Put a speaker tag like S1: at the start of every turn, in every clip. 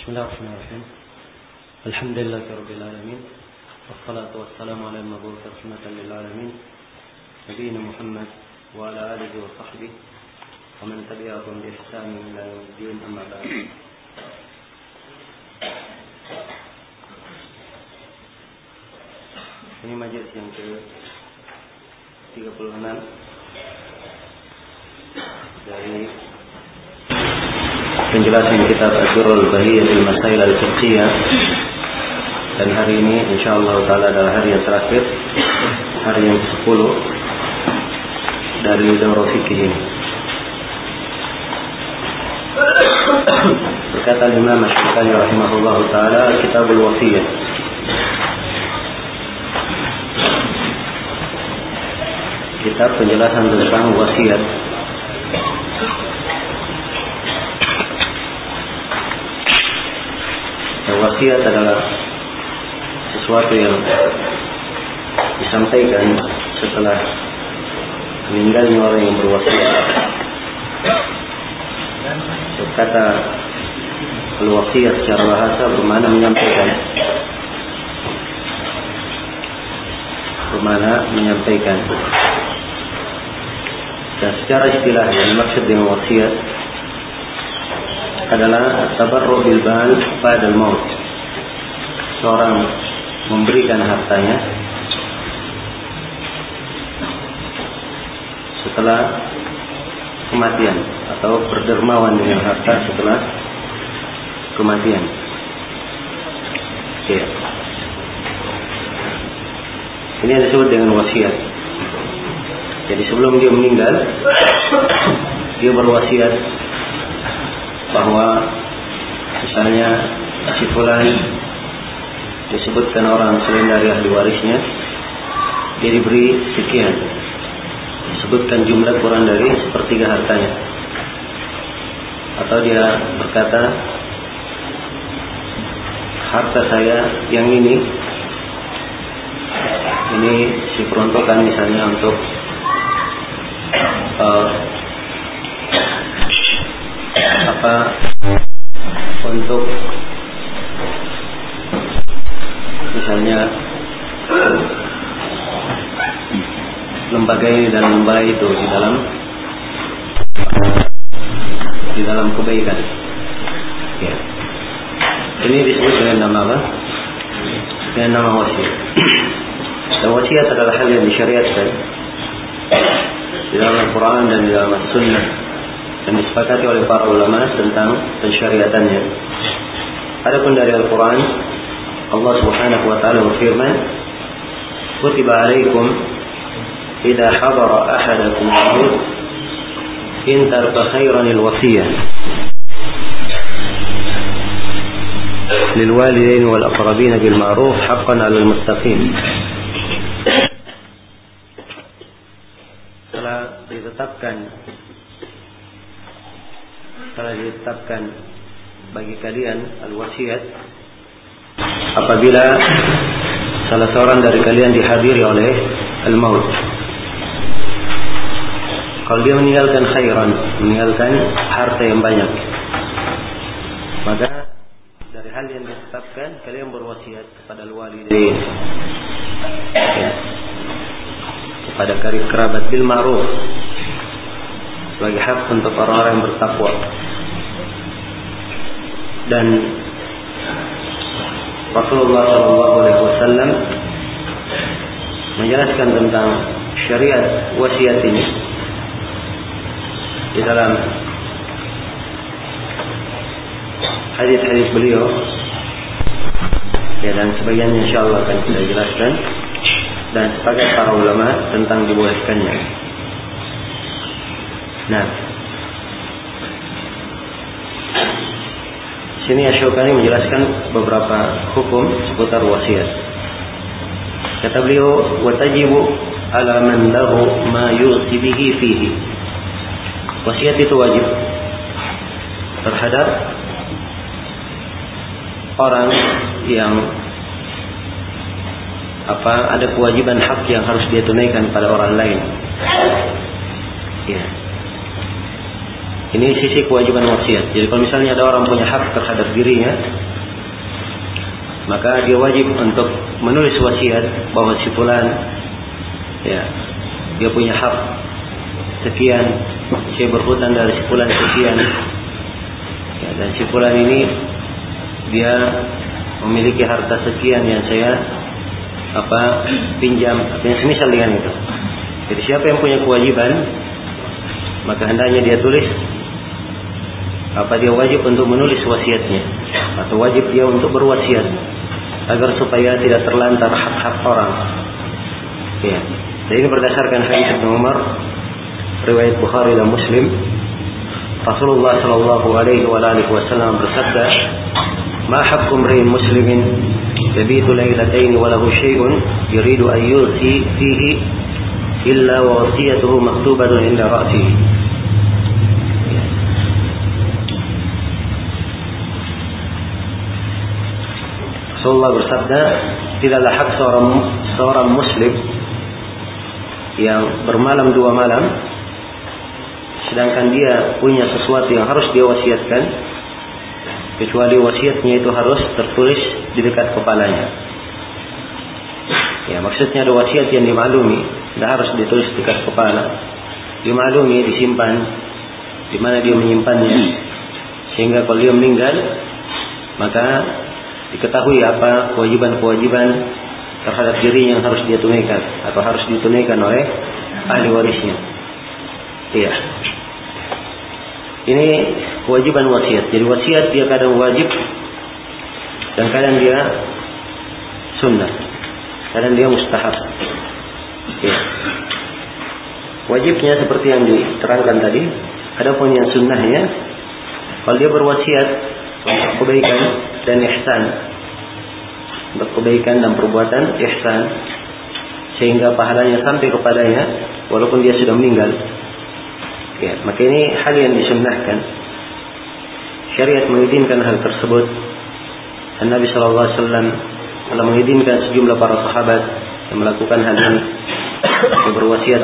S1: بسم الله الرحمن الرحيم. الحمد لله رب العالمين والصلاة والسلام على المبعوث رحمة للعالمين نبينا محمد وعلى آله وصحبه ومن تبعهم بإحسان إلى يوم الدين أما بعد. Ini majelis yang ke 36 dari penjelasan kitab Ajrul Bahiyatul Masail Al-Fiqhiyah. Dan hari ini insyaallah taala adalah hari yang terakhir hari yang ke-10 dari daurah fikih ini. Berkata Imam Asy-Syafi'i rahimahullah taala Kitabul Wasiyah kitab penjelasan tentang wasiat wasiat adalah sesuatu yang disampaikan setelah meninggalnya orang yang berwasiat. Kata al-wasiat secara bahasa bermana menyampaikan. Bermana menyampaikan. Dan secara istilah yang dimaksud dengan wasiat adalah tabarru bil bal pada maut. Seorang memberikan hartanya setelah kematian atau berdermawan dengan harta setelah kematian. Ya. Ini yang disebut dengan wasiat. Jadi sebelum dia meninggal, dia berwasiat bahwa misalnya si fulan disebutkan orang selain dari ahli warisnya dia diberi sekian. Disebutkan jumlah kurang dari sepertiga hartanya. Atau dia berkata harta saya yang ini ini si peruntukan misalnya untuk lembaga itu di dalam di dalam kebaikan. Ya. Ini disebut dengan nama apa? Dengan nama wasiat. Dan wasiat adalah hal yang disyariatkan di dalam Al-Quran dan di dalam As-Sunnah dan disepakati oleh para ulama tentang pensyariatannya. Adapun dari Al-Quran, Allah Subhanahu wa taala berfirman, "Kutiba 'alaikum idza hadara ahadakum al-maut in taraka khairan al-wasiyah للوالدين والأقربين بالمعروف حقا على المستقيم telah ditetapkan telah ditetapkan bagi kalian al-wasiat apabila salah seorang dari kalian dihadiri oleh al-maut. Kalau dia meninggalkan khairan, meninggalkan harta yang banyak, maka dari hal yang ditetapkan kalian berwasiat kepada al-walidain. Ya. Kepada karib kerabat bil ma'ruf sebagai hak untuk orang-orang yang bertakwa dan Rasulullah Shallallahu Alaihi Wasallam menjelaskan tentang syariat wasiat ini di dalam hadis-hadis beliau ya dan sebagiannya insya Allah akan kita jelaskan dan sepakat para ulama tentang dibolehkannya. Nah, sini Asyokani menjelaskan beberapa hukum seputar wasiat. Kata beliau, "Watajibu ala man lahu ma fihi." Wasiat itu wajib terhadap orang yang apa ada kewajiban hak yang harus dia tunaikan pada orang lain. Ya. Ini sisi kewajiban wasiat. Jadi kalau misalnya ada orang punya hak terhadap dirinya, maka dia wajib untuk menulis wasiat bahwa si fulan ya dia punya hak sekian, saya berhutang dari si fulan sekian. Ya, dan si fulan ini dia memiliki harta sekian yang saya apa pinjam atau yang semisal dengan itu. Jadi siapa yang punya kewajiban maka hendaknya dia tulis apa dia wajib untuk menulis wasiatnya atau wajib dia untuk berwasiat agar supaya tidak terlantar hak-hak orang. Ya. Dan ini berdasarkan hadis Ibnu Umar riwayat Bukhari dan Muslim Rasulullah Shallallahu Alaihi Wasallam bersabda, "Ma haqqu imri'in muslimin yabitu lailatayn wa lahu syai'un yuridu an yusi fihi illa wa wasiyatuhu maktubatun inda ra'sihi." Rasulullah bersabda, tidaklah hak seorang seorang muslim yang bermalam dua malam sedangkan dia punya sesuatu yang harus dia wasiatkan kecuali wasiatnya itu harus tertulis di dekat kepalanya ya maksudnya ada wasiat yang dimaklumi tidak harus ditulis di dekat kepala dimaklumi disimpan di mana dia menyimpannya sehingga kalau dia meninggal maka diketahui apa kewajiban-kewajiban terhadap dirinya yang harus dia tunaikan atau harus ditunaikan oleh ahli warisnya. Iya. Ini kewajiban wasiat. Jadi wasiat dia kadang wajib dan kadang dia sunnah. Kadang dia mustahab. Ya. Wajibnya seperti yang diterangkan tadi. Adapun yang sunnahnya, kalau dia berwasiat untuk kebaikan dan ihsan, untuk kebaikan dan perbuatan ihsan, sehingga pahalanya sampai kepadanya, walaupun dia sudah meninggal, Ya, maka ini hal yang disunnahkan. Syariat mengizinkan hal tersebut. Dan Nabi Shallallahu Alaihi Wasallam telah mengizinkan sejumlah para sahabat yang melakukan hal ini yang berwasiat.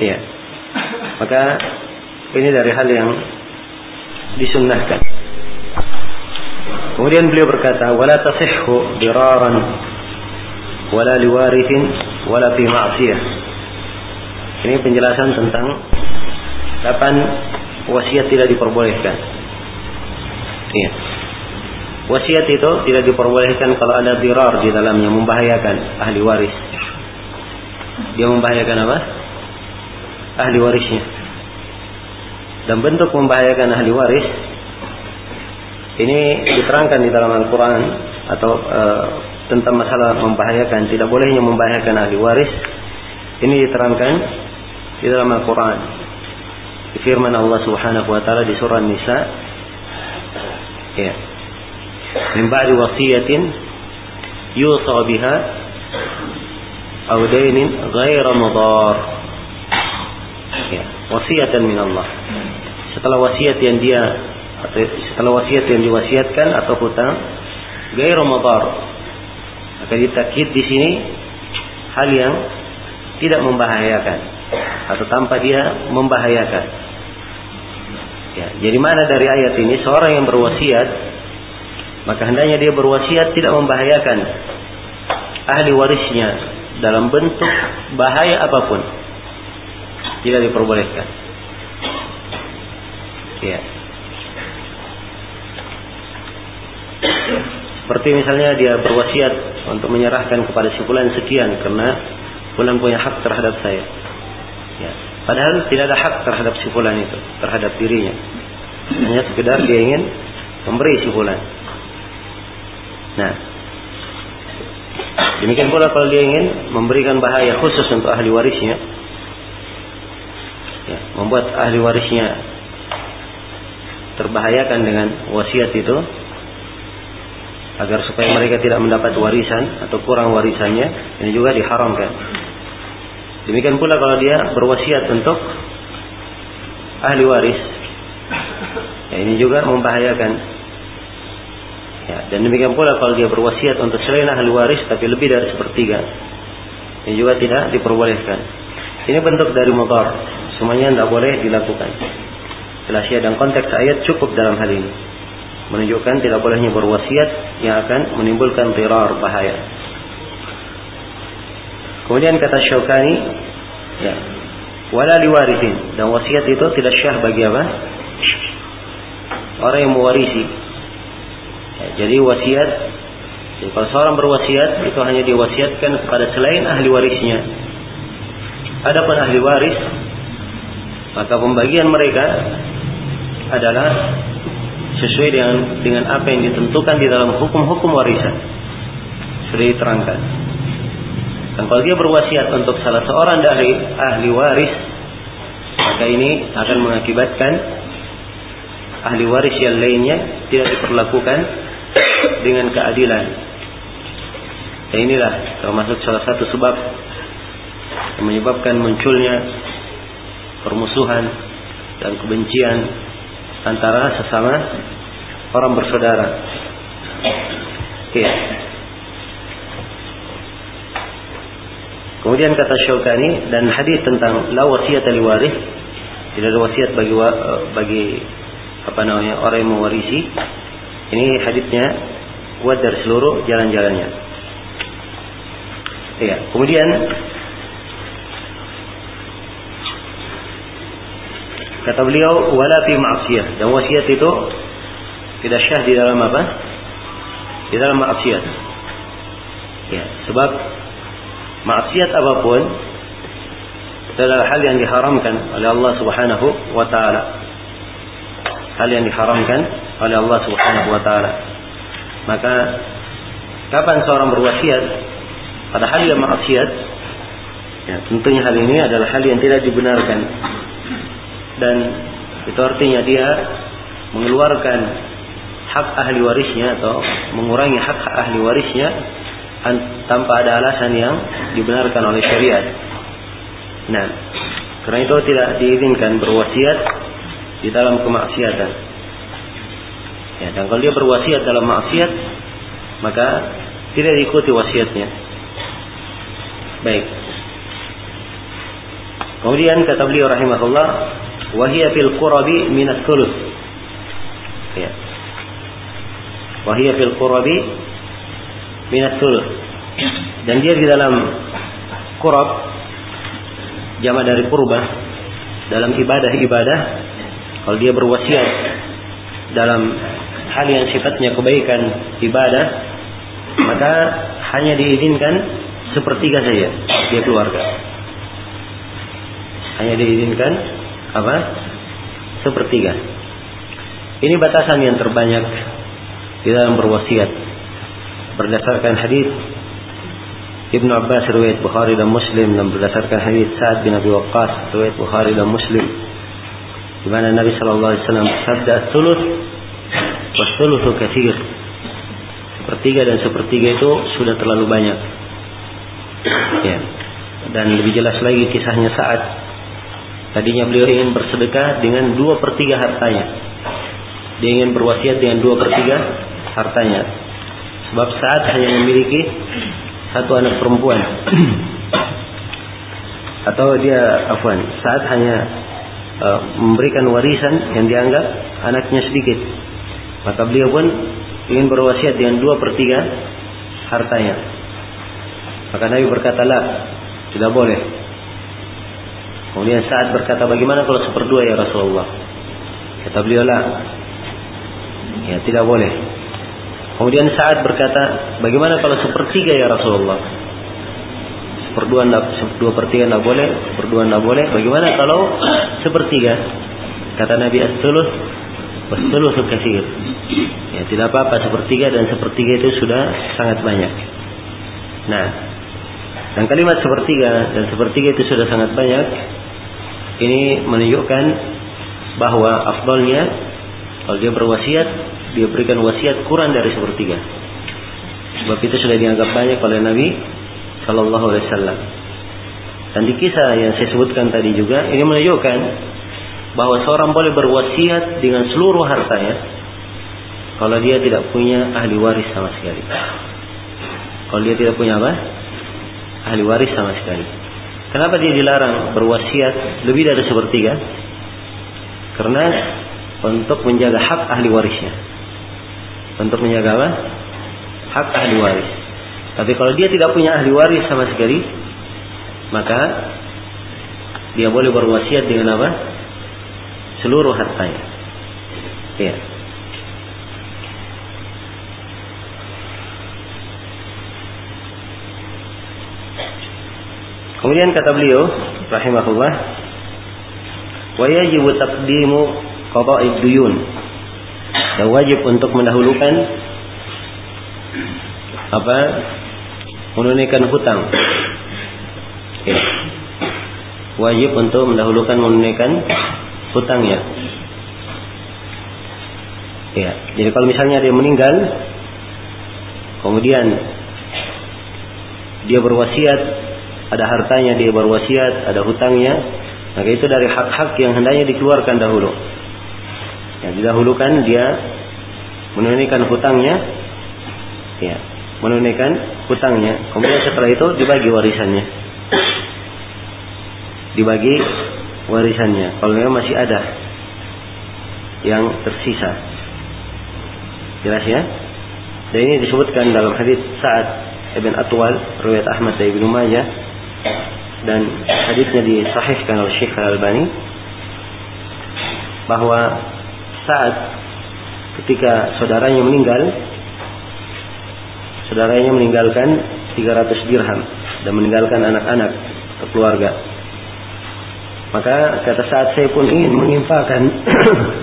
S1: Ya, maka ini dari hal yang disunnahkan. Kemudian beliau berkata, "Wala tasihhu diraran wala liwarithin wala fi ma'siyah." Ini penjelasan tentang kapan wasiat tidak diperbolehkan. Iya. Wasiat itu tidak diperbolehkan kalau ada dirar di dalamnya membahayakan ahli waris. Dia membahayakan apa? Ahli warisnya. Dan bentuk membahayakan ahli waris ini diterangkan di dalam Al-Quran atau e, tentang masalah membahayakan tidak bolehnya membahayakan ahli waris ini diterangkan di dalam Al-Quran. Firman Allah Subhanahu wa taala di surah Nisa ya. Min ba'di wasiyatin yusa biha aw dainin ghaira mudar. Ya, wasiatan min Allah. Setelah wasiat yang dia setelah wasiat yang diwasiatkan atau hutang ghaira mudar. Maka ditakid di sini hal yang tidak membahayakan atau tanpa dia membahayakan. Ya, jadi mana dari ayat ini seorang yang berwasiat maka hendaknya dia berwasiat tidak membahayakan ahli warisnya dalam bentuk bahaya apa pun. Tidak diperbolehkan. Ya. Seperti misalnya dia berwasiat untuk menyerahkan kepada si sekian karena fulan punya hak terhadap saya. Ya. Padahal tidak ada hak terhadap si fulan itu, terhadap dirinya. Hanya sekedar dia ingin memberi si fulan. Nah, demikian pula kalau dia ingin memberikan bahaya khusus untuk ahli warisnya, ya, membuat ahli warisnya terbahayakan dengan wasiat itu, agar supaya mereka tidak mendapat warisan atau kurang warisannya, ini juga diharamkan. Demikian pula kalau dia berwasiat untuk ahli waris. Ya, ini juga membahayakan. Ya, dan demikian pula kalau dia berwasiat untuk selain ahli waris tapi lebih dari sepertiga. Ini juga tidak diperbolehkan. Ini bentuk dari motor. semuanya tidak boleh dilakukan. Jelas ya dan konteks ayat cukup dalam hal ini. Menunjukkan tidak bolehnya berwasiat yang akan menimbulkan teror bahaya. Kemudian kata Syaukani, ya, wala liwarithin dan wasiat itu tidak syah bagi apa? Orang yang mewarisi. Ya, jadi wasiat jadi kalau seorang berwasiat itu hanya diwasiatkan kepada selain ahli warisnya. Adapun ahli waris maka pembagian mereka adalah sesuai dengan dengan apa yang ditentukan di dalam hukum-hukum warisan. Sudah diterangkan. Dan kalau dia berwasiat untuk salah seorang dari ahli waris, maka ini akan mengakibatkan ahli waris yang lainnya tidak diperlakukan dengan keadilan. Dan inilah termasuk salah satu sebab yang menyebabkan munculnya permusuhan dan kebencian antara sesama orang bersaudara. Oke. Kemudian kata Syaukani dan hadis tentang la wasiat waris tidak ada wasiat bagi bagi apa namanya orang yang mewarisi. Ini hadisnya kuat dari seluruh jalan-jalannya. Iya. Kemudian kata beliau wala fi ma'siyah dan wasiat itu tidak syah di dalam apa? Di dalam maksiat. Ya, sebab maksiat apa pun adalah hal yang diharamkan oleh Allah Subhanahu wa taala. Hal yang diharamkan oleh Allah Subhanahu wa taala. Maka kapan seorang berwasiat pada hal yang maksiat ya, tentunya hal ini adalah hal yang tidak dibenarkan dan itu artinya dia mengeluarkan hak ahli warisnya atau mengurangi hak ahli warisnya tanpa ada alasan yang dibenarkan oleh syariat. Nah, karena itu tidak diizinkan berwasiat di dalam kemaksiatan. Ya, dan kalau dia berwasiat dalam maksiat, maka tidak diikuti wasiatnya. Baik. Kemudian kata beliau rahimahullah, wahia fil qurabi min ats-tsuluts. Ya. Wahia fil qurabi minat sulh. Dan dia di dalam kurab jama dari purba dalam ibadah-ibadah kalau dia berwasiat dalam hal yang sifatnya kebaikan ibadah maka hanya diizinkan sepertiga saja dia keluarga. Hanya diizinkan apa? Sepertiga. Ini batasan yang terbanyak di dalam berwasiat berdasarkan hadis Ibnu Abbas riwayat Bukhari dan Muslim dan berdasarkan hadis Sa'ad bin Abi Waqqas riwayat Bukhari dan Muslim di mana Nabi sallallahu alaihi wasallam bersabda sulus wasulusu katsir. Sepertiga dan sepertiga itu sudah terlalu banyak. Ya. Dan lebih jelas lagi kisahnya saat tadinya beliau ingin bersedekah dengan dua pertiga hartanya. Dia ingin berwasiat dengan dua pertiga hartanya Sebab saat hanya memiliki satu anak perempuan. Atau dia afwan, saat hanya uh, memberikan warisan yang dianggap anaknya sedikit. Maka beliau pun ingin berwasiat dengan dua per tiga hartanya. Maka Nabi berkata lah, tidak boleh. Kemudian saat berkata bagaimana kalau seperdua ya Rasulullah? Kata beliau lah, ya tidak boleh. Kemudian saat berkata, bagaimana kalau sepertiga ya Rasulullah? Seperdua, dua pertiga tidak boleh, seperdua tidak boleh. Bagaimana kalau sepertiga? Kata Nabi As-Suluh, Was-suluh kasir. Ya, tidak apa-apa sepertiga dan sepertiga itu sudah sangat banyak. Nah, dan kalimat sepertiga dan sepertiga itu sudah sangat banyak. Ini menunjukkan bahwa afdolnya kalau dia berwasiat dia berikan wasiat kurang dari sepertiga. Sebab itu sudah dianggap banyak oleh Nabi Shallallahu Alaihi Wasallam. Dan di kisah yang saya sebutkan tadi juga ini menunjukkan bahwa seorang boleh berwasiat dengan seluruh hartanya kalau dia tidak punya ahli waris sama sekali. Kalau dia tidak punya apa? Ahli waris sama sekali. Kenapa dia dilarang berwasiat lebih dari sepertiga? Karena untuk menjaga hak ahli warisnya. Untuk menjaga apa? Hak ahli waris. Tapi kalau dia tidak punya ahli waris sama sekali, maka dia boleh berwasiat dengan apa? Seluruh hartanya. Ya. Kemudian kata beliau rahimahullah wa yajibu taqdimu qada'id duyun. Dan wajib untuk mendahulukan apa? menunaikan hutang. Ya. Wajib untuk mendahulukan menunaikan hutangnya. Ya, jadi kalau misalnya dia meninggal kemudian dia berwasiat ada hartanya dia berwasiat, ada hutangnya, maka itu dari hak-hak yang hendaknya dikeluarkan dahulu. Didahulukan dia menunaikan hutangnya, ya, menunaikan hutangnya. Kemudian setelah itu dibagi warisannya. Dibagi warisannya. Kalau memang masih ada yang tersisa. Jelas ya? Dan ini disebutkan dalam hadis saat Ibn Atwal, riwayat Ahmad dan Ibnu Majah dan hadisnya disahihkan oleh Syekh Al-Albani bahwa saat ketika saudaranya meninggal saudaranya meninggalkan 300 dirham dan meninggalkan anak-anak atau keluarga maka kata saat saya pun ingin menginfakkan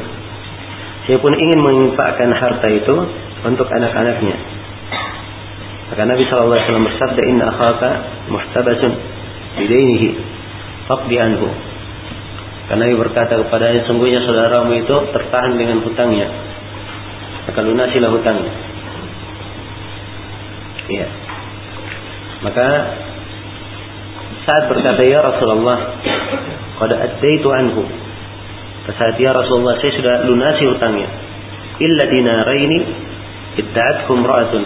S1: saya pun ingin menginfakkan harta itu untuk anak-anaknya maka Nabi SAW bersabda inna akhaka muhtabasun bidainihi faqdi anhu. Karena Nabi berkata kepadanya sungguhnya saudaramu itu tertahan dengan hutangnya. Maka lunasilah hutangnya. Iya. Maka saat berkata ya Rasulullah, qad addaitu anhu. Saat ya Rasulullah saya sudah lunasi hutangnya. Illa dinaraini idda'atkum ra'atun.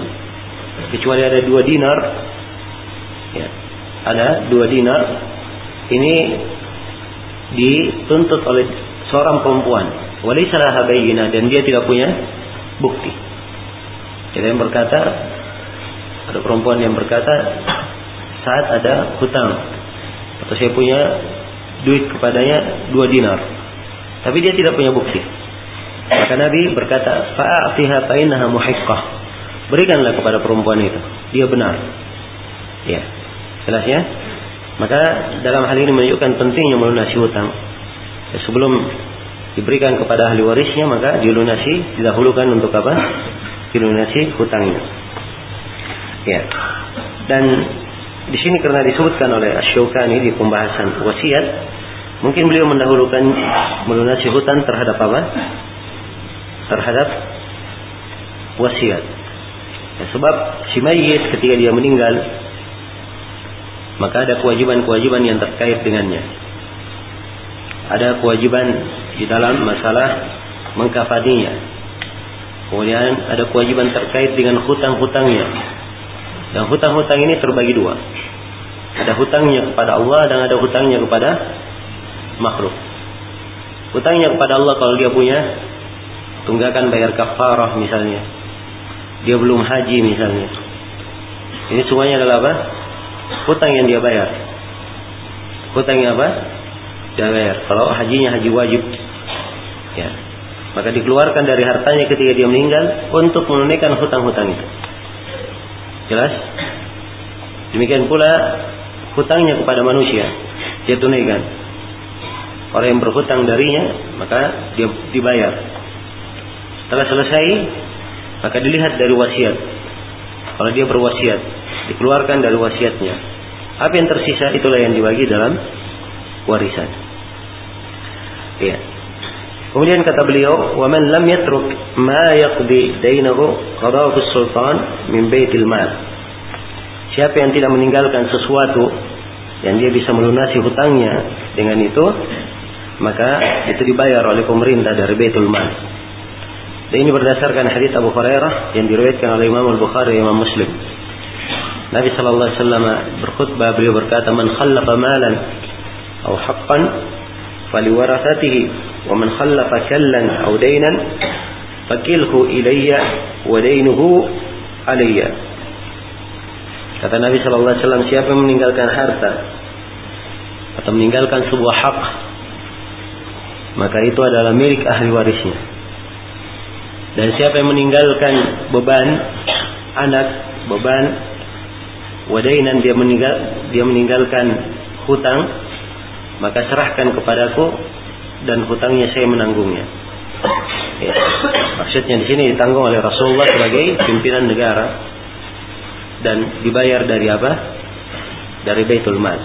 S1: Kecuali ada dua dinar ya, ada dua dinar ini dituntut oleh seorang perempuan. Walisalah habayina dan dia tidak punya bukti. Jadi yang berkata ada perempuan yang berkata saat ada hutang atau saya punya duit kepadanya dua dinar tapi dia tidak punya bukti. Maka Nabi berkata fa'atiha fa'innaha muhiqqah. Berikanlah kepada perempuan itu. Dia benar. Ya. Jelas ya? Maka dalam hal ini menunjukkan pentingnya melunasi hutang. Ya, sebelum diberikan kepada ahli warisnya maka dilunasi didahulukan untuk apa? Dilunasi hutangnya. Ya. Dan di sini karena disebutkan oleh Asyukani di pembahasan wasiat, mungkin beliau mendahulukan melunasi hutang terhadap apa? Terhadap wasiat. Ya, sebab si mayit ketika dia meninggal maka ada kewajiban-kewajiban yang terkait dengannya. Ada kewajiban di dalam masalah mengkafaninya. Kemudian ada kewajiban terkait dengan hutang-hutangnya. Dan hutang-hutang ini terbagi dua. Ada hutangnya kepada Allah dan ada hutangnya kepada makhluk. Hutangnya kepada Allah kalau dia punya tunggakan bayar kafarah misalnya. Dia belum haji misalnya. Ini semuanya adalah apa? Hutang yang dia bayar. Hutang yang apa? Dia bayar. Kalau hajinya haji wajib, ya, maka dikeluarkan dari hartanya ketika dia meninggal untuk menunaikan hutang-hutang itu. Jelas? Demikian pula hutangnya kepada manusia dia tunaikan. Orang yang berhutang darinya maka dia dibayar. Setelah selesai maka dilihat dari wasiat. Kalau dia berwasiat dikeluarkan dari wasiatnya. Apa yang tersisa itulah yang dibagi dalam warisan. Ya. Kemudian kata beliau, "Wa man lam yatruk ma yaqdi dainahu qadahu sultan min baitil mal." Siapa yang tidak meninggalkan sesuatu yang dia bisa melunasi hutangnya dengan itu, maka itu dibayar oleh pemerintah dari Baitul Mal. Dan ini berdasarkan hadis Abu Hurairah yang diriwayatkan oleh Imam Al-Bukhari dan Imam Muslim Nabi sallallahu alaihi wasallam berkhutbah beliau berkata man khallafa malan aw haqqan faliwarathatihi wa man khallafa kallan aw daynan fakilhu ilayya wa daynuhu alayya Kata Nabi sallallahu alaihi wasallam siapa yang meninggalkan harta atau meninggalkan sebuah hak maka itu adalah milik ahli warisnya. Dan siapa yang meninggalkan beban anak, beban wadainan dia meninggal dia meninggalkan hutang, maka serahkan kepadaku dan hutangnya saya menanggungnya. Ya. Maksudnya di sini ditanggung oleh Rasulullah sebagai pimpinan negara dan dibayar dari apa? Dari Baitul Mal.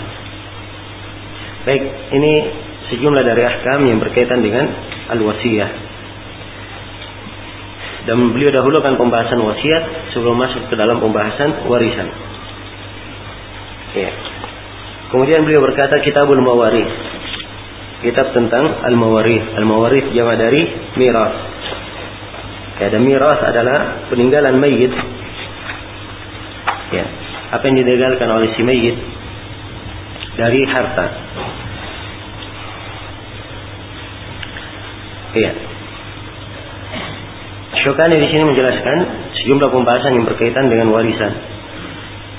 S1: Baik, ini sejumlah dari ahkam yang berkaitan dengan al-wasiyah. Dan beliau dahulukan pembahasan wasiat sebelum masuk ke dalam pembahasan warisan. Ya. Kemudian beliau berkata kitabul mawarith. Kitab tentang al-mawarith. Al-mawarith jama dari miras. Ya, miras adalah peninggalan mayit. Ya. Apa yang ditinggalkan oleh si mayit dari harta. Iya. Syukani di sini menjelaskan sejumlah pembahasan yang berkaitan dengan warisan.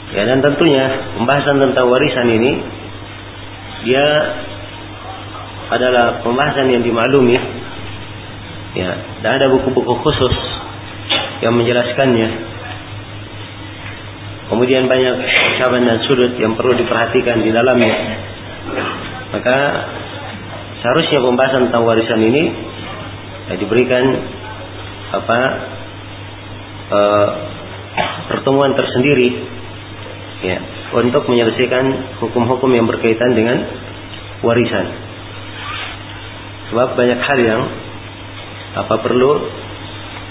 S1: Ya dan tentunya pembahasan tentang warisan ini dia adalah pembahasan yang dimaklumi. Ya, dan ada buku-buku khusus yang menjelaskannya. Kemudian banyak cabang dan sudut yang perlu diperhatikan di dalamnya. Maka seharusnya pembahasan tentang warisan ini ya, diberikan apa e, pertemuan tersendiri ya untuk menyelesaikan hukum-hukum yang berkaitan dengan warisan. Sebab banyak hal yang apa perlu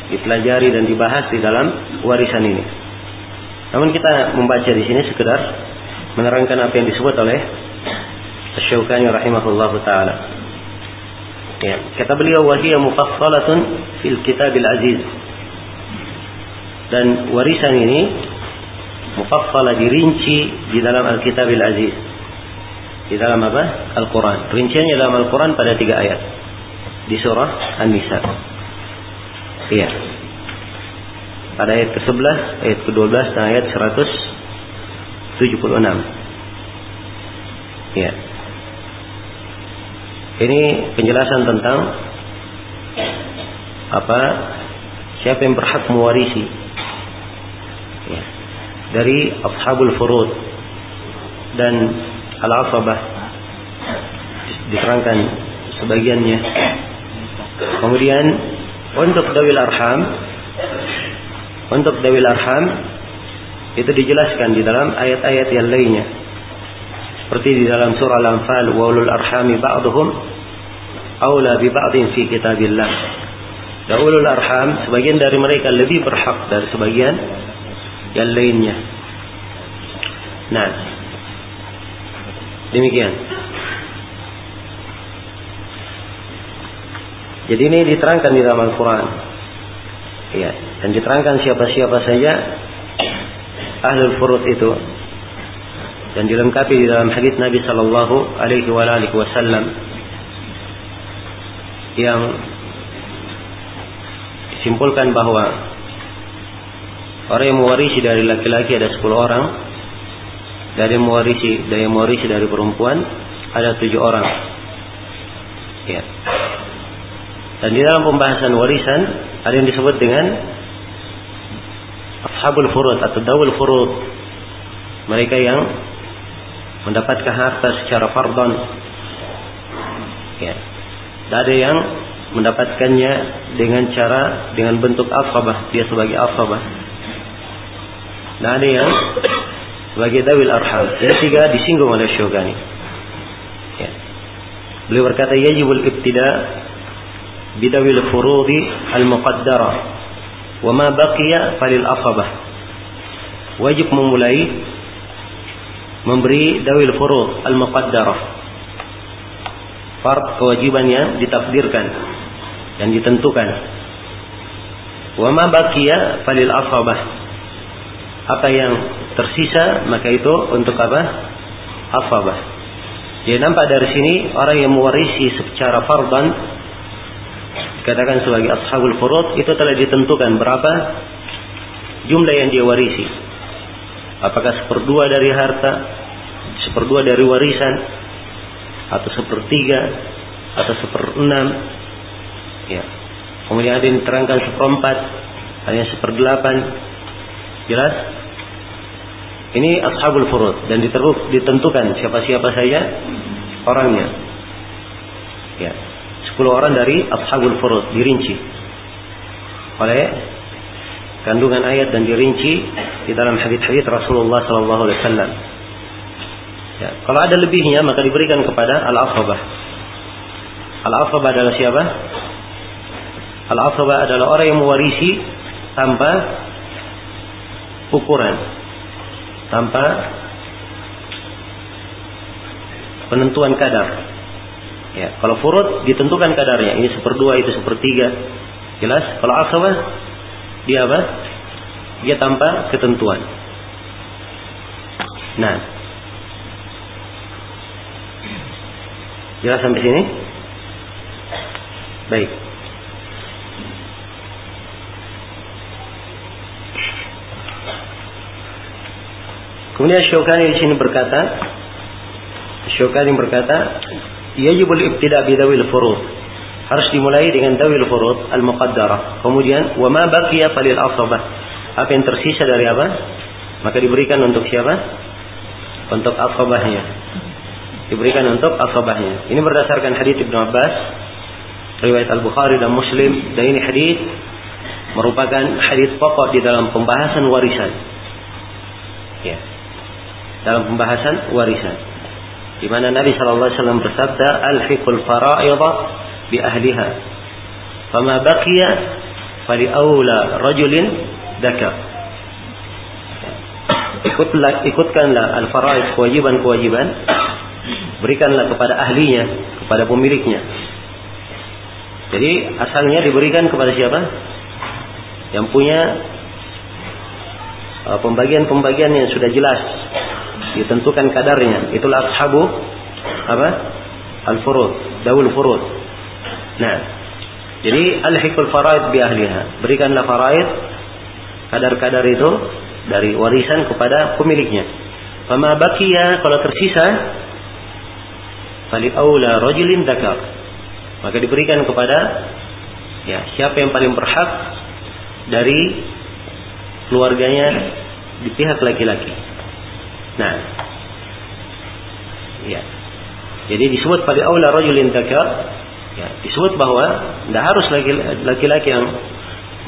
S1: dipelajari dan dibahas di dalam warisan ini. Namun kita membaca di sini sekedar menerangkan apa yang disebut oleh Asy-Syaukani rahimahullahu taala. Ya, kata beliau wahiyya mufassalatun fil kitabil aziz. Dan warisan ini mufassalah dirinci di dalam Alkitabil Aziz. Di dalam apa? Al-Quran. Rinciannya dalam Al-Quran pada tiga ayat. Di surah An-Nisa. Iya. Pada ayat ke-11, ayat ke-12, dan ayat 176. Iya. Ini penjelasan tentang apa siapa yang berhak mewarisi ya. Dari ashabul furud dan al-asabah. Diterangkan sebagiannya. Kemudian untuk dawil arham untuk dawil arham itu dijelaskan di dalam ayat-ayat yang lainnya. Seperti di dalam surah Al-Anfal wa ulul arhami ba'dhum aula bi ba'din fi kitabillah. Dan ulul arham sebagian dari mereka lebih berhak dari sebagian yang lainnya. Nah, demikian. Jadi ini diterangkan di dalam Al-Quran. Ya, dan diterangkan siapa-siapa saja ahlul furud itu dan dilengkapi di dalam hadis Nabi Shallallahu Alaihi Wasallam yang disimpulkan bahwa orang yang mewarisi dari laki-laki ada 10 orang dari mewarisi dari mewarisi dari perempuan ada tujuh orang ya dan di dalam pembahasan warisan ada yang disebut dengan ashabul furud atau dawul furud mereka yang mendapatkan harta secara fardon. Ya. Dan ada yang mendapatkannya dengan cara dengan bentuk asabah, dia sebagai asabah. Dan ada yang sebagai dawil arham. Ini tiga disinggung oleh Syogani. Ya. Beliau berkata yajibul ibtida bidawil furudi al-muqaddara wa ma baqiya falil asabah. Wajib memulai memberi dawil furud al-muqaddarah. Fard kewajiban yang ditakdirkan dan ditentukan. Wa ma baqiya falil asabah. Apa yang tersisa maka itu untuk apa? Asabah. Jadi nampak dari sini orang yang mewarisi secara fardan dikatakan sebagai ashabul furud itu telah ditentukan berapa jumlah yang dia warisi. Apakah seperdua dari harta, seperdua dari warisan, atau sepertiga, atau seperenam. Ya. Kemudian ada yang diterangkan seperempat, hanya seperdelapan. Jelas? Ini ashabul furud dan ditentukan siapa-siapa saja orangnya. Ya. 10 orang dari ashabul furud dirinci oleh kandungan ayat dan dirinci di dalam hadis-hadis Rasulullah sallallahu alaihi wasallam. Ya, kalau ada lebihnya maka diberikan kepada al-asabah. Al-asabah adalah siapa? Al-asabah adalah orang yang mewarisi tanpa ukuran tanpa penentuan kadar. Ya, kalau furud ditentukan kadarnya. Ini seperdua, itu sepertiga. Jelas? Kalau asabah dia apa? Dia tanpa ketentuan. Nah, jelas sampai sini? Baik. Kemudian Syaukani di sini berkata, Syaukani berkata, yajibul ibtida bi dawil furud. Harus dimulai dengan dawil furud al-muqaddarah. Kemudian wa ma baqiya falil asabah. Apa yang tersisa dari apa? Maka diberikan untuk siapa? Untuk asabahnya. Diberikan untuk asabahnya. Ini berdasarkan hadis Ibnu Abbas, riwayat Al-Bukhari dan Muslim dan ini hadis merupakan hadis pokok di dalam pembahasan warisan. Ya dalam pembahasan warisan. Di mana Nabi sallallahu alaihi wasallam bersabda, "Alhiqul fara'id bi ahliha." Fama baqiya fali aula rajulin dakar. Ikutlah, ikutkanlah al-faraid kewajiban-kewajiban berikanlah kepada ahlinya, kepada pemiliknya. Jadi asalnya diberikan kepada siapa? Yang punya uh, pembagian-pembagian yang sudah jelas ditentukan kadarnya. Itulah ashabu apa? Al-furud daul furud. Nah jadi al-hikul faraid bi ahliha. Berikanlah faraid kadar-kadar itu dari warisan kepada pemiliknya. Fama bakiya kalau tersisa fali aula rajulin dakar maka diberikan kepada ya siapa yang paling berhak dari keluarganya di pihak laki-laki Nah. Ya. Jadi disebut pada aula rajulin dzakar ya, disebut bahwa tidak harus laki-laki yang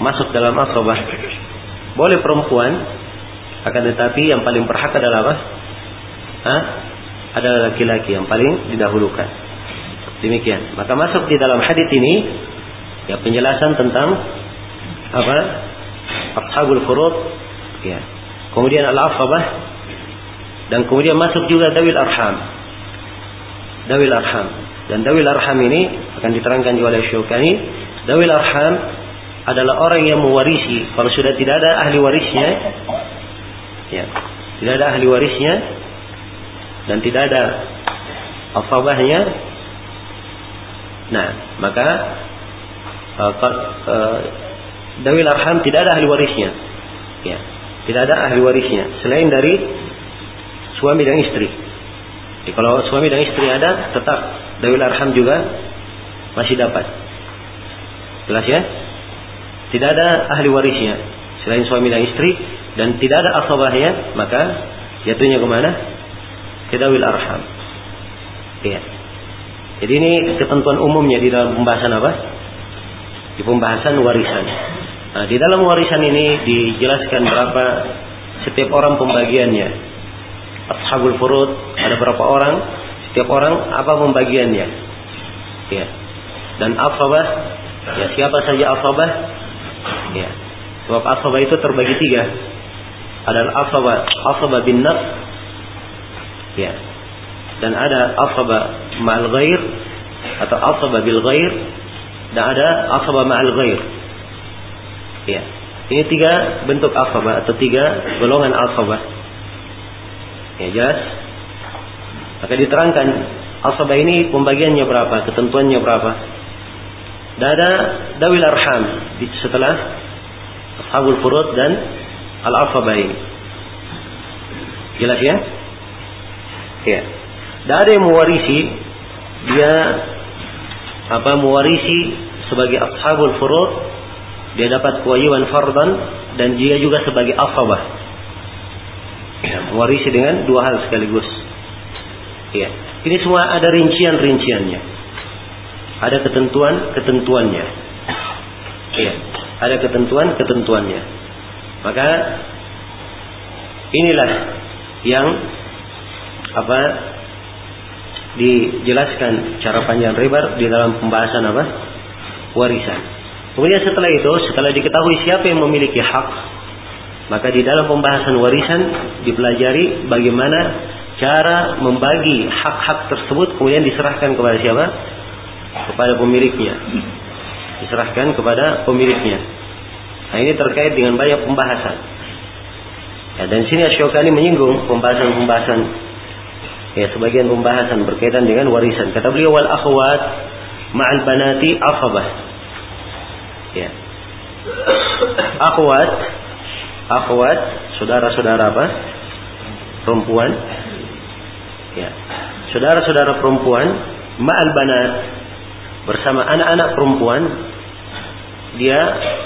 S1: masuk dalam asabah. Boleh perempuan akan tetapi yang paling berhak adalah apa? Hah? Adalah laki-laki yang paling didahulukan. Demikian. Maka masuk di dalam hadis ini ya penjelasan tentang apa? Ashabul furud ya. Kemudian al-asabah dan kemudian masuk juga dawil arham. Dawil arham. Dan dawil arham ini akan diterangkan juga oleh Syukani. Dawil arham adalah orang yang mewarisi. Kalau sudah tidak ada ahli warisnya, ya, tidak ada ahli warisnya dan tidak ada asabahnya, nah maka uh, uh, dawil arham tidak ada ahli warisnya, ya, tidak ada ahli warisnya selain dari suami dan istri. Jadi kalau suami dan istri ada, tetap dawil arham juga masih dapat. Jelas ya? Tidak ada ahli warisnya selain suami dan istri dan tidak ada asabahnya, maka jatuhnya ke mana? Ke dawil arham. Iya. Jadi ini ketentuan umumnya di dalam pembahasan apa? Di pembahasan warisan. Nah, di dalam warisan ini dijelaskan berapa setiap orang pembagiannya ashabul furud ada berapa orang? Setiap orang apa pembagiannya? Ya. Dan asabah ya siapa saja asabah? Ya. Sebab asabah itu terbagi tiga. Ada asabah asabah bin ya. Dan ada asabah ma'al ghair atau asabah bil ghair. Dan ada asabah ma'al ghair. Ya. Ini tiga bentuk asabah atau tiga golongan asabah Ya jelas? Maka diterangkan asabah ini pembagiannya berapa, ketentuannya berapa. Dan ada dawil arham setelah ashabul furud dan al ini. Jelas ya? Ya. Dan yang mewarisi dia apa mewarisi sebagai ashabul furud dia dapat kewajiban fardan dan dia juga sebagai asabah. Ya, mewarisi dengan dua hal sekaligus. Ya. Ini semua ada rincian-rinciannya. Ada ketentuan-ketentuannya. Ya. Ada ketentuan-ketentuannya. Maka inilah yang apa dijelaskan cara panjang lebar di dalam pembahasan apa warisan. Kemudian setelah itu, setelah diketahui siapa yang memiliki hak, maka di dalam pembahasan warisan dipelajari bagaimana cara membagi hak-hak tersebut kemudian diserahkan kepada siapa? Kepada pemiliknya. Diserahkan kepada pemiliknya. Nah ini terkait dengan banyak pembahasan. Ya, dan sini Asyokani menyinggung pembahasan-pembahasan ya sebagian pembahasan berkaitan dengan warisan. Kata beliau wal akhwat ma'al banati afabah. Ya. Akhwat akhwat saudara-saudara apa? Perempuan. Ya. Saudara-saudara perempuan ma'al banat bersama anak-anak perempuan dia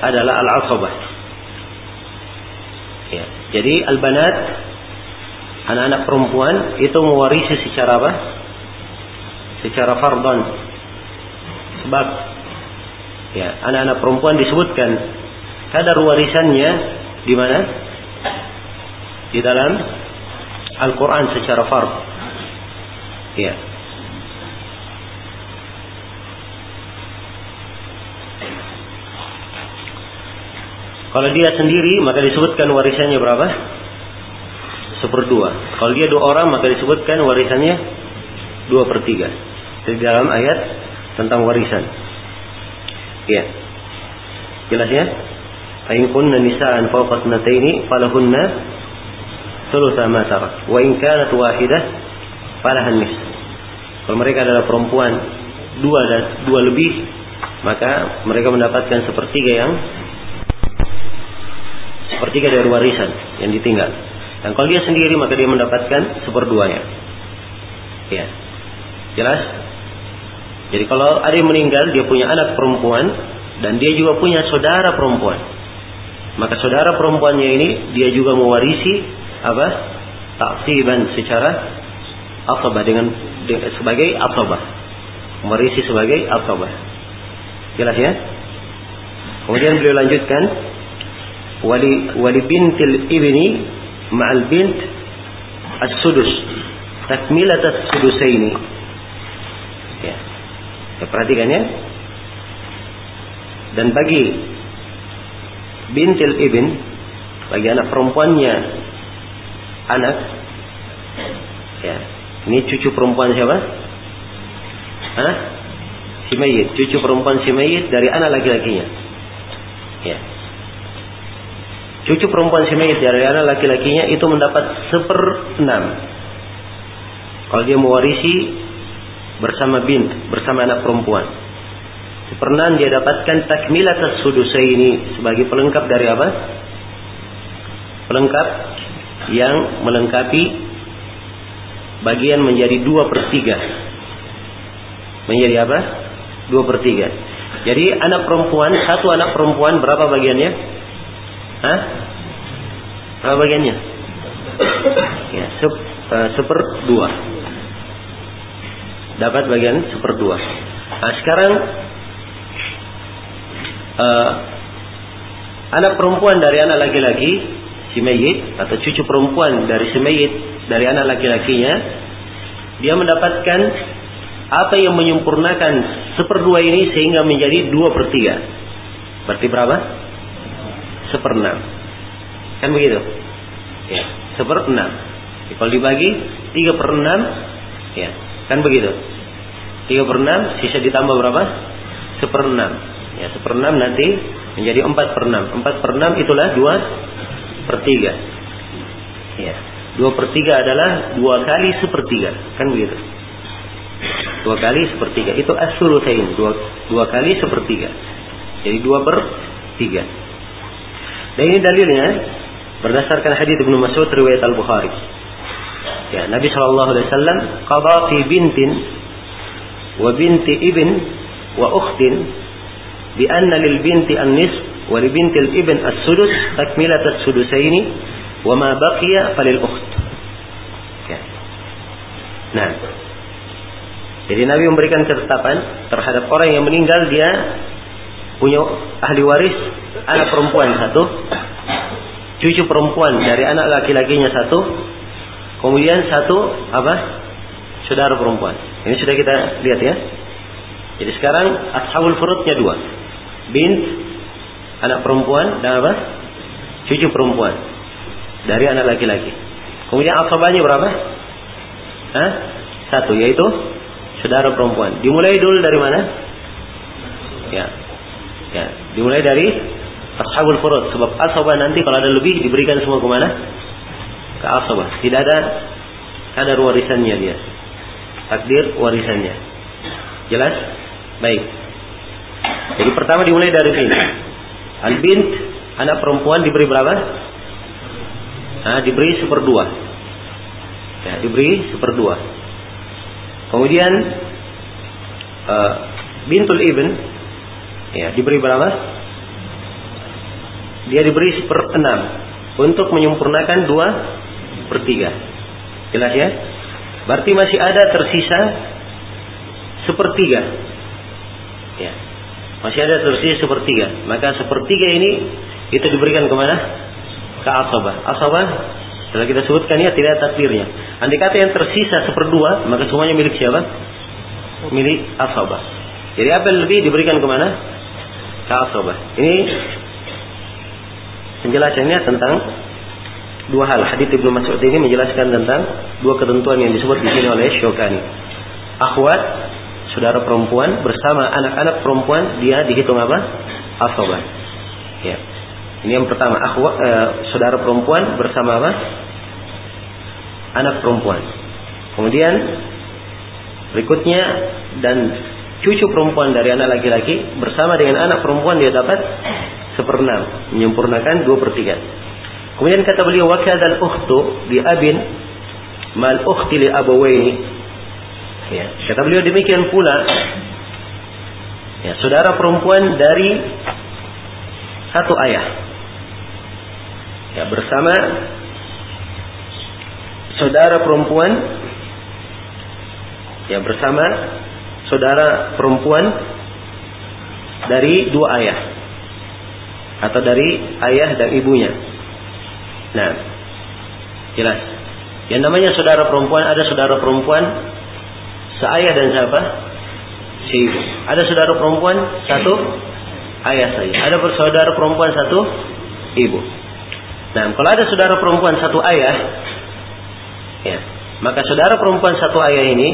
S1: adalah al-asabah. Ya. Jadi al-banat anak-anak perempuan itu mewarisi secara apa? Secara fardhan. Sebab ya, anak-anak perempuan disebutkan kadar warisannya di mana? Di dalam Al-Qur'an secara fard. Ya. Kalau dia sendiri maka disebutkan warisannya berapa? Seperdua. Kalau dia dua orang maka disebutkan warisannya dua per tiga. Di dalam ayat tentang warisan. Ya. Jelas ya? Kunna nisa'an fawqa tnataini falahunna thulutha ma tarak. Wa in kanat wahidah falahan nis. Kalau mereka adalah perempuan dua dan dua lebih maka mereka mendapatkan sepertiga yang sepertiga dari warisan yang ditinggal. Dan kalau dia sendiri maka dia mendapatkan seperduanya. Ya. Jelas? Jadi kalau ada yang meninggal dia punya anak perempuan dan dia juga punya saudara perempuan. Maka saudara perempuannya ini dia juga mewarisi apa? Taksiban secara asabah dengan, dengan sebagai asabah. Mewarisi sebagai asabah. Jelas ya? Kemudian beliau lanjutkan wali wali bintil ibni ma'al bint as-sudus takmilat as-sudusaini ya. ya perhatikan ya dan bagi bintil ibn bagi anak perempuannya anak ya ini cucu perempuan siapa Hah? si mayit cucu perempuan si mayit dari anak laki-lakinya ya cucu perempuan si mayit dari anak laki-lakinya itu mendapat seper enam. Kalau dia mewarisi bersama bint, bersama anak perempuan. Seper enam dia dapatkan takmilat sudusai ini sebagai pelengkap dari apa? Pelengkap yang melengkapi bagian menjadi dua per tiga. Menjadi apa? Dua per tiga. Jadi anak perempuan, satu anak perempuan berapa bagiannya? Hah? Berapa bagiannya? Ya, sep, uh, seper dua. Dapat bagian seper dua. Nah, sekarang uh, anak perempuan dari anak laki-laki si mayit atau cucu perempuan dari si mayit dari anak laki-lakinya dia mendapatkan apa yang menyempurnakan seperdua ini sehingga menjadi dua per tiga. Berarti berapa? seperenam. Kan begitu? Ya, seperenam. Ya, kalau dibagi tiga per enam, ya, kan begitu? Tiga per enam, sisa ditambah berapa? Seperenam. Ya, seperenam nanti menjadi empat per enam. Empat per enam itulah dua per tiga. Ya. Dua per tiga adalah dua kali sepertiga. Kan begitu. Dua kali sepertiga. Itu as-sulusain. Dua, dua kali sepertiga. Jadi dua per tiga. Dan ini dalilnya berdasarkan hadis Ibnu Mas'ud riwayat Al-Bukhari. Ya, Nabi Shallallahu alaihi wasallam qada fi bintin wa binti ibn wa ukhtin bi anna lil binti as-sudus takmilat as-sudusaini wa ma baqiya falil ukht. Ya. Nah, jadi Nabi memberikan ketetapan terhadap orang yang meninggal dia punya ahli waris anak perempuan satu, cucu perempuan dari anak laki-lakinya satu, kemudian satu apa? Saudara perempuan. Ini sudah kita lihat ya. Jadi sekarang ashabul furudnya dua. Bint anak perempuan dan apa? Cucu perempuan dari anak laki-laki. Kemudian asabahnya berapa? Hah? Satu yaitu saudara perempuan. Dimulai dulu dari mana? Ya. Ya, dimulai dari ashabul furud sebab asabah nanti kalau ada lebih diberikan semua ke mana? Ke asabah. Tidak ada kadar warisannya dia. Takdir warisannya. Jelas? Baik. Jadi pertama dimulai dari bint. Al bint anak perempuan diberi berapa? Nah, diberi seperdua. Ya, diberi seperdua. Kemudian uh, bintul ibn ya diberi berapa? Dia diberi seperenam untuk menyempurnakan dua per tiga. Jelas ya? Berarti masih ada tersisa sepertiga. Ya. Masih ada tersisa sepertiga. Maka sepertiga ini itu diberikan ke mana? Ke asabah. Asabah setelah kita sebutkan ya tidak takdirnya. Andai kata yang tersisa seperdua, maka semuanya milik siapa? Milik asabah. Jadi apa yang lebih diberikan ke mana? Ke asabah. Ini penjelasannya tentang dua hal. Hadits Ibnu Mas'ud ini menjelaskan tentang dua ketentuan yang disebut di sini oleh Syukani. Akhwat, saudara perempuan bersama anak-anak perempuan dia dihitung apa? Asabah. Ya. Ini yang pertama, akhwat eh, saudara perempuan bersama apa? anak perempuan. Kemudian berikutnya dan cucu perempuan dari anak laki-laki bersama dengan anak perempuan dia dapat seperenam menyempurnakan dua per tiga. Kemudian kata beliau wakadal ukhtu di abin mal ukhti li abawaini. Ya, kata beliau demikian pula ya, saudara perempuan dari satu ayah. Ya, bersama saudara perempuan ya bersama saudara perempuan dari dua ayah atau dari ayah dan ibunya. Nah, jelas. Yang namanya saudara perempuan ada saudara perempuan seayah dan siapa? Seibu. Ada saudara perempuan satu ayah saya. Ada saudara perempuan satu ibu. Nah, kalau ada saudara perempuan satu ayah, Ya. Maka saudara perempuan satu ayah ini,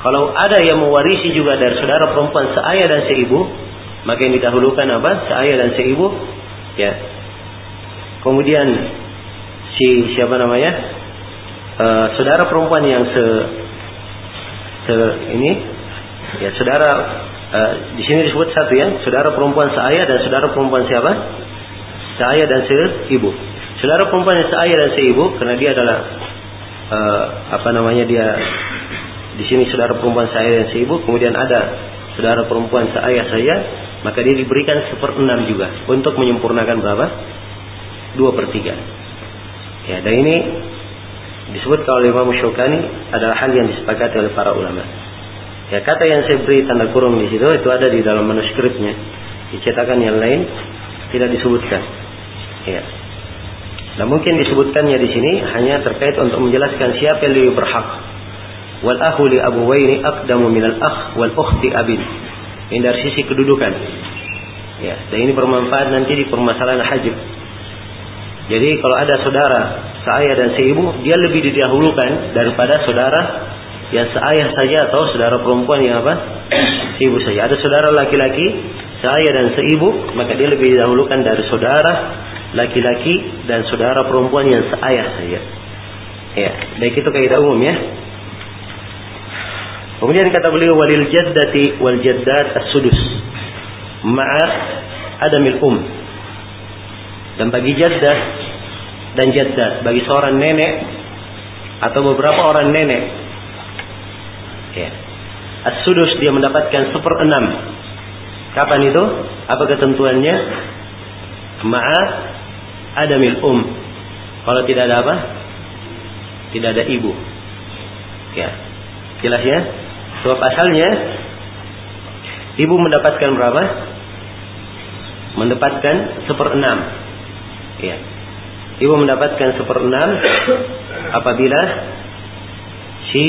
S1: kalau ada yang mewarisi juga dari saudara perempuan seayah dan seibu, maka yang didahulukan apa? Seayah dan seibu. Ya. Kemudian si siapa namanya? Uh, saudara perempuan yang se ini, ya saudara uh, di sini disebut satu ya, saudara perempuan seayah dan saudara perempuan siapa? Seayah dan seibu. Saudara perempuan seayah dan seibu karena dia adalah uh, apa namanya dia di sini saudara perempuan saya dan seibu, kemudian ada saudara perempuan seayah saya, maka dia diberikan seperenam juga untuk menyempurnakan berapa? Dua per tiga. Ya, dan ini disebut oleh Imam Syukani adalah hal yang disepakati oleh para ulama. Ya, kata yang saya beri tanda kurung di situ itu ada di dalam manuskripnya. Dicetakan yang lain tidak disebutkan. Ya. Nah mungkin disebutkannya di sini hanya terkait untuk menjelaskan siapa yang lebih berhak. Wal ahu li abuwaini aqdamu minal akh wal ukhti abin. Ini dari sisi kedudukan. Ya, dan ini bermanfaat nanti di permasalahan haji. Jadi kalau ada saudara seayah dan seibu, dia lebih didahulukan daripada saudara yang seayah saja atau saudara perempuan yang apa? Seibu saja. Ada saudara laki-laki seayah dan seibu, maka dia lebih didahulukan dari saudara laki-laki dan saudara perempuan yang seayah saja. Ya, baik itu kaidah umum ya. Kemudian kata beliau walil jaddati wal jaddat as-sudus ma'a adamil um. Dan bagi jaddah dan jaddat bagi seorang nenek atau beberapa orang nenek ya. As-sudus dia mendapatkan seperenam. Kapan itu? Apa ketentuannya? Ma'a adamil um. Kalau tidak ada apa? Tidak ada ibu. Ya. Jelas ya? Sebab asalnya ibu mendapatkan berapa? Mendapatkan seperenam. Ya. Ibu mendapatkan seperenam apabila si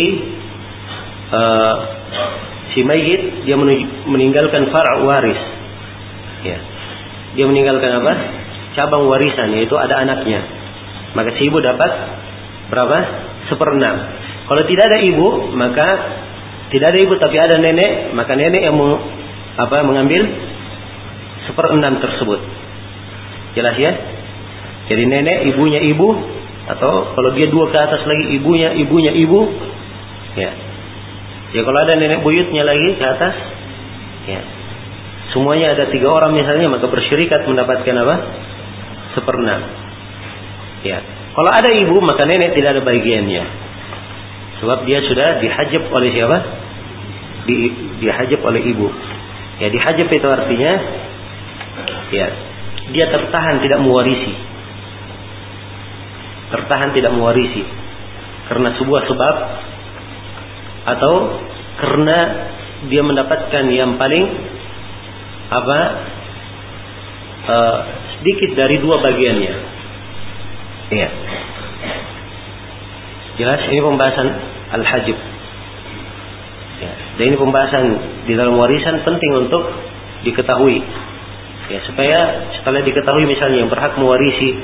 S1: uh, si mayit dia meninggalkan far' waris. Ya. Dia meninggalkan apa? Cabang warisan yaitu ada anaknya. Maka si ibu dapat berapa? Seperenam. Kalau tidak ada ibu, maka tidak ada ibu tapi ada nenek, maka nenek yang apa mengambil seperenam tersebut. Jelas ya? Jadi nenek ibunya ibu atau kalau dia dua ke atas lagi ibunya ibunya ibu ya. Ya kalau ada nenek buyutnya lagi ke atas ya. Semuanya ada tiga orang misalnya maka bersyirikat mendapatkan apa? Seperenam. Ya. Kalau ada ibu maka nenek tidak ada bagiannya. Sebab dia sudah dihajab oleh siapa? Di, dihajab oleh ibu. Ya dihajab itu artinya ya dia tertahan tidak mewarisi. Tertahan tidak mewarisi karena sebuah sebab atau karena dia mendapatkan yang paling apa uh, sedikit dari dua bagiannya Iya. Jelas ini pembahasan al-hajib. Ya, dan ini pembahasan di dalam warisan penting untuk diketahui. Ya, supaya setelah diketahui misalnya yang berhak mewarisi,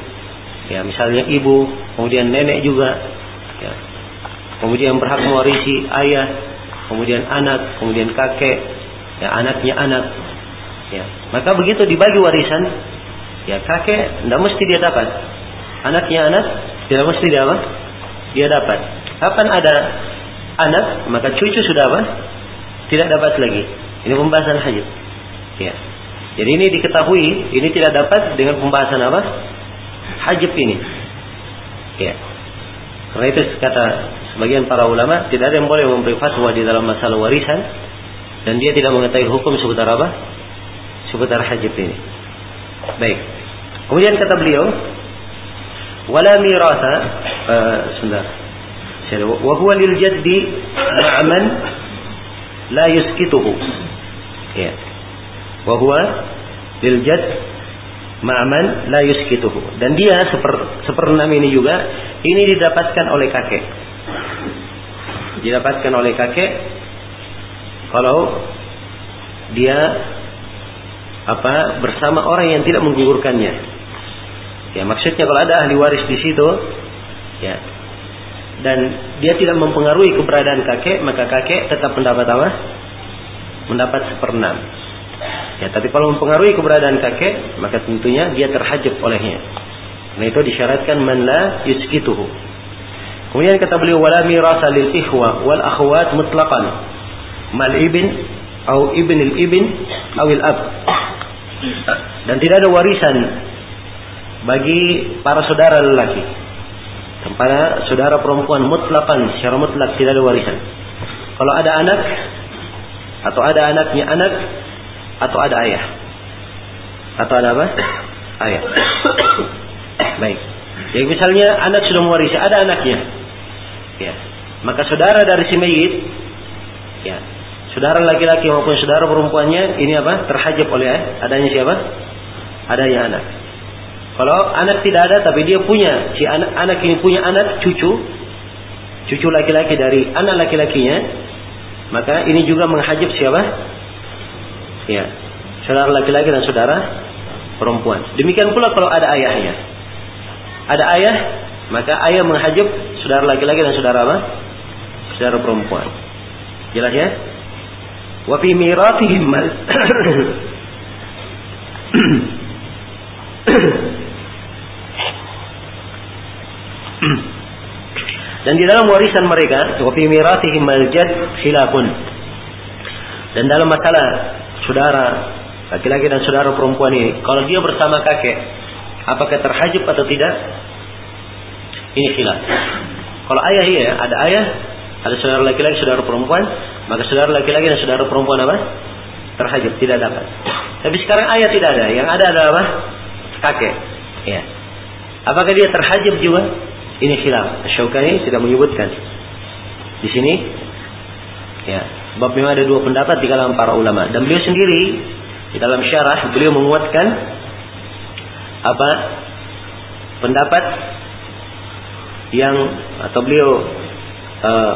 S1: ya misalnya ibu, kemudian nenek juga, ya, kemudian berhak mewarisi ayah, kemudian anak, kemudian kakek, ya anaknya anak, ya maka begitu dibagi warisan, ya kakek tidak mesti dia dapat, anaknya anak tidak mesti dia apa? Dia dapat. Kapan ada anak maka cucu sudah apa? Tidak dapat lagi. Ini pembahasan haji. Ya. Jadi ini diketahui, ini tidak dapat dengan pembahasan apa? hajib ini. Ya. Karena itu kata sebagian para ulama tidak ada yang boleh memberi fatwa di dalam masalah warisan dan dia tidak mengetahui hukum seputar apa? Seputar hajib ini. Baik. Kemudian kata beliau, wala mirasa uh, eh, sebentar. Saya wa huwa lil jaddi ma'aman la yuskituhu. Ya. Wa huwa lil jaddi Ma'aman la yuskituhu. Dan dia seper, seperenam ini juga ini didapatkan oleh kakek. Didapatkan oleh kakek kalau dia apa bersama orang yang tidak menggugurkannya. Ya maksudnya kalau ada ahli waris di situ, ya dan dia tidak mempengaruhi keberadaan kakek maka kakek tetap mendapat apa? Mendapat seperenam. Ya, tapi kalau mempengaruhi keberadaan kakek, maka tentunya dia terhajab olehnya. Nah itu disyaratkan man la yuskituhu. Kemudian kata beliau wala mirasa lil ikhwa wal akhwat mutlaqan mal ibn au ibn al ibn au al ab. Dan tidak ada warisan bagi para saudara lelaki para saudara perempuan mutlakan secara mutlak tidak ada warisan. Kalau ada anak atau ada anaknya anak atau ada ayah atau ada apa? Ayah. Baik. Jadi misalnya anak sudah mewarisi, ada anaknya. Ya. Maka saudara dari si mayit ya, saudara laki-laki maupun saudara perempuannya ini apa? terhajab oleh adanya siapa? Adanya anak. Kalau anak tidak ada tapi dia punya, si anak, anak ini punya anak cucu, cucu laki-laki dari anak laki-lakinya, maka ini juga menghajib siapa? Ya, saudara laki-laki dan saudara perempuan. Demikian pula kalau ada ayahnya. Ada ayah, maka ayah menghajib saudara laki-laki dan saudara apa? Saudara perempuan. Jelas ya? Wa fi miratihim di dalam warisan mereka, wa fi mirathihim al-jad khilafun. Dan dalam masalah saudara laki-laki dan saudara perempuan ini, kalau dia bersama kakek, apakah terhajib atau tidak? Ini khilaf. Kalau ayah iya, ada ayah, ada saudara laki-laki, saudara perempuan, maka saudara laki-laki dan saudara perempuan apa? Terhajib, tidak dapat. Tapi sekarang ayah tidak ada, yang ada adalah apa? Kakek. Ya. Apakah dia terhajib juga? Ini khilaf. Syaukani tidak menyebutkan. Di sini ya, sebab memang ada dua pendapat di kalangan para ulama. Dan beliau sendiri di dalam syarah beliau menguatkan apa pendapat yang atau beliau uh,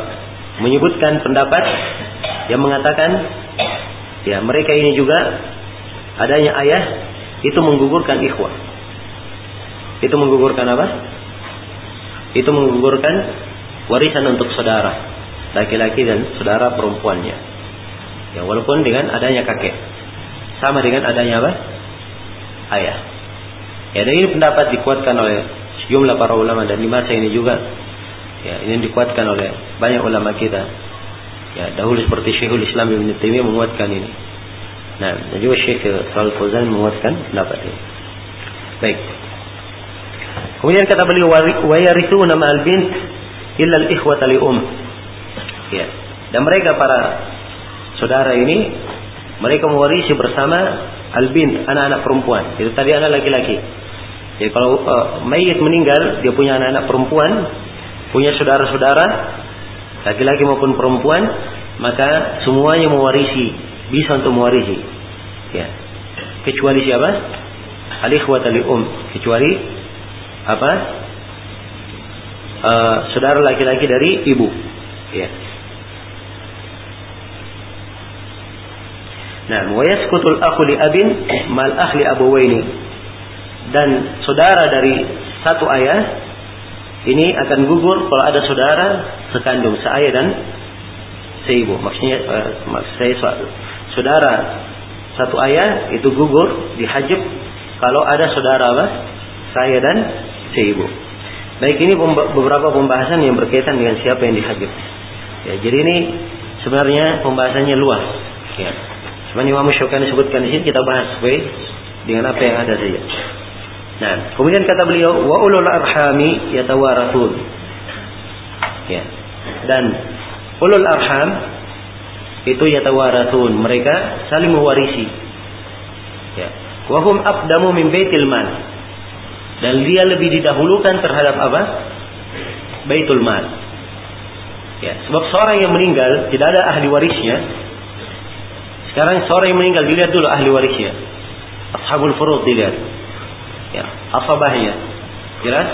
S1: menyebutkan pendapat yang mengatakan ya mereka ini juga adanya ayah itu menggugurkan ikhwah. Itu menggugurkan apa? Itu menggugurkan warisan untuk saudara laki-laki dan saudara perempuannya. Ya walaupun dengan adanya kakek. Sama dengan adanya apa? Ayah. Ya dan ini pendapat dikuatkan oleh sejumlah para ulama dan di masa ini juga. Ya, ini dikuatkan oleh banyak ulama kita. Ya, dahulu seperti Syekhul Islam Ibn Taimiyah menguatkan ini. Nah, dan juga Syekh Shalal Fauzan menguatkan pendapat ini. Baik. Kemudian kata beliau wa nama al bint illa al-ikhwata li um. Ya. Dan mereka para saudara ini mereka mewarisi bersama al-bint, anak-anak perempuan. Itu tadi anak laki-laki. Jadi kalau uh, mayit meninggal, dia punya anak-anak perempuan, punya saudara-saudara, laki-laki maupun perempuan, maka semuanya mewarisi, bisa untuk mewarisi. Ya. Kecuali siapa? Al-ikhwata li um, kecuali apa? Uh, saudara laki-laki dari ibu. Ya. Nah, wa yaskutul akhu li abin mal ahli abawaini. Dan saudara dari satu ayah ini akan gugur kalau ada saudara sekandung, seayah dan seibu. Maksudnya uh, maksud saya saudara satu ayah itu gugur dihajib kalau ada saudara apa? Saya dan seibu. Baik ini beberapa pembahasan yang berkaitan dengan siapa yang dihajib. Ya, jadi ini sebenarnya pembahasannya luas. Ya. Cuma Imam Syukani sebutkan di sini kita bahas sesuai dengan apa yang ada saja. Nah, kemudian kata beliau wa ulul arhami yatawarathun. Ya. Dan ulul arham itu yatawarathun, mereka saling mewarisi. Ya. Wahum abdamu min baitil mal dan dia lebih didahulukan terhadap apa? Baitul Mal. Ya, sebab seorang yang meninggal tidak ada ahli warisnya. Sekarang seorang yang meninggal dilihat dulu ahli warisnya. Ashabul furud dilihat. Ya, asabahnya. Jelas?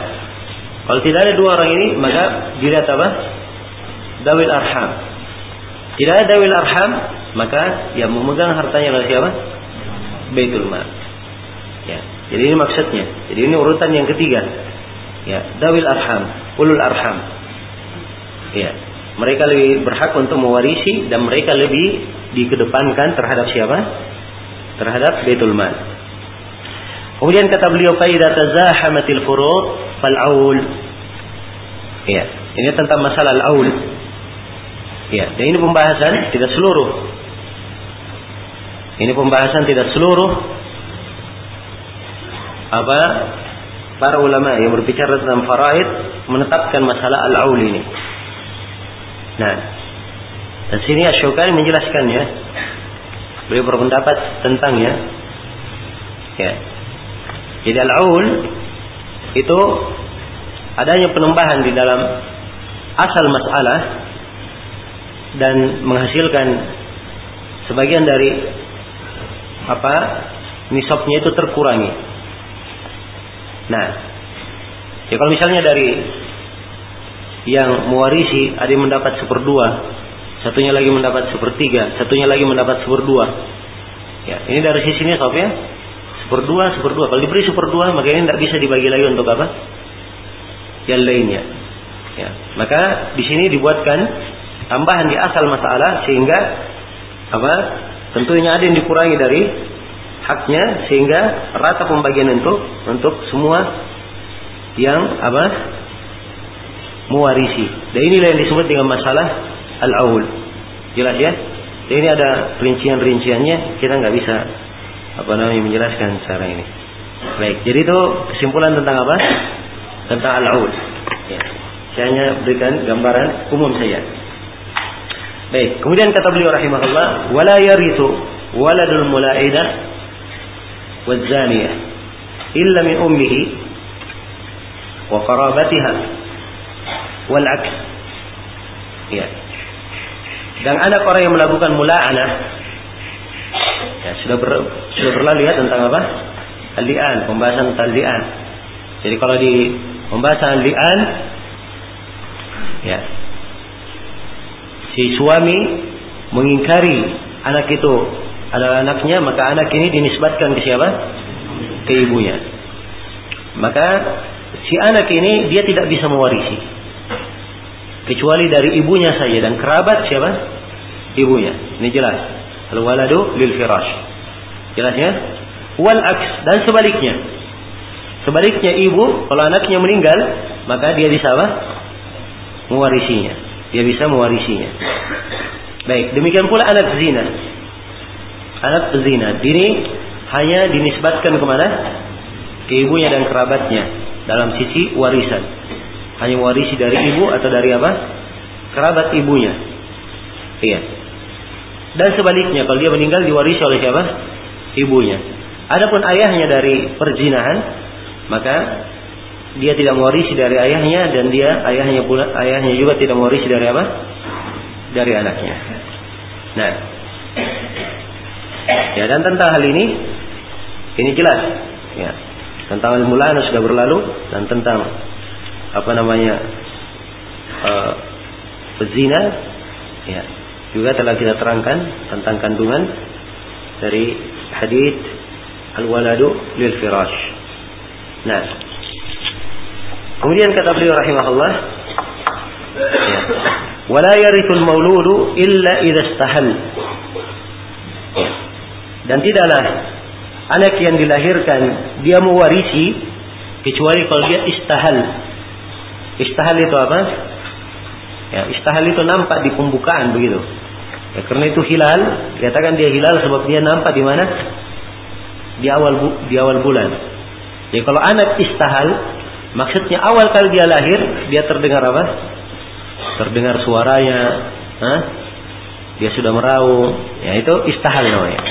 S1: Kalau tidak ada dua orang ini, maka dilihat apa? Dawil arham. Tidak ada dawil arham, maka yang memegang hartanya adalah siapa? Baitul Mal. Ya. Jadi ini maksudnya. Jadi ini urutan yang ketiga. Ya, dawil arham, ulul arham. Ya, mereka lebih berhak untuk mewarisi dan mereka lebih dikedepankan terhadap siapa? Terhadap Baitul Mal. Kemudian kata beliau faidah tazahamatil furud fal aul. Ya, ini tentang masalah al-aul. Ya, dan ini pembahasan tidak seluruh. Ini pembahasan tidak seluruh apa para ulama yang berbicara tentang faraid menetapkan masalah al-aul ini. Nah, dan sini Asyukani menjelaskannya. Beliau berpendapat tentangnya. Ya. Jadi al-aul itu adanya penambahan di dalam asal masalah dan menghasilkan sebagian dari apa nisabnya itu terkurangi Nah, ya kalau misalnya dari yang mewarisi ada yang mendapat seperdua, satunya lagi mendapat sepertiga, satunya lagi mendapat seperdua. Ya, ini dari sisi ini sob ya, seperdua, seperdua. Kalau diberi seperdua, maka ini tidak bisa dibagi lagi untuk apa? Yang lainnya. Ya, maka di sini dibuatkan tambahan di asal masalah sehingga apa? Tentunya ada yang dikurangi dari haknya sehingga rata pembagian untuk untuk semua yang apa mewarisi. Dan inilah yang disebut dengan masalah al-aul. Jelas ya? Dan ini ada rincian-rinciannya, kita nggak bisa apa namanya menjelaskan secara ini. Baik, jadi itu kesimpulan tentang apa? Tentang al-aul. Ya. Saya hanya berikan gambaran umum saja. Baik, kemudian kata beliau rahimahullah, wala yarithu waladul mulaidah wadzaniyah illa min ummihi wa qarabatiha wal aks. Ya. Dan anak orang yang melakukan mula'anah ya, sudah ber, sudah berlalu ya tentang apa? Al-li'an, pembahasan tentang li'an. Jadi kalau di pembahasan li'an ya si suami mengingkari anak itu adalah anaknya, maka anak ini dinisbatkan ke siapa? Ke ibunya. Maka si anak ini dia tidak bisa mewarisi. Kecuali dari ibunya saja dan kerabat siapa? Ibunya. Ini jelas. Al-waladu lil firash. Jelas ya? Wal aks dan sebaliknya. Sebaliknya ibu kalau anaknya meninggal, maka dia bisa apa? Mewarisinya. Dia bisa mewarisinya. Baik, demikian pula anak zina. Anak zina. Ini hanya dinisbatkan ke mana? Ke ibunya dan kerabatnya dalam sisi warisan. Hanya warisi dari ibu atau dari apa? Kerabat ibunya. Iya. Dan sebaliknya kalau dia meninggal diwarisi oleh siapa? Ibunya. Adapun ayahnya dari perzinahan, maka dia tidak mewarisi dari ayahnya dan dia ayahnya pula ayahnya juga tidak mewarisi dari apa? Dari anaknya. Nah, ya dan tentang hal ini ini jelas, ya tentang al sudah berlalu dan tentang apa namanya uh, ya juga telah kita terangkan tentang kandungan dari hadis al-waladu lil firash. Nah, kemudian kata beliau rahimahullah ya, wala yarithul mauludu illa idza istahal. Ya. Dan tidaklah anak yang dilahirkan dia mewarisi kecuali kalau dia istahal Istahal itu apa? Ya, istahal itu nampak di pembukaan begitu. Ya, karena itu hilal, katakan dia hilal sebab dia nampak di mana? Di awal bu, di awal bulan. Jadi kalau anak istahal, maksudnya awal kali dia lahir, dia terdengar apa? Terdengar suaranya, Hah? dia sudah meraung, ya itu istahal namanya.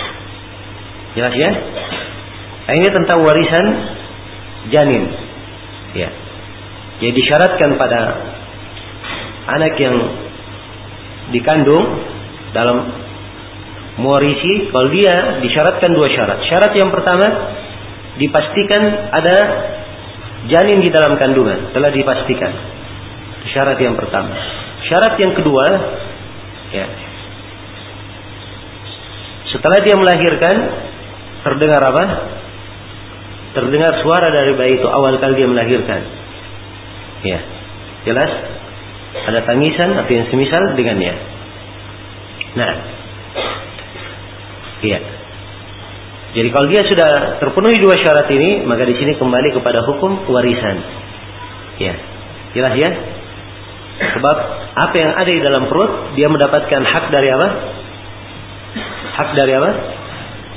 S1: Jelas ya? Nah, ini tentang warisan janin. Ya. Jadi disyaratkan pada anak yang dikandung dalam mewarisi kalau dia disyaratkan dua syarat. Syarat yang pertama dipastikan ada janin di dalam kandungan, telah dipastikan. Syarat yang pertama. Syarat yang kedua ya. Setelah dia melahirkan terdengar apa? Terdengar suara dari bayi itu awal kali dia melahirkan. Ya. Jelas? Ada tangisan atau yang semisal dengannya. Nah. Iya. Jadi kalau dia sudah terpenuhi dua syarat ini, maka di sini kembali kepada hukum warisan. Ya. Jelas ya? Sebab apa yang ada di dalam perut, dia mendapatkan hak dari apa? Hak dari apa?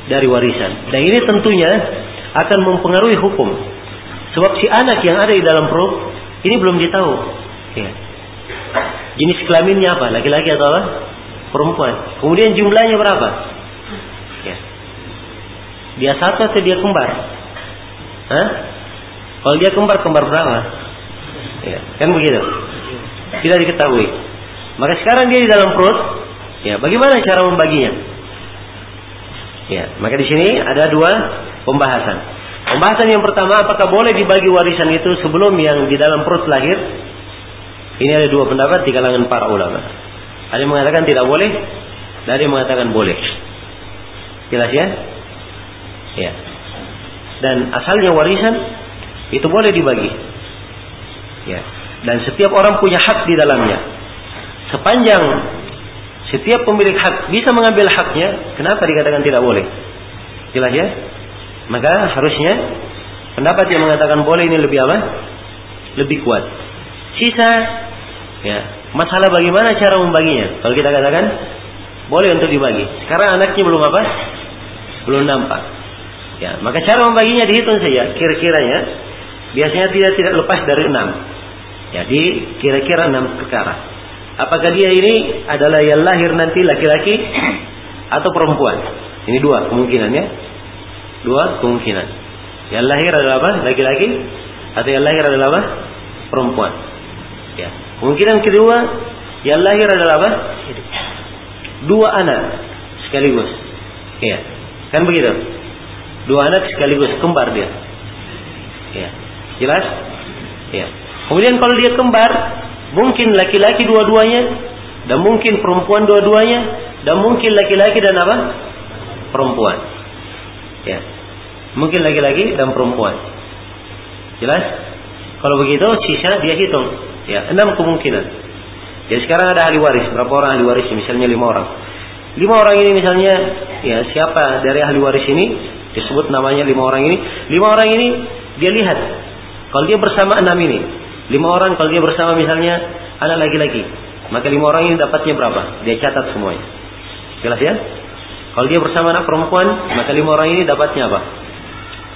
S1: Dari warisan. Dan ini tentunya akan mempengaruhi hukum. Sebab si anak yang ada di dalam perut ini belum ditahu. Ya. Jenis kelaminnya apa? Laki-laki atau apa? Perempuan. Kemudian jumlahnya berapa? Ya. Dia satu atau dia kembar? Hah? Kalau dia kembar, kembar berapa? Ya, kan begitu. Tidak diketahui. Maka sekarang dia di dalam perut. Ya, bagaimana cara membaginya? Ya, maka di sini ada dua pembahasan. Pembahasan yang pertama, apakah boleh dibagi warisan itu sebelum yang di dalam perut lahir? Ini ada dua pendapat di kalangan para ulama. Ada yang mengatakan tidak boleh, dan ada yang mengatakan boleh. Jelas ya? Ya. Dan asalnya warisan itu boleh dibagi. Ya. Dan setiap orang punya hak di dalamnya. Sepanjang setiap pemilik hak bisa mengambil haknya, kenapa dikatakan tidak boleh? Jelas ya? Maka harusnya pendapat yang mengatakan boleh ini lebih apa? Lebih kuat. Sisa Ya, masalah bagaimana cara membaginya? Kalau kita katakan boleh untuk dibagi. Sekarang anaknya belum apa? Belum nampak. Ya, maka cara membaginya dihitung saja. Kira-kiranya biasanya tidak tidak lepas dari enam. Jadi kira-kira enam perkara. Apakah dia ini adalah yang lahir nanti laki-laki atau perempuan? Ini dua kemungkinannya. Dua kemungkinan. Yang lahir adalah apa? Laki-laki atau yang lahir adalah apa? Perempuan. Ya. Kemungkinan kedua yang lahir adalah apa? Dua anak sekaligus. Ya. Kan begitu? Dua anak sekaligus kembar dia. Ya. Jelas? Ya. Kemudian kalau dia kembar, mungkin laki-laki dua-duanya dan mungkin perempuan dua-duanya dan mungkin laki-laki dan apa? Perempuan. Ya. Mungkin laki-laki dan perempuan. Jelas? Kalau begitu sisa dia hitung. Ya, enam kemungkinan. Jadi sekarang ada ahli waris. Berapa orang ahli waris? Misalnya lima orang. Lima orang ini misalnya, ya siapa dari ahli waris ini disebut namanya lima orang ini. Lima orang ini dia lihat. Kalau dia bersama enam ini, lima orang kalau dia bersama misalnya anak laki-laki, maka lima orang ini dapatnya berapa? Dia catat semuanya. Jelas ya? Kalau dia bersama anak perempuan, maka lima orang ini dapatnya apa?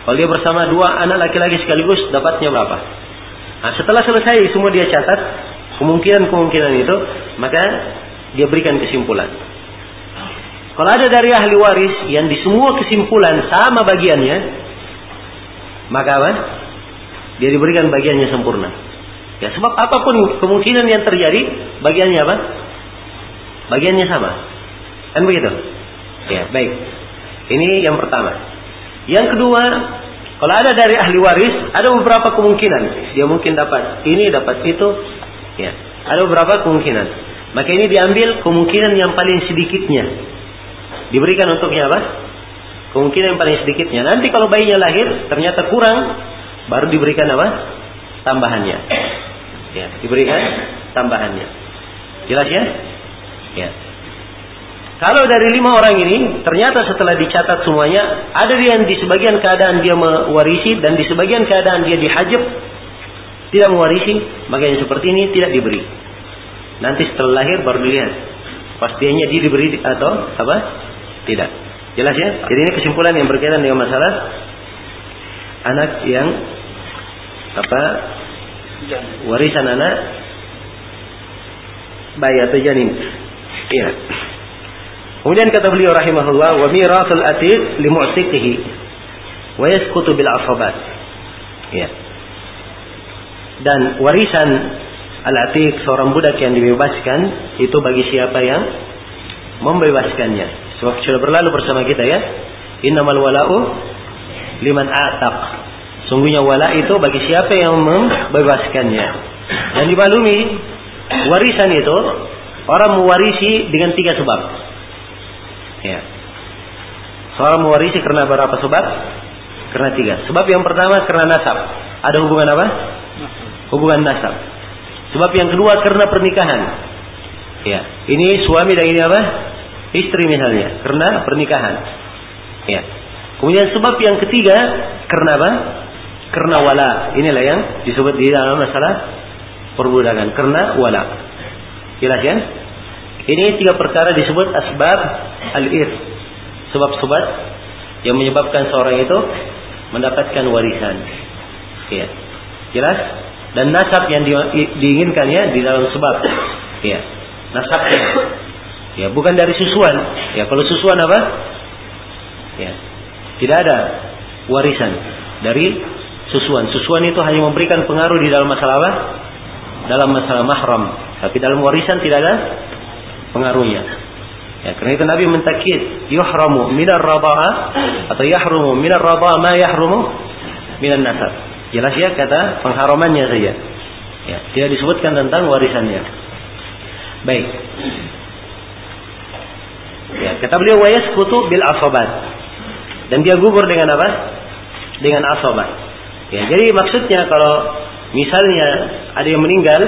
S1: Kalau dia bersama dua anak laki-laki sekaligus, dapatnya berapa? Nah, setelah selesai semua dia catat kemungkinan-kemungkinan itu, maka dia berikan kesimpulan. Kalau ada dari ahli waris yang di semua kesimpulan sama bagiannya, maka apa? Dia diberikan bagiannya sempurna. Ya sebab apa pun kemungkinan yang terjadi, bagiannya apa? Bagiannya sama. Kan begitu? Ya, baik. Ini yang pertama. Yang kedua, kalau ada dari ahli waris, ada beberapa kemungkinan. Dia mungkin dapat ini, dapat itu. Ya, ada beberapa kemungkinan. Maka ini diambil kemungkinan yang paling sedikitnya. Diberikan untuknya apa? Kemungkinan yang paling sedikitnya. Nanti kalau bayinya lahir, ternyata kurang, baru diberikan apa? Tambahannya. Ya, diberikan tambahannya. Jelas ya? Ya. Kalau dari lima orang ini, ternyata setelah dicatat semuanya, ada yang di sebagian keadaan dia mewarisi dan di sebagian keadaan dia dihajab, tidak mewarisi, maka yang seperti ini tidak diberi. Nanti setelah lahir baru dilihat, pastinya dia diberi atau apa? Tidak. Jelas ya? Jadi ini kesimpulan yang berkaitan dengan masalah anak yang apa? Warisan anak bayi atau janin. Iya. Kemudian kata beliau rahimahullah wa mirasul atiq li mu'tiqihi wa yasqutu bil asabat. Ya. Dan warisan al-atiq seorang budak yang dibebaskan itu bagi siapa yang membebaskannya. Sebab sudah berlalu bersama kita ya. Innamal wala'u liman ataq. Sungguhnya wala itu bagi siapa yang membebaskannya. Dan dimaklumi warisan itu orang mewarisi dengan tiga sebab. Ya. Seorang mewarisi karena berapa sebab? Karena tiga. Sebab yang pertama karena nasab. Ada hubungan apa? Hubungan nasab. Sebab yang kedua karena pernikahan. Ya. Ini suami dan ini apa? Istri misalnya. Karena pernikahan. Ya. Kemudian sebab yang ketiga karena apa? Karena wala. Inilah yang disebut di dalam masalah perbudakan. Karena wala. Jelas ya? Ini tiga perkara disebut asbab al-ir. Sebab-sebab yang menyebabkan seorang itu mendapatkan warisan. Ya. Jelas? Dan nasab yang di, diinginkan ya di dalam sebab. Ya. Nasabnya. Ya, bukan dari susuan. Ya, kalau susuan apa? Ya. Tidak ada warisan dari susuan. Susuan itu hanya memberikan pengaruh di dalam masalah apa? Dalam masalah mahram. Tapi dalam warisan tidak ada pengaruhnya. Ya, karena itu Nabi mentakid yuhramu minar raba'a atau yahrumu minar raba'a ma yahrumu minan nasab. Jelas ya kata pengharamannya saja. Ya, tidak disebutkan tentang warisannya. Baik. Ya, kata beliau wayas kutu bil asobat. Dan dia gugur dengan apa? Dengan asobat. Ya, jadi maksudnya kalau misalnya ada yang meninggal,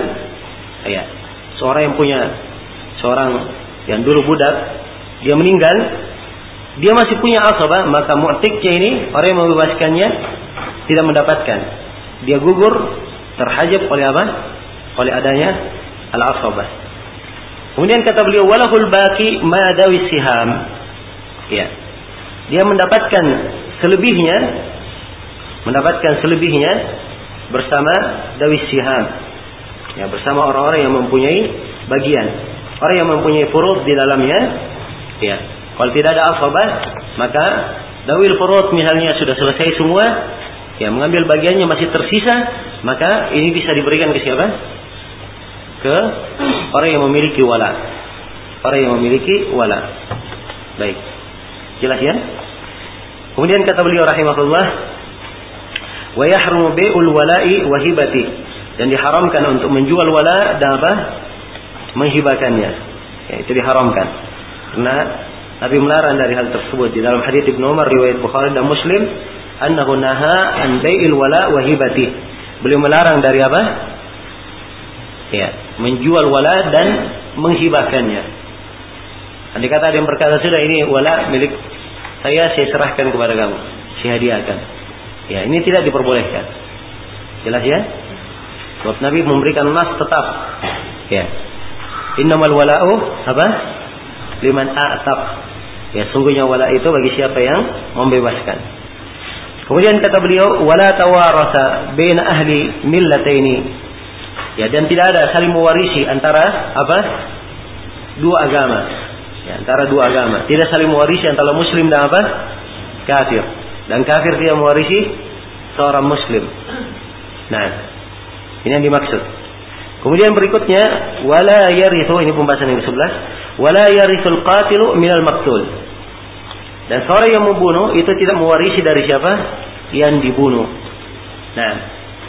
S1: ya, seorang yang punya seorang yang dulu budak, dia meninggal, dia masih punya asabah, maka mu'tiknya ini, orang yang membebaskannya, tidak mendapatkan. Dia gugur, terhajab oleh apa? Oleh adanya al-asabah. Kemudian kata beliau walahul baki ma dawi siham. Ya. Dia mendapatkan selebihnya mendapatkan selebihnya bersama dawi siham. Ya, bersama orang-orang yang mempunyai bagian. Orang yang mempunyai furud di dalamnya, ya. Kalau tidak ada asabah, maka dawil furud misalnya sudah selesai semua, ya mengambil bagiannya masih tersisa, maka ini bisa diberikan ke siapa? Ke orang yang memiliki wala. Orang yang memiliki wala. Baik. Jelas ya? Kemudian kata beliau rahimahullah, wa yahrumu bai'ul wala'i wa hibati dan diharamkan untuk menjual wala dan apa? Menghibahkannya. Ya, itu diharamkan. Karena Nabi melarang dari hal tersebut di dalam hadis Ibnu Umar riwayat Bukhari dan Muslim annahu naha an bai'il wala wa hibati. Beliau melarang dari apa? Ya, menjual wala dan menghibahkannya. Andai kata ada yang berkata sudah ini wala milik saya saya serahkan kepada kamu, saya hadiahkan. Ya, ini tidak diperbolehkan. Jelas ya? Sebab Nabi memberikan nas tetap. Ya. Innamal wala'u apa? Liman a'tab. Ya, sungguhnya wala itu bagi siapa yang membebaskan. Kemudian kata beliau, wala tawarasa baina ahli millataini. Ya, dan tidak ada saling mewarisi antara apa? Dua agama. Ya, antara dua agama. Tidak saling mewarisi antara muslim dan apa? Kafir. Dan kafir tidak mewarisi seorang muslim. Nah, ini yang dimaksud. Kemudian berikutnya wala yarithu ini pembahasan yang ke-11 wala yarithul qatilu minal maktul dan seorang yang membunuh itu tidak mewarisi dari siapa? Yang dibunuh. Nah,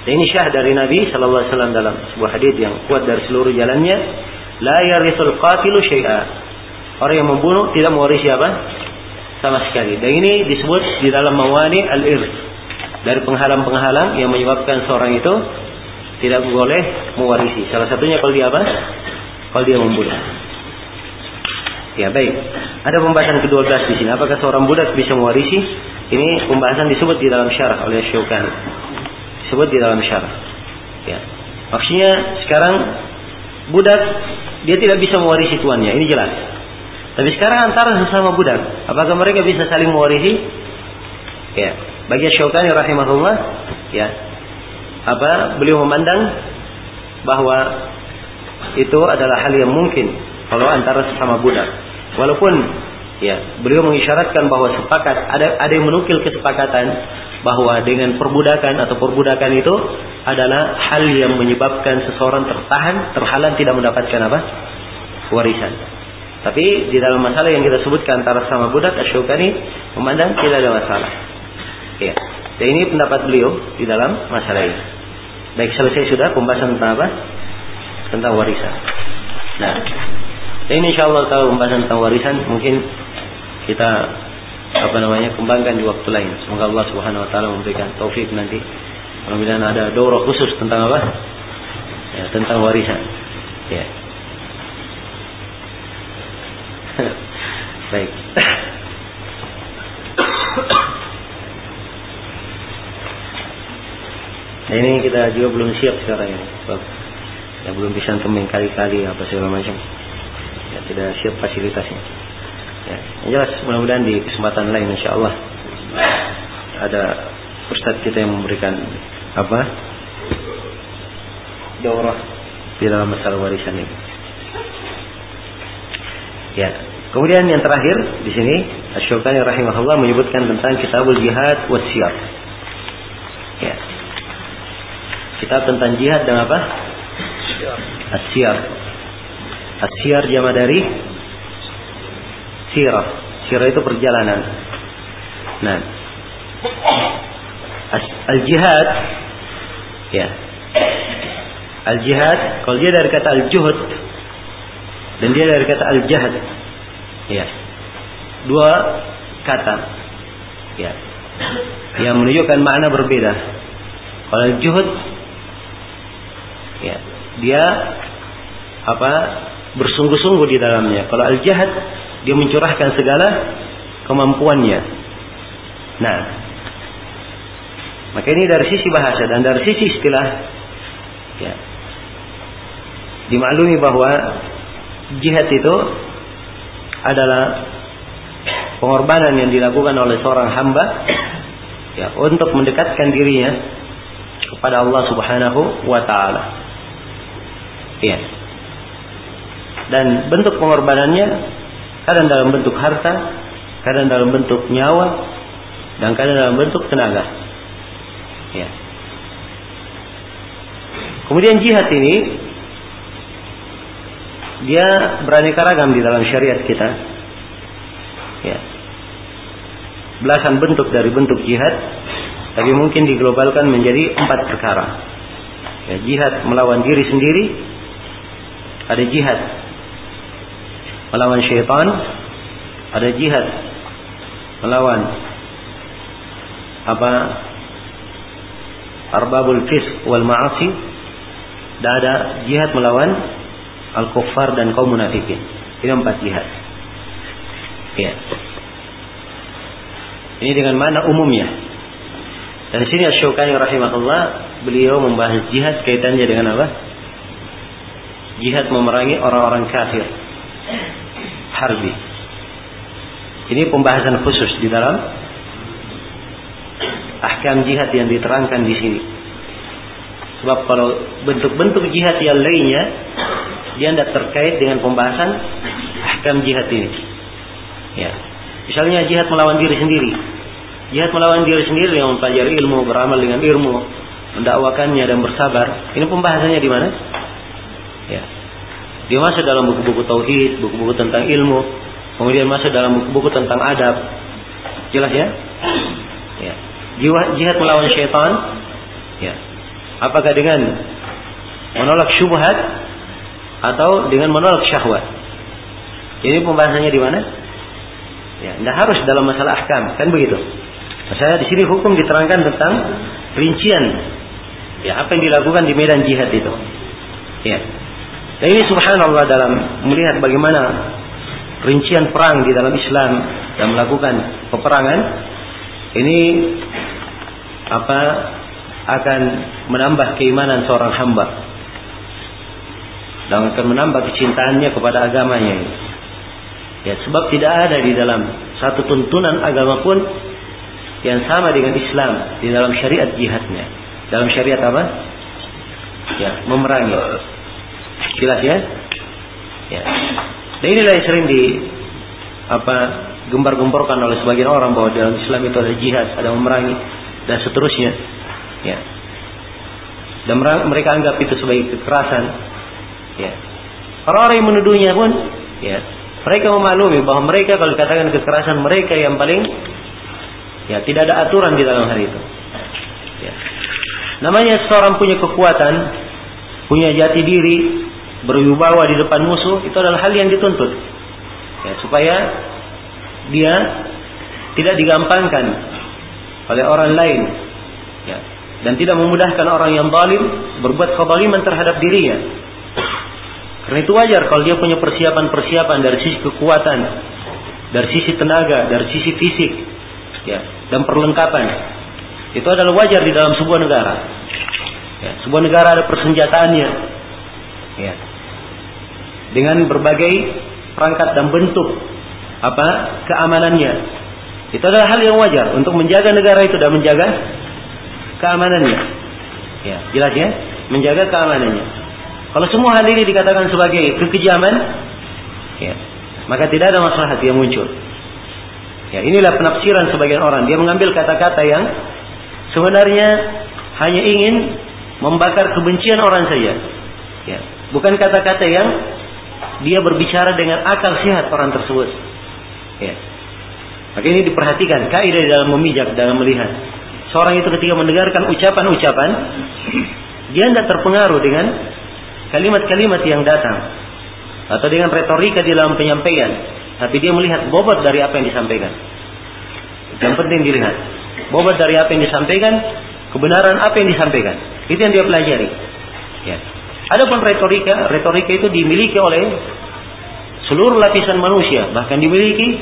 S1: ini syah dari Nabi Shallallahu Alaihi Wasallam dalam sebuah hadis yang kuat dari seluruh jalannya. La yarisul qatilu syai'a. Orang yang membunuh tidak mewarisi apa? Sama sekali. Dan ini disebut di dalam mawani al-irs. Dari penghalang-penghalang yang menyebabkan seorang itu tidak boleh mewarisi. Salah satunya kalau dia apa? Kalau dia membunuh. Ya baik. Ada pembahasan ke-12 di sini. Apakah seorang budak bisa mewarisi? Ini pembahasan disebut di dalam syarah oleh Syukani. Disebut di dalam syarah. Ya. Maksudnya sekarang budak dia tidak bisa mewarisi tuannya. Ini jelas. Tapi sekarang antara sesama budak, apakah mereka bisa saling mewarisi? Ya. Bagi Syukani rahimahullah, ya. Apa beliau memandang bahwa itu adalah hal yang mungkin kalau antara sesama budak. Walaupun ya beliau mengisyaratkan bahwa sepakat ada ada yang menukil kesepakatan bahwa dengan perbudakan atau perbudakan itu adalah hal yang menyebabkan seseorang tertahan, terhalang tidak mendapatkan apa? warisan. Tapi di dalam masalah yang kita sebutkan antara sama budak Asyukani memandang tidak ada masalah. Ya. Dan ini pendapat beliau di dalam masalah ini. Baik selesai sudah pembahasan tentang apa? Tentang warisan. Nah, ini insya Allah tahu pembahasan tentang warisan mungkin kita apa namanya kembangkan di waktu lain. Semoga Allah Subhanahu Wa Taala memberikan taufik nanti. Mudah-mudahan ada daurah khusus tentang apa? Ya, tentang warisan. Ya. Baik. Nah, ini kita juga belum siap sekarang ini. Sebab ya belum bisa temen kali-kali apa segala macam ya, tidak siap fasilitasnya. Ya, yang jelas mudah-mudahan di kesempatan lain insya Allah ada ustaz kita yang memberikan apa daurah di dalam masalah warisan ini. Ya, kemudian yang terakhir di sini Asyukani rahimahullah menyebutkan tentang kitabul jihad wasiat. Ya. Kitab tentang jihad dan apa? Asyar. Asyar jama dari sirah. Sirah itu perjalanan. Nah, al-jihad ya. Al-jihad kalau dia dari kata al-juhud dan dia dari kata al-jahad. Ya. Dua kata. Ya. Yang menunjukkan makna berbeda. Kalau al-juhud ya, dia apa bersungguh-sungguh di dalamnya. Kalau al-jahad dia mencurahkan segala kemampuannya. Nah, maka ini dari sisi bahasa dan dari sisi istilah ya. dimaklumi bahwa jihad itu adalah pengorbanan yang dilakukan oleh seorang hamba ya untuk mendekatkan dirinya kepada Allah Subhanahu wa taala. Ya. Dan bentuk pengorbanannya kadang dalam bentuk harta, kadang dalam bentuk nyawa, dan kadang dalam bentuk tenaga. Ya. Kemudian jihad ini dia beraneka ragam di dalam syariat kita. Ya. Belasan bentuk dari bentuk jihad, tapi mungkin diglobalkan menjadi empat perkara. Ya, jihad melawan diri sendiri, ada jihad melawan syaitan, ada jihad melawan apa arbabul fisq wal ma'asi dan ada jihad melawan al-kuffar dan kaum munafikin. Ini empat jihad. Ya. Ini dengan mana umumnya. Dan sini Asy-Syaukani rahimahullah beliau membahas jihad kaitannya dengan apa? Jihad memerangi orang-orang kafir. Harbi. Ini pembahasan khusus di dalam ahkam jihad yang diterangkan di sini. Sebab kalau bentuk-bentuk jihad yang lainnya dia tidak terkait dengan pembahasan ahkam jihad ini. Ya. Misalnya jihad melawan diri sendiri. Jihad melawan diri sendiri yang mempelajari ilmu, beramal dengan ilmu, mendakwakannya dan bersabar. Ini pembahasannya di mana? Ya. Dia masuk dalam buku-buku tauhid, buku-buku tentang ilmu, kemudian masuk dalam buku-buku tentang adab. Jelas ya? Ya. Jihad melawan syaitan, ya. Apakah dengan menolak syubhat atau dengan menolak syahwat? Jadi pembahasannya di mana? Ya, tidak harus dalam masalah ahkam, kan begitu. Saya di sini hukum diterangkan tentang rincian ya apa yang dilakukan di medan jihad itu. Ya. Dan ini subhanallah dalam melihat bagaimana rincian perang di dalam Islam dan melakukan peperangan ini apa akan menambah keimanan seorang hamba dan akan menambah kecintaannya kepada agamanya. Ya, sebab tidak ada di dalam satu tuntunan agama pun yang sama dengan Islam di dalam syariat jihadnya. Dalam syariat apa? Ya, memerangi. Jelas ya? Ya. Dan inilah yang sering di apa gembar-gemborkan oleh sebagian orang bahwa dalam Islam itu ada jihad, ada memerangi dan seterusnya. Ya. Dan mereka anggap itu sebagai kekerasan. Ya. Orang-orang yang menuduhnya pun, ya, mereka memaklumi bahwa mereka kalau dikatakan kekerasan mereka yang paling ya tidak ada aturan di dalam hal itu. Ya. Namanya seorang punya kekuatan, punya jati diri, berwibawa di depan musuh, itu adalah hal yang dituntut. Ya, supaya dia tidak digampangkan oleh orang lain. Ya, dan tidak memudahkan orang yang zalim berbuat kezaliman terhadap dirinya. Karena itu wajar kalau dia punya persiapan-persiapan dari sisi kekuatan, dari sisi tenaga, dari sisi fisik, ya, dan perlengkapan. Itu adalah wajar di dalam sebuah negara. Ya, sebuah negara ada persenjataannya. Ya. Dengan berbagai perangkat dan bentuk apa keamanannya. Itu adalah hal yang wajar untuk menjaga negara itu dan menjaga keamanannya. Ya, jelas ya? Menjaga keamanannya. Kalau semua hal ini dikatakan sebagai kekejaman, ya, maka tidak ada masalah yang muncul. Ya, inilah penafsiran sebagian orang. Dia mengambil kata-kata yang sebenarnya hanya ingin membakar kebencian orang saja. Ya, bukan kata-kata yang dia berbicara dengan akal sehat orang tersebut. Ya. Maka ini diperhatikan kaidah dalam memijak dalam melihat. Seorang itu ketika mendengarkan ucapan-ucapan, dia tidak terpengaruh dengan kalimat-kalimat yang datang atau dengan retorika di dalam penyampaian, tapi dia melihat bobot dari apa yang disampaikan. Yang penting dilihat bobot dari apa yang disampaikan, kebenaran apa yang disampaikan. Itu yang dia pelajari. Ya. Adapun retorika, retorika itu dimiliki oleh seluruh lapisan manusia, bahkan dimiliki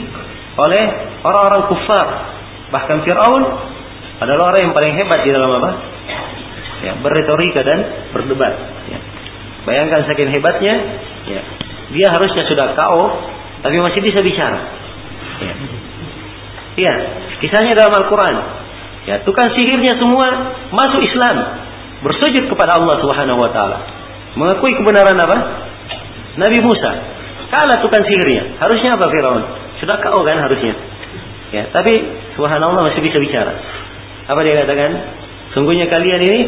S1: oleh orang-orang kufar. Bahkan Fir'aun adalah orang yang paling hebat di dalam apa? Ya, berretorika dan berdebat. Ya. Bayangkan saking hebatnya, ya. Dia harusnya sudah KO, tapi masih bisa bicara. Ya. Iya, kisahnya dalam Al-Quran. Ya, tukang sihirnya semua masuk Islam, bersujud kepada Allah Subhanahu Wa Taala, mengakui kebenaran apa? Nabi Musa. Kalah tukang sihirnya. Harusnya apa Firaun? Sudah kau kan harusnya. Ya, tapi Subhanallah masih bisa bicara. Apa dia katakan? Sungguhnya kalian ini,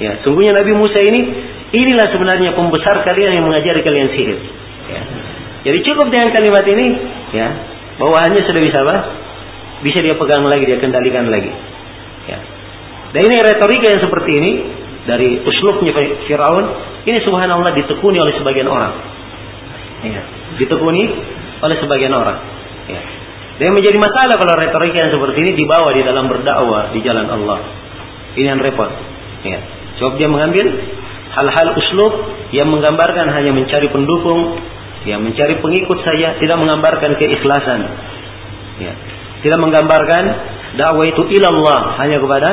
S1: ya, sungguhnya Nabi Musa ini, inilah sebenarnya pembesar kalian yang mengajari kalian sihir. Ya. Jadi cukup dengan kalimat ini, ya, bawahannya sudah bisa apa? Bisa dia pegang lagi, dia kendalikan lagi. Ya. Dan ini retorika yang seperti ini dari uslubnya Firaun, ini subhanallah ditekuni oleh sebagian orang. Ya. Ditekuni oleh sebagian orang. Ya. Dan menjadi masalah kalau retorika yang seperti ini dibawa di dalam berdakwah di jalan Allah. Ini yang repot. Ya. Sebab dia mengambil hal-hal uslub yang menggambarkan hanya mencari pendukung, ya mencari pengikut saja, tidak menggambarkan keikhlasan. Ya. Tidak menggambarkan dakwah itu ilallah hanya kepada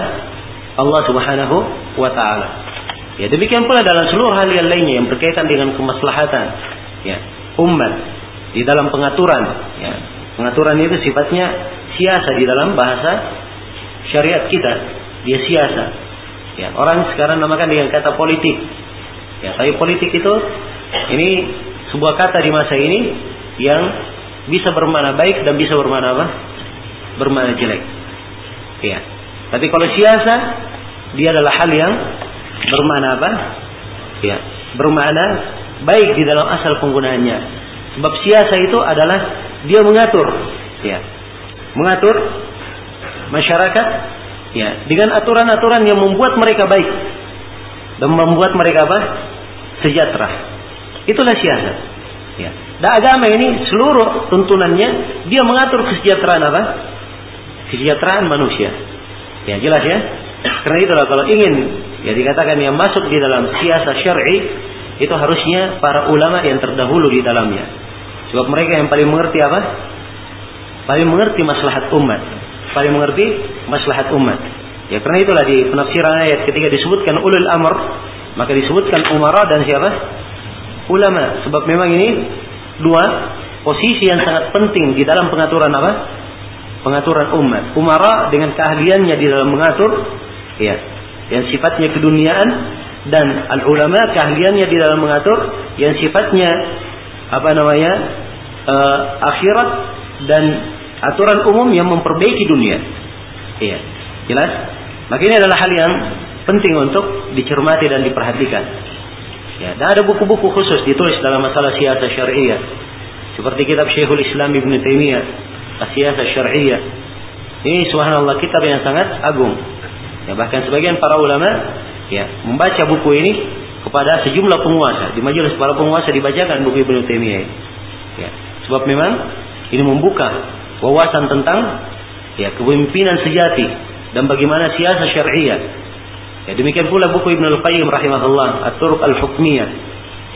S1: Allah Subhanahu wa taala. Ya, demikian pula dalam seluruh hal yang lainnya yang berkaitan dengan kemaslahatan ya, umat di dalam pengaturan ya, Pengaturan itu sifatnya siasa di dalam bahasa syariat kita. Dia siasa. Ya, orang sekarang namakan dengan kata politik. Ya, tapi politik itu ini sebuah kata di masa ini yang bisa bermana baik dan bisa bermana apa? Bermana jelek. Ya. Tapi kalau siasa dia adalah hal yang bermana apa? Ya, bermana baik di dalam asal penggunaannya. Sebab siasa itu adalah dia mengatur ya. Mengatur masyarakat ya dengan aturan-aturan yang membuat mereka baik dan membuat mereka apa? Sejahtera. Itulah siasat ya. Dan agama ini seluruh tuntunannya dia mengatur kesejahteraan apa? Kesejahteraan manusia. Ya jelas ya? Karena itulah kalau ingin ya dikatakan yang masuk di dalam siasat syar'i itu harusnya para ulama yang terdahulu di dalamnya Sebab mereka yang paling mengerti apa? Paling mengerti maslahat umat. Paling mengerti maslahat umat. Ya karena itulah di penafsiran ayat ketika disebutkan ulul amr, maka disebutkan umara dan siapa? Ulama. Sebab memang ini dua posisi yang sangat penting di dalam pengaturan apa? Pengaturan umat. Umara dengan keahliannya di dalam mengatur, ya, yang sifatnya keduniaan dan al ulama keahliannya di dalam mengatur yang sifatnya apa namanya uh, akhirat dan aturan umum yang memperbaiki dunia. Iya, jelas. Maka ini adalah hal yang penting untuk dicermati dan diperhatikan. Ya, dan ada buku-buku khusus ditulis dalam masalah siasat syariah. Seperti kitab Syekhul Islam Ibn Taimiyah, Siasat Syariah. Ini subhanallah kitab yang sangat agung. Ya, bahkan sebagian para ulama ya membaca buku ini kepada sejumlah penguasa. Di majelis para penguasa dibacakan buku Ibnu Taimiyah. Ya. Sebab memang ini membuka wawasan tentang ya kepemimpinan sejati dan bagaimana siasat syariah. Ya, demikian pula buku Ibnu Al-Qayyim rahimahullah, At-Turuq Al-Hukmiyah.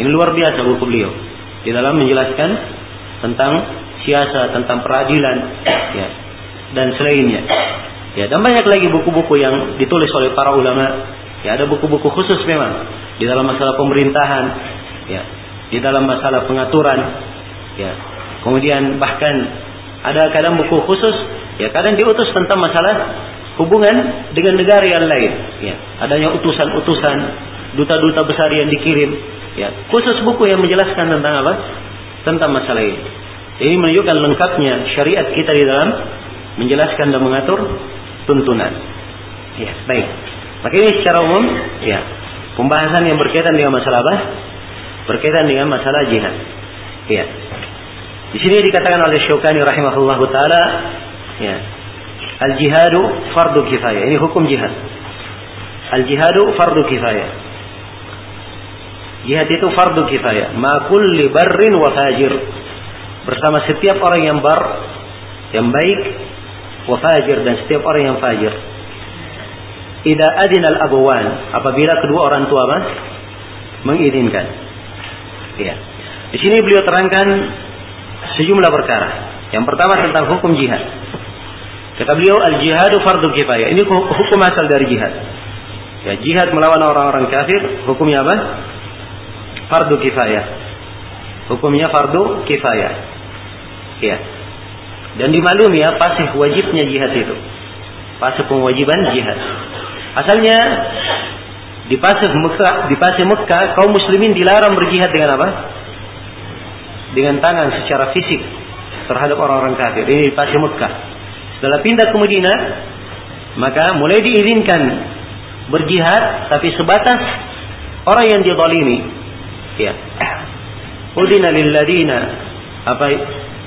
S1: Ini luar biasa buku beliau di dalam menjelaskan tentang siasat, tentang peradilan, ya, dan selainnya. Ya, dan banyak lagi buku-buku yang ditulis oleh para ulama. Ya, ada buku-buku khusus memang di dalam masalah pemerintahan, ya, di dalam masalah pengaturan, ya. Kemudian bahkan ada kadang buku khusus, ya kadang diutus tentang masalah hubungan dengan negara yang lain, ya. Adanya utusan-utusan, duta-duta besar yang dikirim, ya. Khusus buku yang menjelaskan tentang apa? Tentang masalah ini. Ini menunjukkan lengkapnya syariat kita di dalam menjelaskan dan mengatur tuntunan. Ya, baik. Maka ini secara umum, ya, Pembahasan yang berkaitan dengan masalah apa? Berkaitan dengan masalah jihad. Iya. Di sini dikatakan oleh Syaukani rahimahullahu taala, ya. Al jihadu fardu kifayah. Ini hukum jihad. Al jihadu fardu kifayah. Jihad itu fardu kifayah. Ma kulli barrin wa fajir. Bersama setiap orang yang bar, yang baik, wa fajir dan setiap orang yang fajir. Ida adinal abawan apabila kedua orang tua mas mengizinkan. Ya. Di sini beliau terangkan sejumlah perkara. Yang pertama tentang hukum jihad. Kata beliau al jihadu fardu kifayah. Ini hukum asal dari jihad. Ya, jihad melawan orang-orang kafir hukumnya apa? fardu kifayah. Hukumnya fardu kifayah. Ya. Dan dimaklumi ya pasif wajibnya jihad itu. Pasif kewajiban jihad. Asalnya di pasif Mekah, di pasif Mekah kaum muslimin dilarang berjihad dengan apa? Dengan tangan secara fisik terhadap orang-orang kafir. Ini di pasif Mekah. Setelah pindah ke Madinah, maka mulai diizinkan berjihad tapi sebatas orang yang dizalimi. Ya. Udina lil ladina apa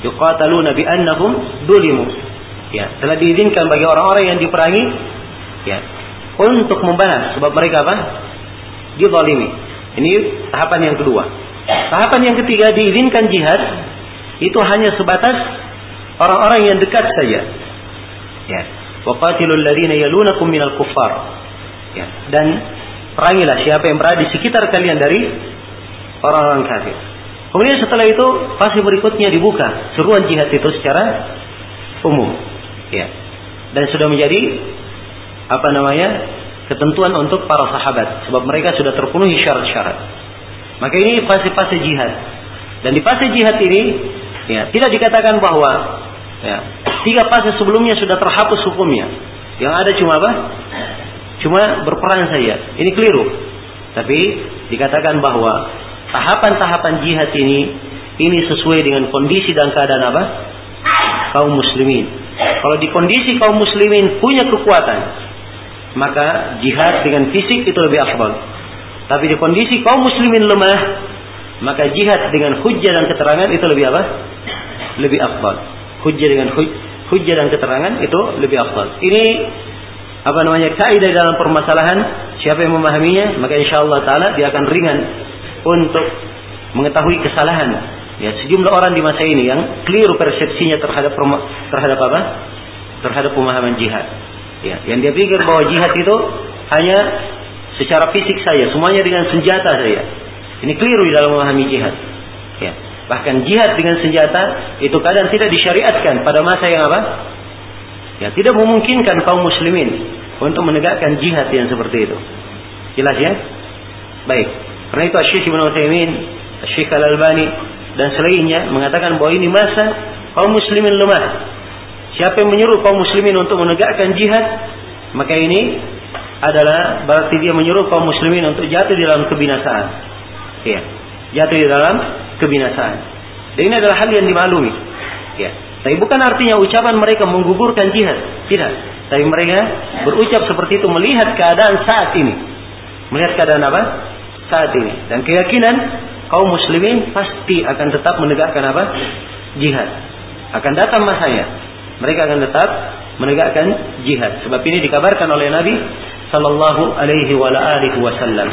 S1: yuqataluna bi annahum dulimu. Ya, telah diizinkan bagi orang-orang yang diperangi ya untuk membalas sebab mereka apa? Dizalimi. Ini tahapan yang kedua. Tahapan yang ketiga diizinkan jihad itu hanya sebatas orang-orang yang dekat saja. Ya. Waqatilul ladzina yalunakum minal kuffar. Ya. Dan perangilah siapa yang berada di sekitar kalian dari orang-orang kafir. Kemudian setelah itu fase berikutnya dibuka seruan jihad itu secara umum. Ya. Dan sudah menjadi apa namanya? ketentuan untuk para sahabat sebab mereka sudah terpenuhi syarat-syarat. Maka ini fase-fase jihad. Dan di fase jihad ini ya, tidak dikatakan bahwa ya, tiga fase sebelumnya sudah terhapus hukumnya. Yang ada cuma apa? Cuma berperang saja. Ini keliru. Tapi dikatakan bahwa tahapan-tahapan jihad ini ini sesuai dengan kondisi dan keadaan apa? Kaum muslimin. Kalau di kondisi kaum muslimin punya kekuatan, maka jihad dengan fisik itu lebih afdal. Tapi di kondisi kaum muslimin lemah, maka jihad dengan hujjah dan keterangan itu lebih apa? Lebih afdal. Hujjah dengan hujjah dan keterangan itu lebih afdal. Ini apa namanya kaidah dalam permasalahan siapa yang memahaminya maka insya Allah taala dia akan ringan untuk mengetahui kesalahan ya sejumlah orang di masa ini yang keliru persepsinya terhadap terhadap apa terhadap pemahaman jihad ya yang dia pikir bahwa jihad itu hanya secara fisik saja semuanya dengan senjata saja ini keliru dalam memahami jihad ya bahkan jihad dengan senjata itu kadang tidak disyariatkan pada masa yang apa Ya, tidak memungkinkan kaum muslimin untuk menegakkan jihad yang seperti itu. Jelas ya? Baik. Karena itu Syekh Ibn Utsaimin, Syekh Al-Albani dan selainnya mengatakan bahwa ini masa kaum muslimin lemah. Siapa yang menyuruh kaum muslimin untuk menegakkan jihad, maka ini adalah berarti dia menyuruh kaum muslimin untuk jatuh di dalam kebinasaan. Ya, jatuh di dalam kebinasaan. Dan ini adalah hal yang dimaklumi. Ya, tapi bukan artinya ucapan mereka menggugurkan jihad. Tidak. Tapi mereka berucap seperti itu melihat keadaan saat ini. Melihat keadaan apa? Saat ini. Dan keyakinan kaum muslimin pasti akan tetap menegakkan apa? Jihad. Akan datang masanya. Mereka akan tetap menegakkan jihad. Sebab ini dikabarkan oleh Nabi Sallallahu Alaihi Wasallam.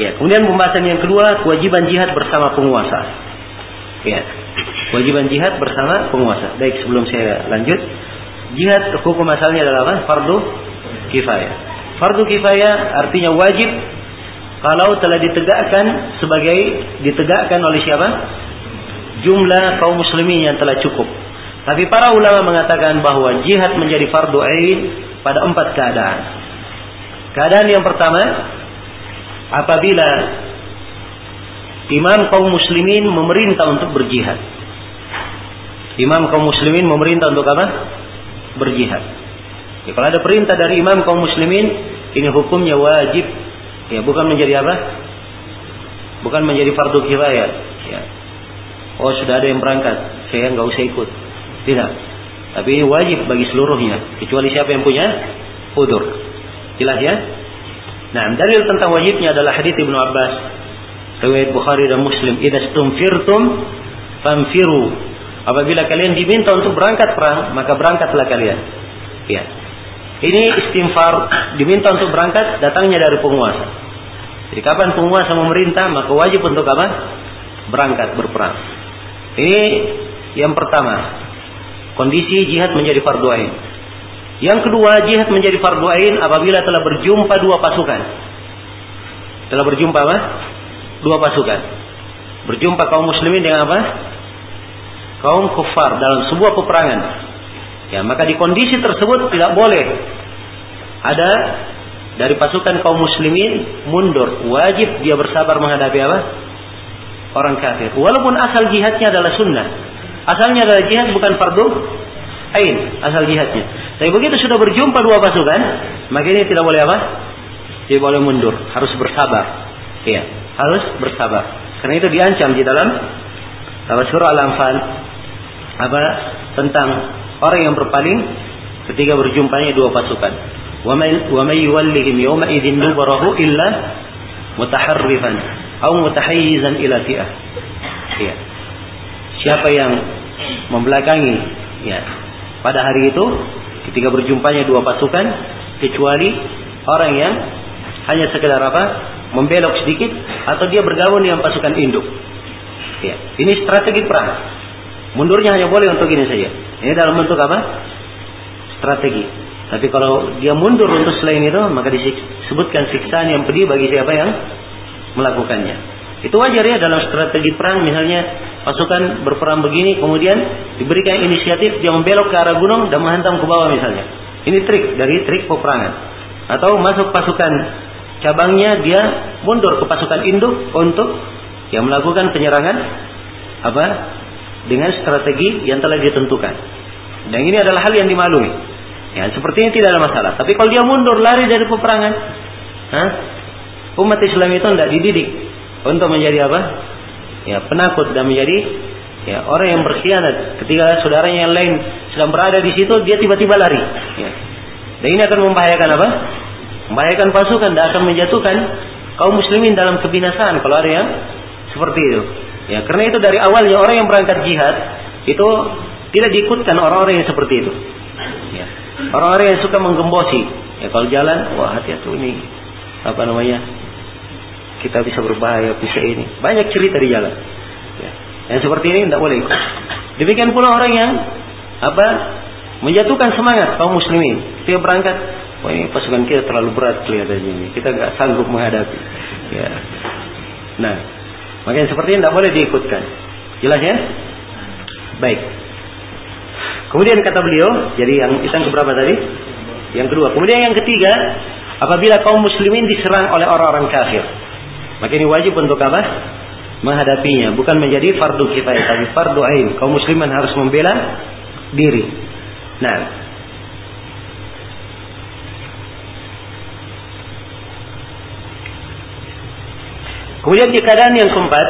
S1: Ya, kemudian pembahasan yang kedua kewajiban jihad bersama penguasa. Ya, Kewajiban jihad bersama penguasa. Baik, sebelum saya lanjut, jihad hukum asalnya adalah apa? Fardu kifayah. Fardu kifayah artinya wajib kalau telah ditegakkan sebagai ditegakkan oleh siapa? Jumlah kaum muslimin yang telah cukup. Tapi para ulama mengatakan bahwa jihad menjadi fardu ain pada empat keadaan. Keadaan yang pertama, apabila imam kaum muslimin memerintah untuk berjihad. Imam kaum muslimin memerintah untuk apa? Berjihad. Ya, kalau ada perintah dari imam kaum muslimin, ini hukumnya wajib. Ya, bukan menjadi apa? Bukan menjadi fardu kifayah. Ya. Oh, sudah ada yang berangkat, saya nggak usah ikut. Tidak. Tapi ini wajib bagi seluruhnya, kecuali siapa yang punya udur. Jelas ya? Nah, dalil tentang wajibnya adalah hadis Ibnu Abbas riwayat Bukhari dan Muslim, "Idza stumfirtum famfiru Apabila kalian diminta untuk berangkat perang, maka berangkatlah kalian. Ya. Ini istimfar diminta untuk berangkat datangnya dari penguasa. Jadi kapan penguasa memerintah maka wajib untuk apa? Berangkat berperang. Ini yang pertama. Kondisi jihad menjadi fardu ain. Yang kedua, jihad menjadi fardu ain apabila telah berjumpa dua pasukan. Telah berjumpa apa? Dua pasukan. Berjumpa kaum muslimin dengan apa? kaum kufar dalam sebuah peperangan, ya maka di kondisi tersebut tidak boleh ada dari pasukan kaum muslimin mundur, wajib dia bersabar menghadapi apa? Orang kafir. Walaupun asal jihadnya adalah sunnah. Asalnya adalah jihad bukan fardu ain, asal jihadnya. Tapi begitu sudah berjumpa dua pasukan, maka ini tidak boleh apa? Tidak boleh mundur, harus bersabar. Iya, harus bersabar. Karena itu diancam di dalam surah Al-Anfal apa tentang Orang yang berpaling ketika berjumpanya dua pasukan. Wa may yuwallihim yawma idzin dubarahu illa mutaharrifan mutahayyizan ila iya. Siapa yang membelakangi ya pada hari itu ketika berjumpanya dua pasukan kecuali orang yang hanya sekedar apa membelok sedikit atau dia bergabung dengan pasukan induk. Ya, ini strategi perang. Mundurnya hanya boleh untuk ini saja ini dalam bentuk apa strategi tapi kalau dia mundur untuk selain itu, maka disebutkan siksaan yang pedih bagi siapa yang melakukannya. Itu wajar ya dalam strategi perang misalnya pasukan berperang begini kemudian diberikan inisiatif dia membelok ke arah gunung dan menghantam ke bawah misalnya. Ini trik dari trik peperangan. Atau masuk pasukan cabangnya dia mundur ke pasukan induk untuk yang melakukan penyerangan apa dengan strategi yang telah ditentukan. Dan ini adalah hal yang dimaklumi. Ya, seperti ini tidak ada masalah. Tapi kalau dia mundur lari dari peperangan, Hah? umat Islam itu tidak dididik untuk menjadi apa? Ya, penakut dan menjadi ya orang yang berkhianat. Ketika saudaranya yang lain sedang berada di situ, dia tiba-tiba lari. Ya. Dan ini akan membahayakan apa? Membahayakan pasukan dan akan menjatuhkan kaum muslimin dalam kebinasaan kalau ada yang seperti itu. Ya, karena itu dari awalnya orang yang berangkat jihad itu tidak diikutkan orang-orang yang seperti itu. Orang-orang yang suka menggembosi. Ya kalau jalan, wah hati-hati ini apa namanya? Kita bisa berbahaya, bisa ini. Banyak cerita di jalan. Ya. Yang seperti ini tidak boleh ikut. Demikian pula orang yang apa menjatuhkan semangat kaum muslimin. Dia berangkat, wah ini pasukan kita terlalu berat kelihatannya ini. Kita nggak sanggup menghadapi. Ya. Nah, makanya seperti ini tidak boleh diikutkan. Jelas ya? Baik. Kemudian kata beliau, jadi yang yang keberapa tadi? Yang kedua. Kemudian yang ketiga, apabila kaum muslimin diserang oleh orang-orang kafir, maka ini wajib untuk apa? Menghadapinya, bukan menjadi fardu kifayah, tapi fardu ain. Kaum muslimin harus membela diri. Nah, Kemudian di keadaan yang keempat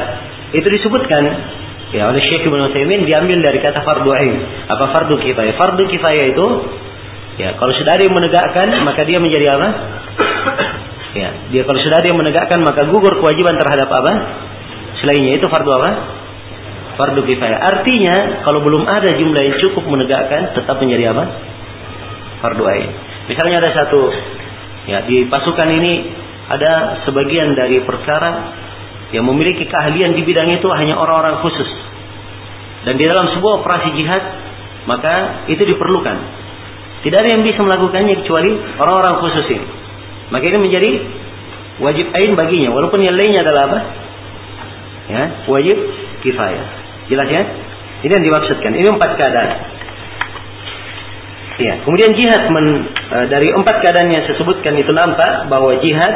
S1: itu disebutkan Ya, oleh Syekh Ibn Utsaimin diambil dari kata fardu ain. Apa fardu kifayah? Fardu kifayah itu ya, kalau sudah ada yang menegakkan, maka dia menjadi apa? Ya, dia kalau sudah ada yang menegakkan, maka gugur kewajiban terhadap apa? Selainnya itu fardu apa? Fardu kifayah. Artinya, kalau belum ada jumlah yang cukup menegakkan, tetap menjadi apa? Fardu ain. Misalnya ada satu ya di pasukan ini ada sebagian dari perkara yang memiliki keahlian di bidang itu hanya orang-orang khusus. Dan di dalam sebuah operasi jihad, maka itu diperlukan. Tidak ada yang bisa melakukannya kecuali orang-orang khusus ini. Maka ini menjadi wajib ain baginya, walaupun yang lainnya adalah apa? Ya, wajib kifayah. Jelas ya? Ini yang dimaksudkan. Ini empat keadaan. Ya, kemudian jihad men, e, dari empat keadaan yang saya sebutkan itu nampak bahwa jihad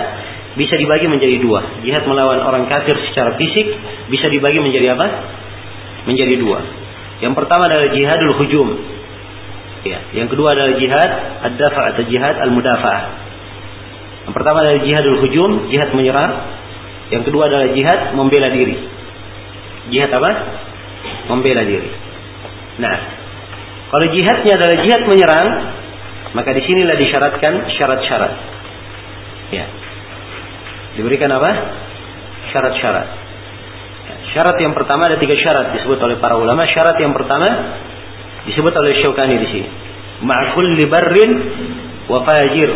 S1: bisa dibagi menjadi dua. Jihad melawan orang kafir secara fisik bisa dibagi menjadi apa? Menjadi dua. Yang pertama adalah jihadul hujum. Ya, yang kedua adalah jihad ad-dafa atau jihad al-mudafa'ah. Yang pertama adalah jihadul hujum, jihad menyerang. Yang kedua adalah jihad membela diri. Jihad apa? Membela diri. Nah, kalau jihadnya adalah jihad menyerang, maka di sinilah disyaratkan syarat-syarat. Ya, Diberikan apa? Syarat-syarat. Ya, syarat yang pertama ada tiga syarat disebut oleh para ulama. Syarat yang pertama disebut oleh Syaukani di sini. Ma'kul libarrin wa fajir.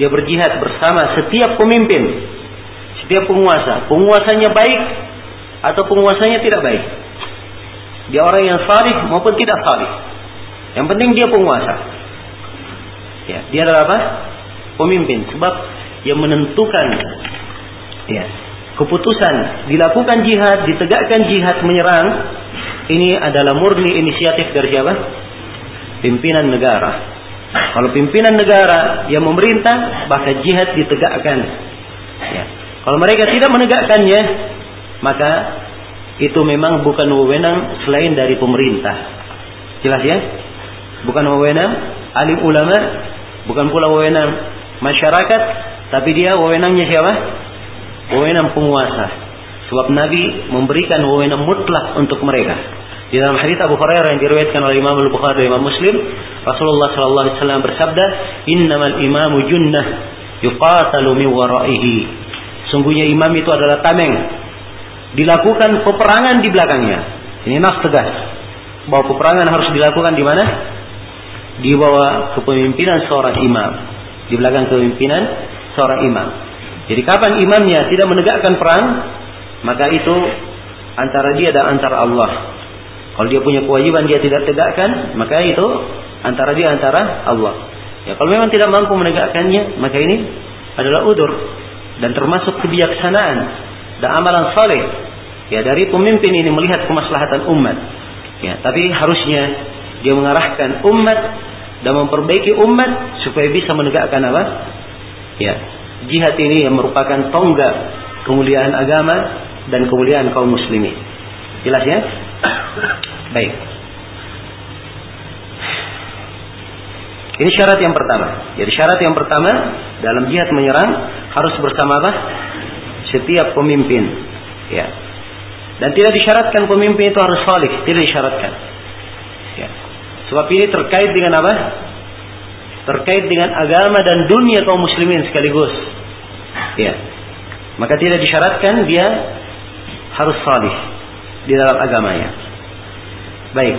S1: Dia berjihad bersama setiap pemimpin, setiap penguasa. Penguasanya baik atau penguasanya tidak baik. Dia orang yang salih maupun tidak salih. Yang penting dia penguasa. Ya, dia adalah apa? Pemimpin. Sebab yang menentukan ya, keputusan dilakukan jihad, ditegakkan jihad menyerang, ini adalah murni inisiatif dari siapa? Pimpinan negara. Kalau pimpinan negara yang memerintah, maka jihad ditegakkan. Ya. Kalau mereka tidak menegakkannya, maka itu memang bukan wewenang selain dari pemerintah. Jelas ya? Bukan wewenang alim ulama, bukan pula wewenang masyarakat, tapi dia wewenangnya siapa? Wewenang penguasa. Sebab Nabi memberikan wewenang mutlak untuk mereka. Di dalam hadis Abu Hurairah yang diriwayatkan oleh Imam Al-Bukhari dan Imam Muslim, Rasulullah sallallahu alaihi wasallam bersabda, "Innamal imamu junnah yuqatalu min waraihi." Sungguhnya imam itu adalah tameng. Dilakukan peperangan di belakangnya. Ini nas tegas. Bahwa peperangan harus dilakukan di mana? Di bawah kepemimpinan seorang imam. Di belakang kepemimpinan seorang imam. Jadi kapan imamnya tidak menegakkan perang, maka itu antara dia dan antara Allah. Kalau dia punya kewajiban dia tidak tegakkan, maka itu antara dia antara Allah. Ya, kalau memang tidak mampu menegakkannya, maka ini adalah udur dan termasuk kebijaksanaan dan amalan saleh ya dari pemimpin ini melihat kemaslahatan umat. Ya, tapi harusnya dia mengarahkan umat dan memperbaiki umat supaya bisa menegakkan apa? Ya, jihad ini yang merupakan tonggak kemuliaan agama dan kemuliaan kaum muslimin. Jelas ya? Baik. Ini syarat yang pertama. Jadi syarat yang pertama dalam jihad menyerang harus bersama apa? Setiap pemimpin. Ya. Dan tidak disyaratkan pemimpin itu harus salih, tidak disyaratkan. Ya. Sebab ini terkait dengan apa? Terkait dengan agama dan dunia kaum muslimin sekaligus. Ya. Maka tidak disyaratkan dia harus salih di dalam agamanya. Baik.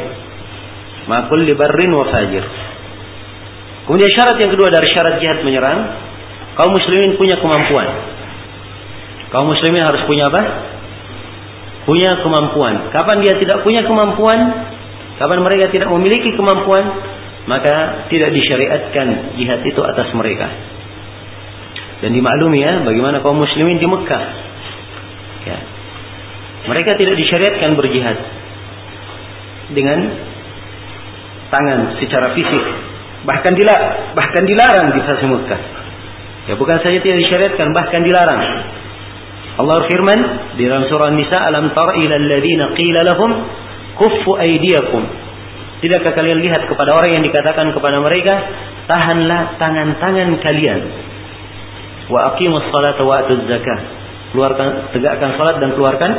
S1: Makul libarrin wa fajir. Kemudian syarat yang kedua dari syarat jihad menyerang, kaum muslimin punya kemampuan. Kaum muslimin harus punya apa? Punya kemampuan. Kapan dia tidak punya kemampuan, kapan mereka tidak memiliki kemampuan, maka tidak disyariatkan jihad itu atas mereka. Dan dimaklumi ya bagaimana kaum muslimin di Mekah. Ya, mereka tidak disyariatkan berjihad dengan tangan secara fisik. Bahkan dilarang, bahkan dilarang di fase Mekah. Ya bukan saja tidak disyariatkan, bahkan dilarang. Allah firman di dalam surah Nisa, "Alam tara ila alladziina qila lahum kuffu aydiyakum." Tidakkah kalian lihat kepada orang yang dikatakan kepada mereka, tahanlah tangan-tangan kalian. Wa aqimus salata wa atuz. Keluarkan tegakkan salat dan keluarkan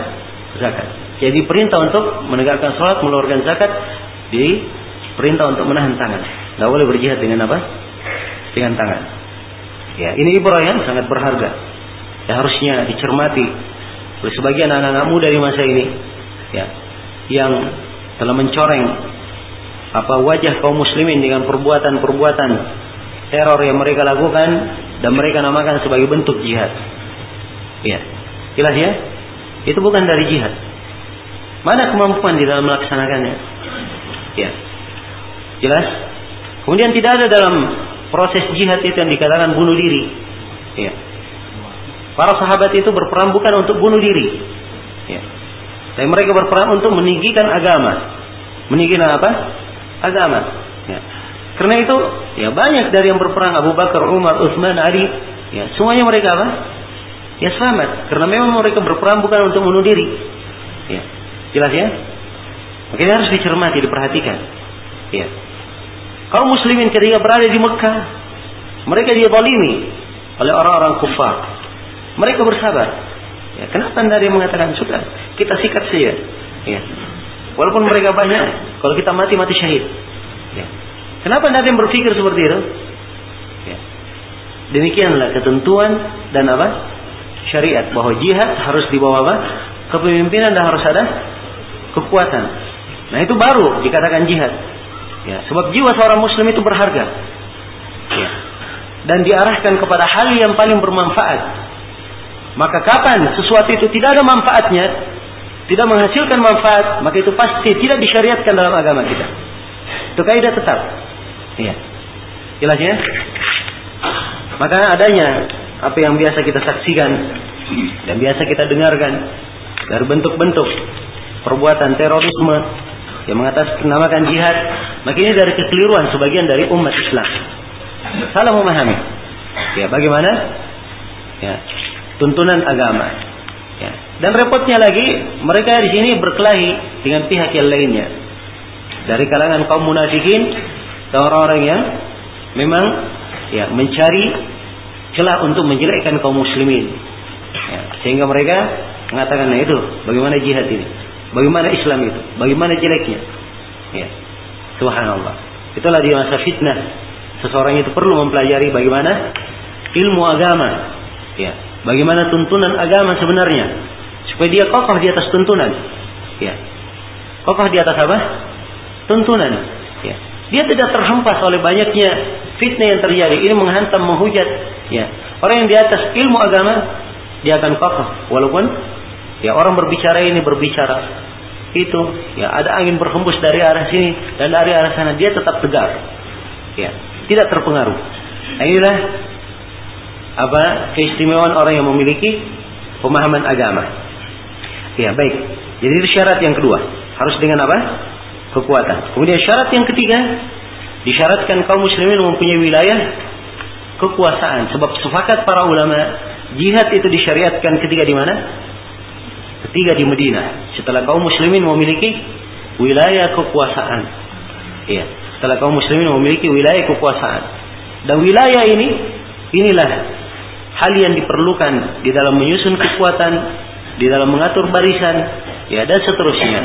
S1: zakat. Jadi perintah untuk menegakkan sholat, mengeluarkan zakat, di perintah untuk menahan tangan. Tidak boleh berjihad dengan apa? Dengan tangan. Ya, ini yang sangat berharga. Ya, harusnya dicermati oleh sebagian anak-anak muda di masa ini. Ya, yang telah mencoreng apa wajah kaum muslimin dengan perbuatan-perbuatan teror yang mereka lakukan dan mereka namakan sebagai bentuk jihad. Ya, jelas ya? Itu bukan dari jihad. Mana kemampuan di dalam melaksanakannya? Ya. Jelas? Kemudian tidak ada dalam proses jihad itu yang dikatakan bunuh diri. Ya. Para sahabat itu berperang bukan untuk bunuh diri. Ya. Tapi mereka berperang untuk meninggikan agama. Meninggikan apa? Agama. Ya. Karena itu, ya banyak dari yang berperang Abu Bakar, Umar, Utsman, Ali, ya semuanya mereka apa? ya selamat karena memang mereka berperang bukan untuk bunuh diri. Ya. Jelas ya? Makanya harus dicermati, diperhatikan. Ya. Kaum muslimin ketika berada di Mekah, mereka dizalimi oleh orang-orang kufar. Mereka bersabar. Ya, kenapa yang mengatakan sudah kita sikat saja? Ya. Walaupun mereka banyak, kalau kita mati mati syahid. Ya. Kenapa anda yang berpikir seperti itu? Ya. Demikianlah ketentuan dan apa? syariat bahwa jihad harus dibawa apa? Kepemimpinan dan harus ada kekuatan. Nah itu baru dikatakan jihad. Ya, sebab jiwa seorang muslim itu berharga. Ya. Dan diarahkan kepada hal yang paling bermanfaat. Maka kapan sesuatu itu tidak ada manfaatnya, tidak menghasilkan manfaat, maka itu pasti tidak disyariatkan dalam agama kita. Itu kaidah tetap. Ya. Jelas ya? Maka adanya apa yang biasa kita saksikan dan biasa kita dengarkan dari bentuk-bentuk perbuatan terorisme yang mengatasnamakan jihad Maka ini dari kekeliruan sebagian dari umat Islam. Salah memahami. Ya, bagaimana? Ya, tuntunan agama. Dan repotnya lagi, mereka di sini berkelahi dengan pihak yang lainnya. Dari kalangan kaum munafikin orang-orang yang memang ya mencari celah untuk menjelekkan kaum muslimin. Ya, sehingga mereka mengatakan nah itu bagaimana jihad ini, bagaimana Islam itu, bagaimana jeleknya. Ya, subhanallah. Itulah di masa fitnah seseorang itu perlu mempelajari bagaimana ilmu agama, ya, bagaimana tuntunan agama sebenarnya, supaya dia kokoh di atas tuntunan, ya, kokoh di atas apa? Tuntunan, ya. Dia tidak terhempas oleh banyaknya fitnah yang terjadi. Ini menghantam, menghujat, ya. Orang yang di atas ilmu agama dia akan kokoh. Walaupun ya orang berbicara ini berbicara. Itu ya ada angin berhembus dari arah sini dan dari arah sana. Dia tetap tegar. Ya. Tidak terpengaruh. Nah, inilah apa keistimewaan orang yang memiliki pemahaman agama ya baik jadi itu syarat yang kedua harus dengan apa kekuatan kemudian syarat yang ketiga disyaratkan kaum muslimin mempunyai wilayah kekuasaan sebab sepakat para ulama Jihad itu disyariatkan ketika di mana? Ketika di Madinah. Setelah kaum muslimin memiliki wilayah kekuasaan. Iya. Setelah kaum muslimin memiliki wilayah kekuasaan. Dan wilayah ini, inilah hal yang diperlukan di dalam menyusun kekuatan, di dalam mengatur barisan, ya dan seterusnya.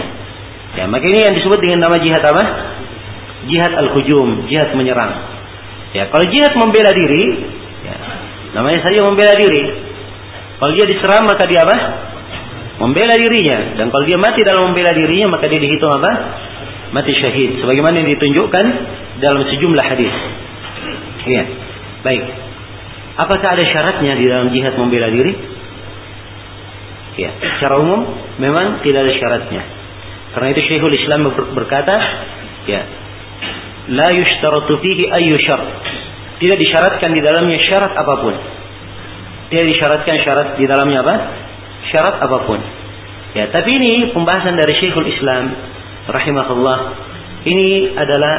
S1: Ya, maka ini yang disebut dengan nama jihad apa? Jihad al-hujum, jihad menyerang. Ya, kalau jihad membela diri, ya, Namanya saja membela diri. Kalau dia diserang maka dia apa? Membela dirinya. Dan kalau dia mati dalam membela dirinya maka dia dihitung apa? Mati syahid. Sebagaimana yang ditunjukkan dalam sejumlah hadis. Iya. Baik. Apakah ada syaratnya di dalam jihad membela diri? Ya, secara umum memang tidak ada syaratnya. Karena itu Syekhul Islam berkata, ya, la yushtaratu fihi ayyu syart. Tidak disyaratkan di dalamnya syarat apa pun. Tidak disyaratkan syarat di dalamnya apa? Syarat apa pun. Ya, tapi ini pembahasan dari Syekhul Islam rahimahullah. Ini adalah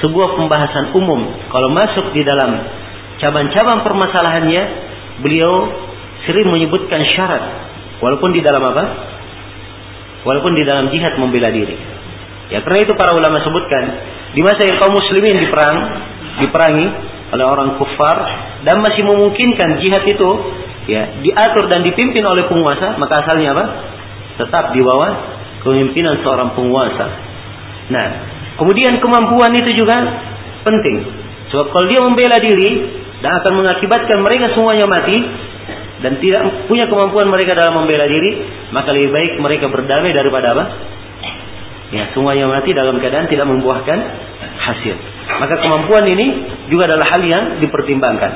S1: sebuah pembahasan umum. Kalau masuk di dalam cabang-cabang permasalahannya, beliau sering menyebutkan syarat walaupun di dalam apa? Walaupun di dalam jihad membela diri. Ya, karena itu para ulama sebutkan di masa yang kaum muslimin diperang, diperangi, oleh orang kufar dan masih memungkinkan jihad itu ya diatur dan dipimpin oleh penguasa maka asalnya apa tetap di bawah kepemimpinan seorang penguasa nah kemudian kemampuan itu juga penting sebab kalau dia membela diri dan akan mengakibatkan mereka semuanya mati dan tidak punya kemampuan mereka dalam membela diri maka lebih baik mereka berdamai daripada apa ya semuanya mati dalam keadaan tidak membuahkan hasil maka kemampuan ini juga adalah hal yang dipertimbangkan.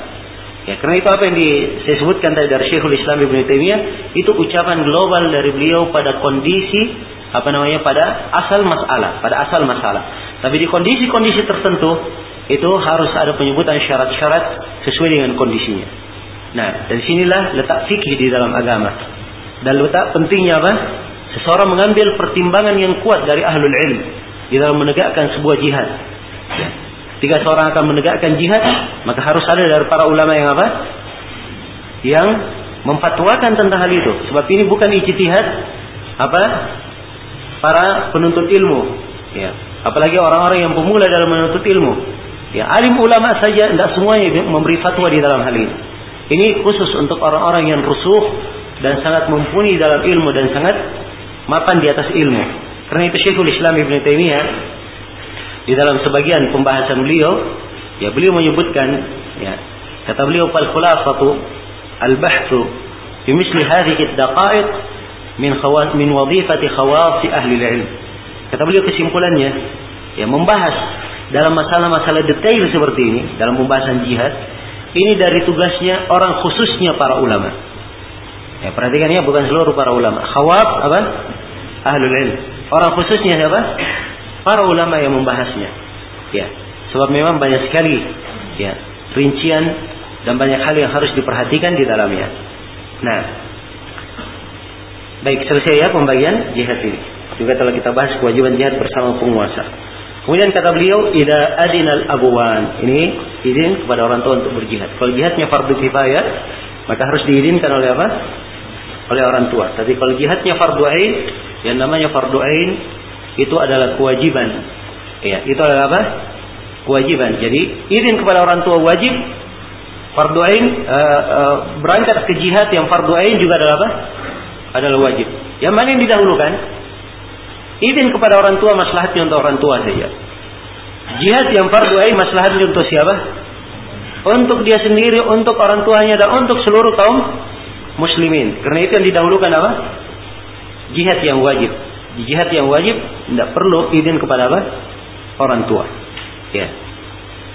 S1: Ya, karena itu apa yang di, saya sebutkan tadi dari Syekhul Islam Ibnu Taimiyah itu ucapan global dari beliau pada kondisi apa namanya pada asal masalah, pada asal masalah. Tapi di kondisi-kondisi tertentu itu harus ada penyebutan syarat-syarat sesuai dengan kondisinya. Nah, dari sinilah letak fikih di dalam agama. Dan letak pentingnya apa? Seseorang mengambil pertimbangan yang kuat dari ahlul ilm di dalam menegakkan sebuah jihad. Ya. Jika seorang akan menegakkan jihad, maka harus ada dari para ulama yang apa? Yang memfatwakan tentang hal itu. Sebab ini bukan ijtihad apa? Para penuntut ilmu. Ya. Apalagi orang-orang yang pemula dalam menuntut ilmu. Ya, alim ulama saja tidak semuanya memberi fatwa di dalam hal ini. Ini khusus untuk orang-orang yang rusuh dan sangat mumpuni dalam ilmu dan sangat mapan di atas ilmu. Karena itu Syekhul Islam Ibn Taimiyah di dalam sebagian pembahasan beliau ya beliau menyebutkan ya kata beliau fal khulasatu al bahthu fi misli hadhihi ad-daqa'iq min khawas min wadhifati khawas ahli ilm kata beliau kesimpulannya ya membahas dalam masalah-masalah detail seperti ini dalam pembahasan jihad ini dari tugasnya orang khususnya para ulama ya perhatikan ya bukan seluruh para ulama khawab apa ahlul ilm orang khususnya siapa para ulama yang membahasnya. Ya, sebab memang banyak sekali ya rincian dan banyak hal yang harus diperhatikan di dalamnya. Nah, baik selesai ya pembagian jihad ini. Juga telah kita bahas kewajiban jihad bersama penguasa. Kemudian kata beliau, ida adinal abuwan. Ini izin kepada orang tua untuk berjihad. Kalau jihadnya fardu kifayah, maka harus diizinkan oleh apa? Oleh orang tua. Tapi kalau jihadnya fardu ain, yang namanya fardu ain itu adalah kewajiban. Ya, itu adalah apa? Kewajiban. Jadi izin kepada orang tua wajib. Fardu ain uh, uh, berangkat ke jihad yang fardu ain juga adalah apa? Adalah wajib. Yang mana yang didahulukan? Izin kepada orang tua maslahatnya untuk orang tua saja. Jihad yang fardu ain maslahatnya untuk siapa? Untuk dia sendiri, untuk orang tuanya dan untuk seluruh kaum muslimin. Karena itu yang didahulukan apa? Jihad yang wajib. Jihad yang wajib tidak perlu izin kepada apa? Orang tua. Ya.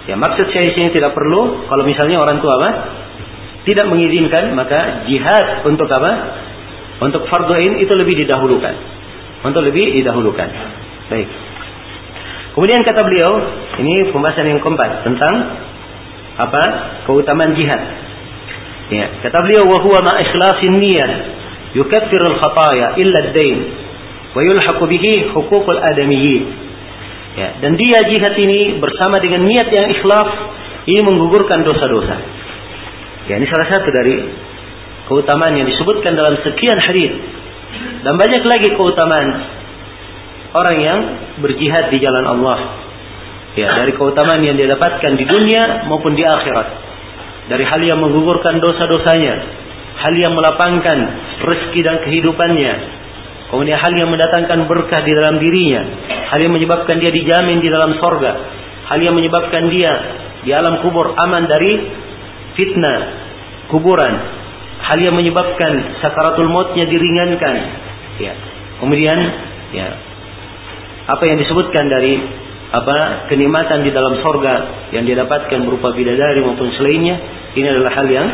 S1: Ya, maksud saya di sini tidak perlu kalau misalnya orang tua apa? Tidak mengizinkan, maka jihad untuk apa? Untuk fardu ain itu lebih didahulukan untuk lebih didahulukan. Baik. Kemudian kata beliau, ini pembahasan yang keempat tentang apa? keutamaan jihad. Ya, kata beliau wa huwa ma ikhlasin niyyah yukaffiru al-khataya illa ad-dain wa yulhaqu bihi huququl adamiyyin. Ya, dan dia jihad ini bersama dengan niat yang ikhlas ini menggugurkan dosa-dosa. Ya, ini salah satu dari keutamaan yang disebutkan dalam sekian hadis dan banyak lagi keutamaan orang yang berjihad di jalan Allah. Ya, dari keutamaan yang dia dapatkan di dunia maupun di akhirat. Dari hal yang menggugurkan dosa-dosanya, hal yang melapangkan rezeki dan kehidupannya, kemudian hal yang mendatangkan berkah di dalam dirinya, hal yang menyebabkan dia dijamin di dalam sorga, hal yang menyebabkan dia di alam kubur aman dari fitnah kuburan, hal yang menyebabkan sakaratul mautnya diringankan, Ya. Kemudian ya apa yang disebutkan dari apa kenikmatan di dalam sorga yang dia dapatkan berupa bidadari maupun selainnya ini adalah hal yang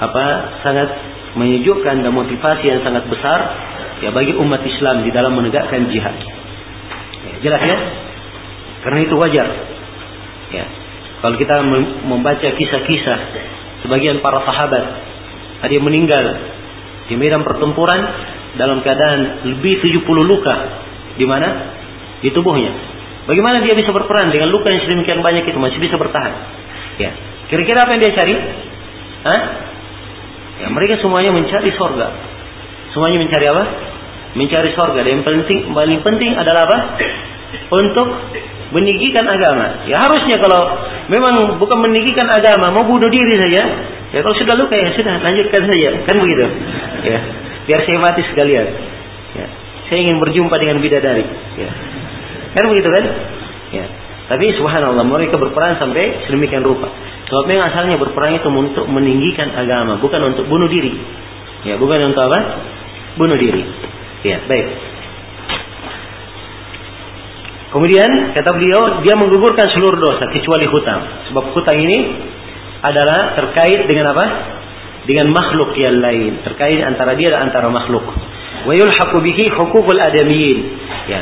S1: apa sangat menyejukkan dan motivasi yang sangat besar ya bagi umat Islam di dalam menegakkan jihad. Ya, jelas ya? Karena itu wajar. Ya. Kalau kita membaca kisah-kisah sebagian para sahabat ada yang meninggal di medan pertempuran dalam keadaan lebih 70 luka di mana? Di tubuhnya. Bagaimana dia bisa berperan dengan luka yang sedemikian banyak itu masih bisa bertahan? Ya. Kira-kira apa yang dia cari? Hah? Ya, mereka semuanya mencari sorga. Semuanya mencari apa? Mencari sorga. Dan yang penting, paling penting adalah apa? Untuk meninggikan agama. Ya harusnya kalau memang bukan meninggikan agama, mau bunuh diri saja. Ya kalau sudah luka ya sudah lanjutkan saja. Kan begitu. Ya biar saya mati sekalian. Ya. Saya ingin berjumpa dengan bidadari. Ya. Kan begitu kan? Ya. Tapi subhanallah mereka berperan sampai sedemikian rupa. Sebab memang asalnya berperang itu untuk meninggikan agama, bukan untuk bunuh diri. Ya, bukan untuk apa? Bunuh diri. Ya, baik. Kemudian kata beliau dia menggugurkan seluruh dosa kecuali hutang. Sebab hutang ini adalah terkait dengan apa? dengan makhluk yang lain terkait antara dia dan antara makhluk wa yulhaqu bihi huququl adamiyyin ya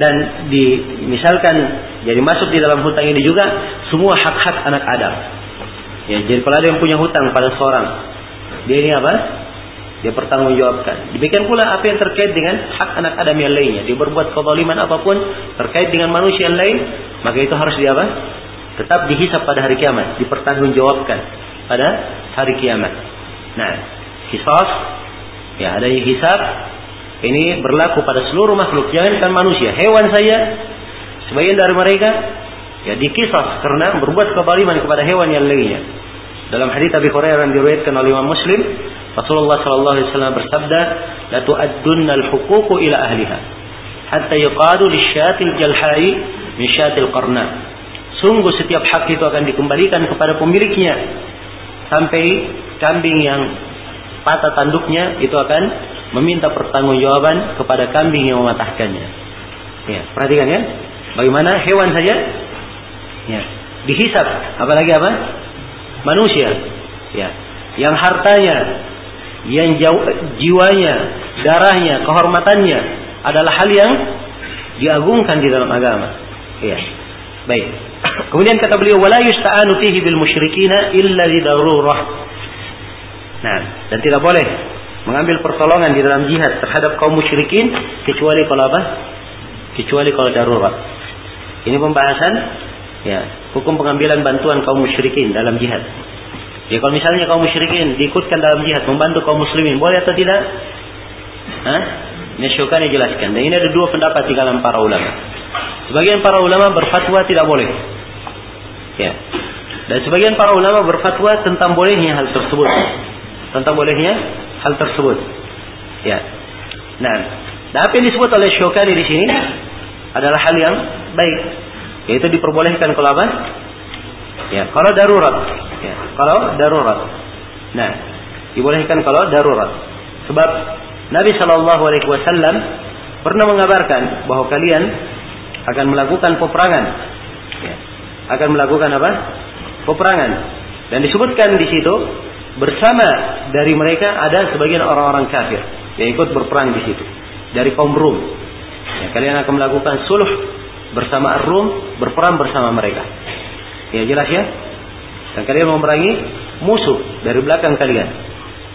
S1: dan di misalkan jadi masuk di dalam hutang ini juga semua hak-hak anak Adam. Ya jadi kalau ada yang punya hutang pada seorang dia ini apa? Dia pertanggungjawabkan. Demikian pula apa yang terkait dengan hak anak Adam yang lainnya. Dia berbuat kezaliman apa pun terkait dengan manusia yang lain maka itu harus dia apa? Tetap dihisap pada hari kiamat dipertanggungjawabkan pada hari kiamat. Nah, hisab ya adanya hisab ini berlaku pada seluruh makhluk, jangankan manusia, hewan saja sebagian dari mereka ya dikisah karena berbuat kezaliman kepada hewan yang lainnya. Dalam hadis Abi Hurairah yang diriwayatkan oleh Imam Muslim, Rasulullah sallallahu alaihi wasallam bersabda, "La tu'addunna al-huquq ila ahliha hatta yuqadu lisyatil jalhai min syatil qarna." Sungguh setiap hak itu akan dikembalikan kepada pemiliknya sampai kambing yang patah tanduknya itu akan meminta pertanggungjawaban kepada kambing yang mematahkannya. Ya, perhatikan ya. Bagaimana hewan saja ya, dihisap, apalagi apa? Manusia. Ya, yang hartanya, yang jauh, jiwanya, darahnya, kehormatannya adalah hal yang diagungkan di dalam agama. Ya. Baik. Kemudian kata beliau wala yusta'anu fihi bil musyrikina illa li darurah. Nah, dan tidak boleh mengambil pertolongan di dalam jihad terhadap kaum musyrikin kecuali kalau apa? Kecuali kalau darurat. Ini pembahasan ya, hukum pengambilan bantuan kaum musyrikin dalam jihad. Ya kalau misalnya kaum musyrikin diikutkan dalam jihad membantu kaum muslimin, boleh atau tidak? Hah? Ini Syukani jelaskan. Dan ini ada dua pendapat di kalangan para ulama. Sebagian para ulama berfatwa tidak boleh. Ya. Dan sebagian para ulama berfatwa tentang bolehnya hal tersebut. Tentang bolehnya hal tersebut. Ya. Nah, dan apa yang disebut oleh Syukani di sini adalah hal yang baik. Yaitu diperbolehkan kalau apa? Ya, kalau darurat. Ya, kalau darurat. Nah, dibolehkan kalau darurat. Sebab Nabi Shallallahu Alaihi Wasallam pernah mengabarkan bahwa kalian akan melakukan peperangan. Ya, akan melakukan apa? Peperangan. Dan disebutkan di situ bersama dari mereka ada sebagian orang-orang kafir yang ikut berperang di situ dari kaum Rum. Ya, kalian akan melakukan suluh bersama Rum, berperang bersama mereka. Ya jelas ya. Dan kalian memerangi musuh dari belakang kalian.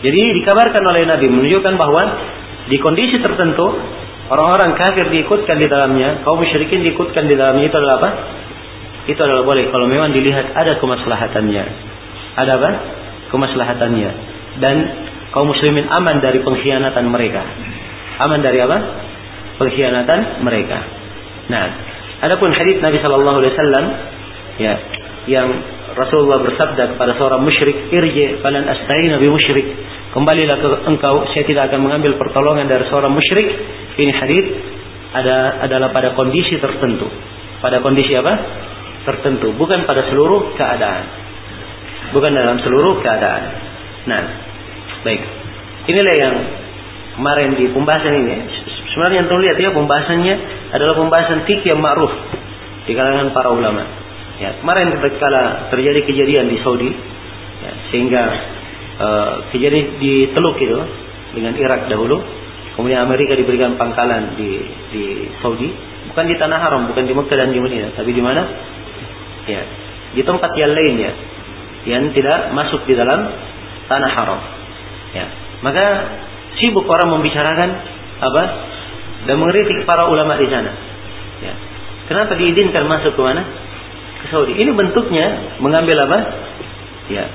S1: Jadi dikabarkan oleh Nabi menunjukkan bahwa di kondisi tertentu orang-orang kafir diikutkan di dalamnya, kaum musyrikin diikutkan di dalamnya itu adalah apa? Itu adalah boleh kalau memang dilihat ada kemaslahatannya. Ada apa? Kemaslahatannya. Dan kaum muslimin aman dari pengkhianatan mereka. Aman dari apa? Pengkhianatan mereka. Nah, adapun hadis Nabi Shallallahu Alaihi Wasallam ya yang Rasulullah bersabda kepada seorang musyrik, "Irji falan asta'in nabi musyrik." Kembalilah ke engkau, saya tidak akan mengambil pertolongan dari seorang musyrik. Ini hadis ada adalah pada kondisi tertentu. Pada kondisi apa? Tertentu, bukan pada seluruh keadaan. Bukan dalam seluruh keadaan. Nah, baik. Inilah yang kemarin di pembahasan ini. Sebenarnya yang terlihat ya pembahasannya adalah pembahasan fikih yang ma'ruf di kalangan para ulama. Ya, kemarin ketika terjadi kejadian di Saudi, ya, sehingga uh, kejadian di Teluk itu dengan Irak dahulu, kemudian Amerika diberikan pangkalan di di Saudi, bukan di tanah haram, bukan di Mekah dan di Madinah, tapi di mana? Ya, di tempat yang lainnya yang tidak masuk di dalam tanah haram. Ya, maka sibuk orang membicarakan apa dan mengkritik para ulama di sana. Ya. Kenapa diizinkan masuk ke mana? ke Saudi. Ini bentuknya mengambil apa? Ya,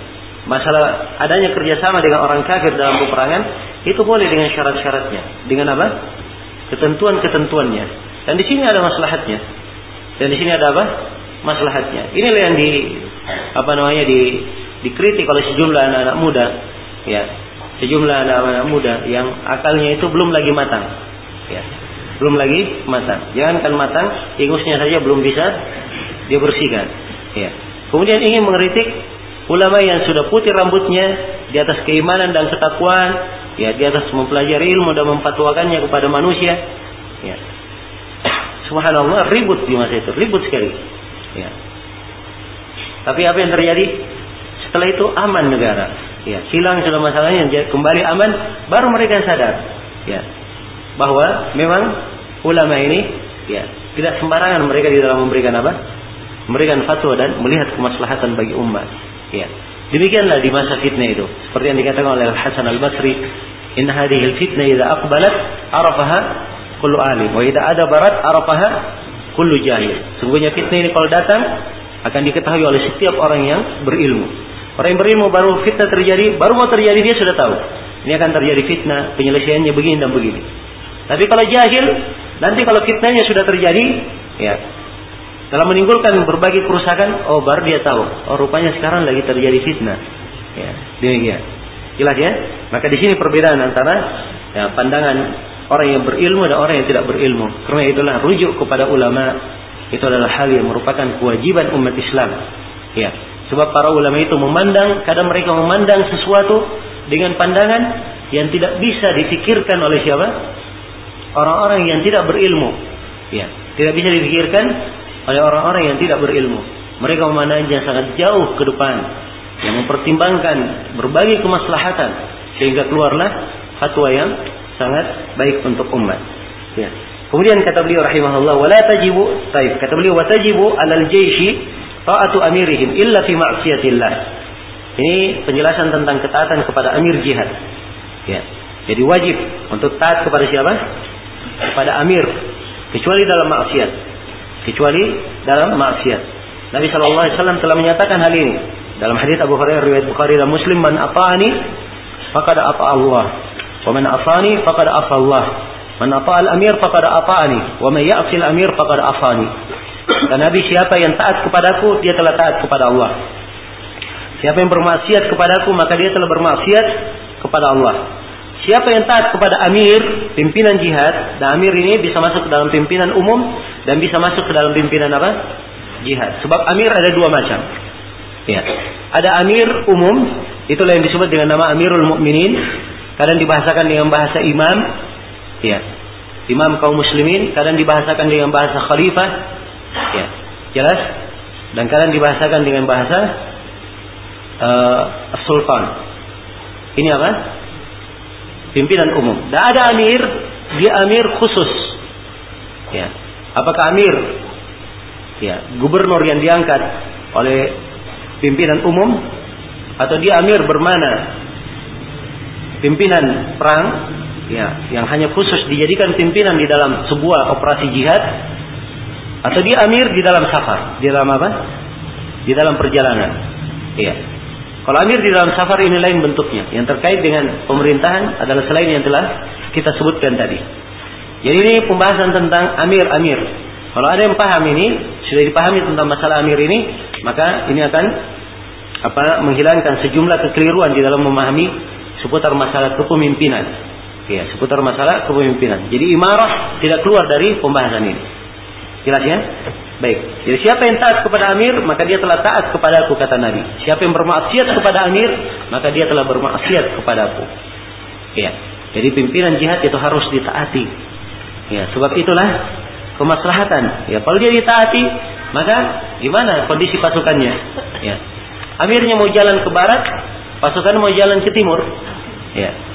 S1: masalah adanya kerjasama dengan orang kafir dalam peperangan itu boleh dengan syarat-syaratnya. Dengan apa? Ketentuan-ketentuannya. Dan di sini ada maslahatnya. Dan di sini ada apa? Maslahatnya. Inilah yang di apa namanya di dikritik oleh sejumlah anak-anak muda. Ya, sejumlah anak-anak muda yang akalnya itu belum lagi matang. Ya, belum lagi matang. Jangankan matang, ingusnya saja belum bisa dia bersihkan. Ya. Kemudian ingin mengkritik ulama yang sudah putih rambutnya di atas keimanan dan ketakwaan, ya di atas mempelajari ilmu dan memfatwakannya kepada manusia. Ya. Subhanallah ribut di masa itu, ribut sekali. Ya. Tapi apa yang terjadi? Setelah itu aman negara. Ya, hilang sudah masalahnya, kembali aman, baru mereka sadar. Ya, bahwa memang ulama ini ya tidak sembarangan mereka di dalam memberikan apa? memberikan fatwa dan melihat kemaslahatan bagi umat. Ya. Demikianlah di masa fitnah itu. Seperti yang dikatakan oleh Hasan Al-Basri, "In hadhihi al-fitnah idza aqbalat arafaha kullu alim wa idza adabarat arafaha kullu jahil." Sungguhnya fitnah ini kalau datang akan diketahui oleh setiap orang yang berilmu. Orang yang berilmu baru fitnah terjadi, baru mau terjadi dia sudah tahu. Ini akan terjadi fitnah, penyelesaiannya begini dan begini. Tapi kalau jahil, nanti kalau fitnahnya sudah terjadi, ya dalam menimbulkan berbagai kerusakan, oh baru dia tahu. Oh rupanya sekarang lagi terjadi fitnah. Ya, demikian. Jelas ya? Maka di sini perbedaan antara ya, pandangan orang yang berilmu dan orang yang tidak berilmu. Karena itulah rujuk kepada ulama itu adalah hal yang merupakan kewajiban umat Islam. Ya, sebab para ulama itu memandang, kadang mereka memandang sesuatu dengan pandangan yang tidak bisa difikirkan oleh siapa? Orang-orang yang tidak berilmu. Ya, tidak bisa difikirkan oleh orang-orang yang tidak berilmu. Mereka memandangnya sangat jauh ke depan yang mempertimbangkan berbagai kemaslahatan sehingga keluarlah fatwa yang sangat baik untuk umat. Ya. Kemudian kata beliau rahimahullah wala tajibu taib kata beliau wa tajibu alal jaishi taatu amirihim illa fi ma'siyatillah. Ini penjelasan tentang ketaatan kepada amir jihad. Ya. Jadi wajib untuk taat kepada siapa? Kepada amir kecuali dalam maksiat kecuali dalam maksiat. Nabi Shallallahu Alaihi Wasallam telah menyatakan hal ini dalam hadis Abu Hurairah riwayat Bukhari dan Muslim man ata'ani faqad ata Allah wa man asani faqad asa Allah man ata al-amir faqad ata'ani wa man ya'si al-amir faqad asani dan Nabi siapa yang taat kepadaku dia telah taat kepada Allah siapa yang bermaksiat kepadaku maka dia telah bermaksiat kepada Allah Siapa yang taat kepada amir, pimpinan jihad, dan amir ini bisa masuk ke dalam pimpinan umum dan bisa masuk ke dalam pimpinan apa? Jihad. Sebab amir ada dua macam. Ya. Ada amir umum, itulah yang disebut dengan nama Amirul Mukminin. Kadang dibahasakan dengan bahasa imam, ya. Imam kaum muslimin, kadang dibahasakan dengan bahasa khalifah. Ya. Jelas? Dan kadang dibahasakan dengan bahasa uh, sultan. Ini apa? pimpinan umum. Dan ada amir, dia amir khusus. Ya. Apakah amir? Ya, gubernur yang diangkat oleh pimpinan umum atau dia amir bermana pimpinan perang ya yang hanya khusus dijadikan pimpinan di dalam sebuah operasi jihad atau dia amir di dalam safar di dalam apa di dalam perjalanan iya kalau amir di dalam safar ini lain bentuknya. Yang terkait dengan pemerintahan adalah selain yang telah kita sebutkan tadi. Jadi ini pembahasan tentang amir-amir. Kalau ada yang paham ini, sudah dipahami tentang masalah amir ini, maka ini akan apa menghilangkan sejumlah kekeliruan di dalam memahami seputar masalah kepemimpinan. Ya, seputar masalah kepemimpinan. Jadi imarah tidak keluar dari pembahasan ini. Jelas ya? Baik. Jadi siapa yang taat kepada amir, maka dia telah taat kepada aku kata Nabi. Siapa yang bermaksiat kepada amir, maka dia telah bermaksiat kepada aku. Ya. Jadi pimpinan jihad itu harus ditaati. Ya, sebab itulah kemaslahatan. Ya, kalau dia ditaati, maka gimana kondisi pasukannya? Ya. Amirnya mau jalan ke barat, pasukan mau jalan ke timur. Ya.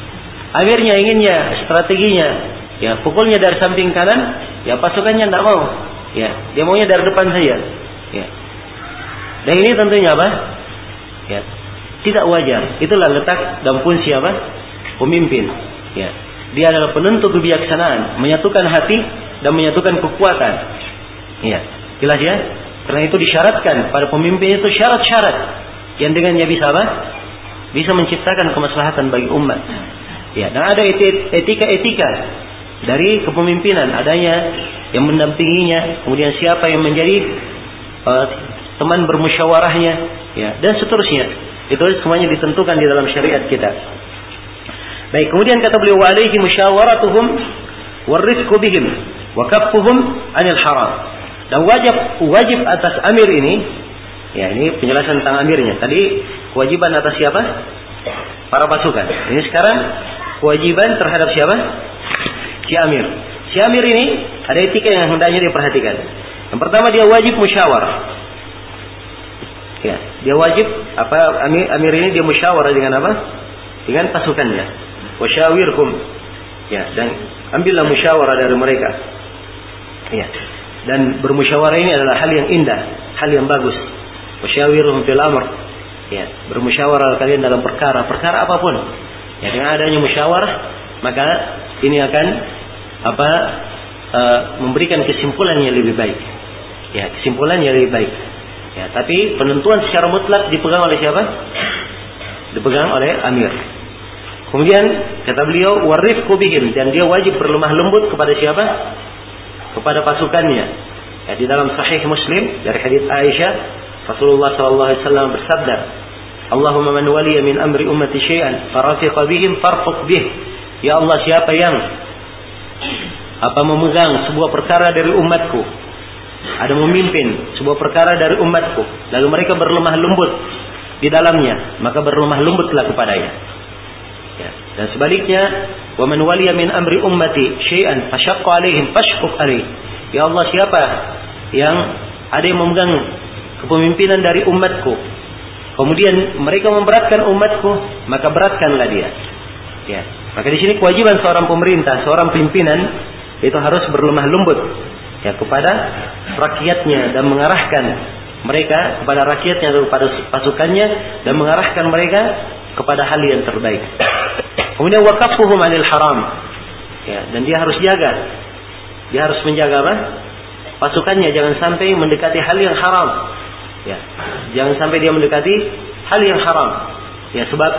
S1: Amirnya inginnya strateginya ya pukulnya dari samping kanan, ya pasukannya tidak mau. Ya, dia maunya dari depan saja. Ya. Dan ini tentunya apa? Ya, tidak wajar. Itulah letak dan fungsi apa? Pemimpin. Ya. Dia adalah penentu kebijaksanaan, menyatukan hati dan menyatukan kekuatan. Ya, jelas ya? Karena itu disyaratkan pada pemimpin itu syarat-syarat yang dengannya bisa apa? Bisa menciptakan kemaslahatan bagi umat. Ya, dan ada etika-etika dari kepemimpinan. Adanya yang mendampinginya kemudian siapa yang menjadi uh, teman bermusyawarahnya ya dan seterusnya. Itu semuanya ditentukan di dalam syariat kita. Baik kemudian kata beliau alaihi musyawaratuhum warifqu bihim wa kaffuhum anil haram. Dan wajib wajib atas amir ini ya ini penjelasan tentang amirnya. Tadi kewajiban atas siapa? Para pasukan. Ini sekarang kewajiban terhadap siapa si amir. Si amir ini ada etika yang hendaknya diperhatikan. Yang pertama dia wajib musyawarah. Ya, dia wajib apa amir, amir ini dia musyawarah dengan apa? Dengan pasukannya. Wasyawirhum. Ya, dan ambillah musyawarah dari mereka. Ya. Dan bermusyawarah ini adalah hal yang indah, hal yang bagus. Wasyawirhum fil amr. Ya, bermusyawarah kalian dalam perkara, perkara apa pun. Ya, dengan adanya musyawarah, maka ini akan apa uh, memberikan kesimpulan yang lebih baik. Ya, kesimpulan yang lebih baik. Ya, tapi penentuan secara mutlak dipegang oleh siapa? Dipegang oleh amir. Kemudian kata beliau warif kubihim dan dia wajib berlemah lembut kepada siapa? Kepada pasukannya. Ya, di dalam Sahih Muslim dari hadis Aisyah Rasulullah wasallam bersabda, "Allahumma man waliya min amri ummati syai'an farafiqa bihim farfuq bih." Ya Allah siapa yang apa memegang sebuah perkara dari umatku ada memimpin sebuah perkara dari umatku lalu mereka berlemah lembut di dalamnya maka berlemah lembutlah kepadanya ya. dan sebaliknya wa man waliya min amri ummati syai'an fashaqqa alaihim fashquq alaih ya Allah siapa yang ada yang memegang kepemimpinan dari umatku kemudian mereka memberatkan umatku maka beratkanlah dia ya maka di sini kewajiban seorang pemerintah seorang pimpinan itu harus berlemah lembut ya kepada rakyatnya dan mengarahkan mereka kepada rakyatnya atau kepada pasukannya dan mengarahkan mereka kepada hal yang terbaik. Kemudian wakafuhum anil haram. Ya, dan dia harus jaga. Dia harus menjaga apa? pasukannya jangan sampai mendekati hal yang haram. Ya, jangan sampai dia mendekati hal yang haram. Ya, sebab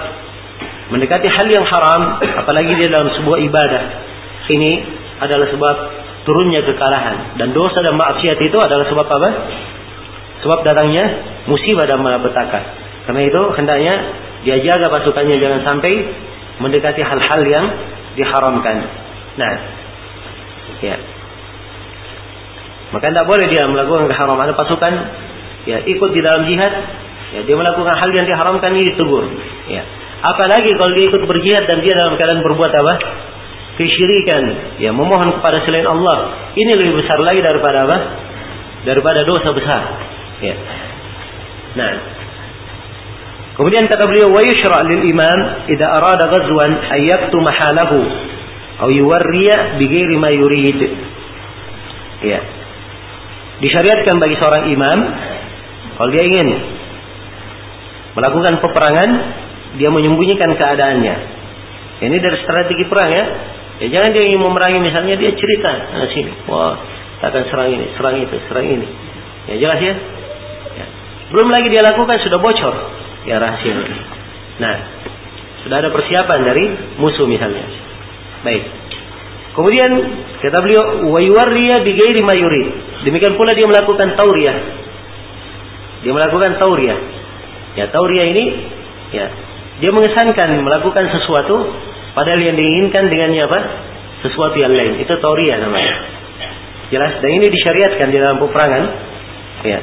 S1: mendekati hal yang haram, apalagi dia dalam sebuah ibadah, ini adalah sebab turunnya kekalahan dan dosa dan maksiat itu adalah sebab apa? Sebab datangnya musibah dan malapetaka. Karena itu hendaknya dia jaga pasukannya jangan sampai mendekati hal-hal yang diharamkan. Nah, ya. Maka tidak boleh dia melakukan keharaman. Pasukan ya ikut di dalam jihad, ya dia melakukan hal yang diharamkan ini ditegur. Ya. Apalagi kalau dia ikut berjihad dan dia dalam keadaan berbuat apa? Kesyirikan, ya memohon kepada selain Allah. Ini lebih besar lagi daripada apa? Daripada dosa besar. Ya. Nah, Kemudian kata beliau, "Wa yushra' lil imam idza arada ghazwan ay yaktuma halahu aw yuwarriya bi ghairi ma yurid." Ya. Disyariatkan bagi seorang imam kalau dia ingin melakukan peperangan, dia menyembunyikan keadaannya. Ini dari strategi perang ya. Ya jangan dia ingin memerangi misalnya dia cerita, nah sini, wah, kita akan serang ini, serang itu, serang ini. Ya jelas ya? ya. Belum lagi dia lakukan sudah bocor ya rahasia. Nah, sudah ada persiapan dari musuh misalnya. Baik. Kemudian kata beliau wa yuwarriya bi ghairi ma yurid. Demikian pula dia melakukan tauriyah. Dia melakukan tauriyah. Ya, tauriyah ini ya, dia mengesankan melakukan sesuatu padahal yang diinginkan dengannya apa? Sesuatu yang lain. Itu tauriyah namanya. Jelas dan ini disyariatkan di dalam peperangan. Ya.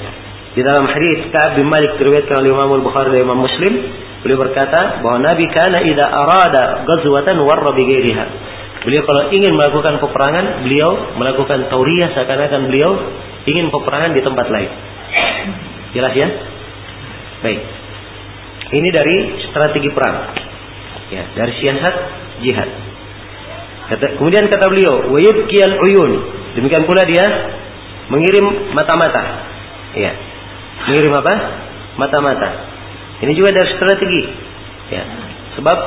S1: Di dalam hadis Ka'ab bin Malik diriwayatkan oleh Imam Al-Bukhari dan Imam Muslim, beliau berkata bahwa Nabi kana idza arada ghazwatan warra bi. Beliau kalau ingin melakukan peperangan, beliau melakukan tauriyah seakan-akan beliau ingin peperangan di tempat lain. Jelas ya? Baik. Ini dari strategi perang. Ya, dari siasat jihad. Kata, kemudian kata beliau, "Wa uyun." Demikian pula dia mengirim mata-mata. Ya, Mengirim apa? Mata-mata. Ini juga dari strategi. Ya. Sebab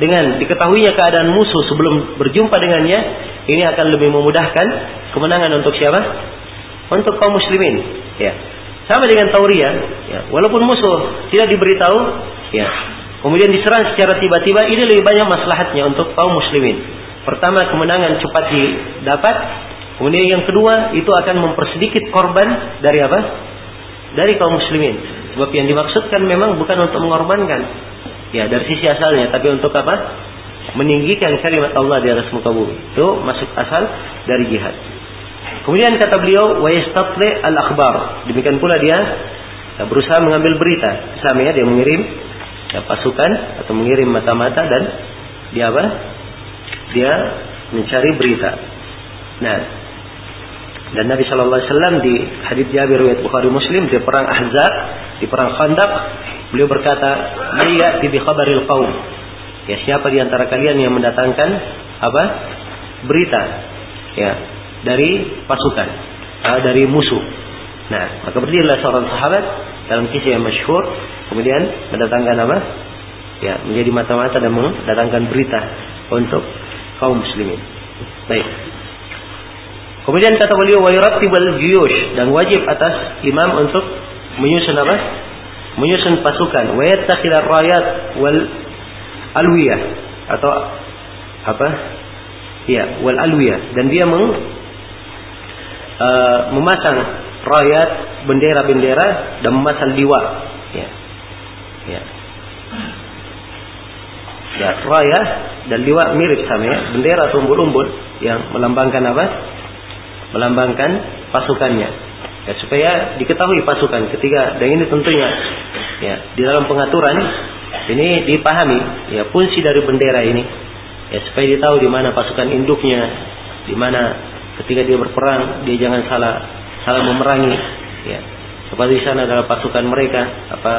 S1: dengan diketahuinya keadaan musuh sebelum berjumpa dengannya, ini akan lebih memudahkan kemenangan untuk siapa? Untuk kaum muslimin. Ya. Sama dengan Tauriyah, ya. walaupun musuh tidak diberitahu, ya. Kemudian diserang secara tiba-tiba, ini lebih banyak maslahatnya untuk kaum muslimin. Pertama, kemenangan cepat didapat. Kemudian yang kedua, itu akan mempersedikit korban dari apa? dari kaum muslimin. Sebab yang dimaksudkan memang bukan untuk mengorbankan. Ya, dari sisi asalnya, tapi untuk apa? Meninggikan kalimat Allah di atas muka bumi. Itu masuk asal dari jihad. Kemudian kata beliau, wa yastatli al-akhbar. Demikian pula dia berusaha mengambil berita. Sama ya, dia mengirim ya, pasukan atau mengirim mata-mata dan dia apa? Dia mencari berita. Nah, dan Nabi Shallallahu Alaihi Wasallam di hadits Jabir riwayat Bukhari Muslim di perang Ahzab, di perang Khandaq, beliau berkata, "Liya bi khabaril qaum." Ya, siapa di antara kalian yang mendatangkan apa? berita ya dari pasukan, uh, dari musuh. Nah, maka berdirilah seorang sahabat dalam kisah yang masyhur, kemudian mendatangkan apa? Ya, menjadi mata-mata dan mendatangkan berita untuk kaum muslimin. Baik. Kemudian kata beliau wa yurattibul juyush dan wajib atas imam untuk menyusun apa? Menyusun pasukan wa yattakhidha rayat wal alwiyah atau apa? Ya, wal alwiyah dan dia meng, uh, memasang rayat bendera-bendera dan memasang liwa. Ya. Ya. Ya, raya dan liwa mirip sama ya, bendera atau umbul-umbul yang melambangkan apa? melambangkan pasukannya ya, supaya diketahui pasukan ketika dan ini tentunya ya di dalam pengaturan ini dipahami ya fungsi dari bendera ini ya supaya dia tahu di mana pasukan induknya di mana ketika dia berperang dia jangan salah salah memerangi ya. Seperti di sana adalah pasukan mereka apa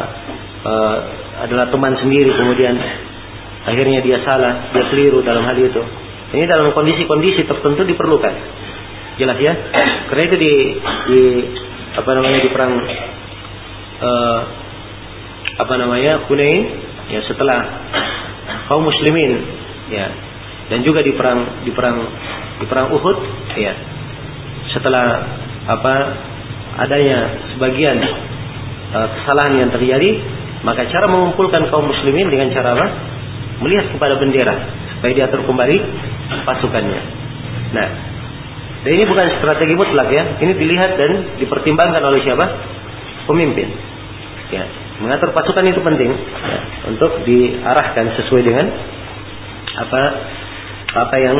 S1: uh, adalah teman sendiri kemudian. Akhirnya dia salah dia keliru dalam hal itu. Ini dalam kondisi-kondisi tertentu diperlukan. Jelas ya? Karena itu di, di apa namanya di perang uh, apa namanya Hunain ya setelah kaum muslimin ya dan juga di perang di perang di perang Uhud ya setelah apa adanya sebagian uh, kesalahan yang terjadi, maka cara mengumpulkan kaum muslimin dengan cara apa? Melihat kepada bendera supaya diatur kembali pasukannya. Nah, dan ini bukan strategi mutlak ya. Ini dilihat dan dipertimbangkan oleh siapa? Pemimpin. Ya, mengatur pasukan itu penting ya, untuk diarahkan sesuai dengan apa apa yang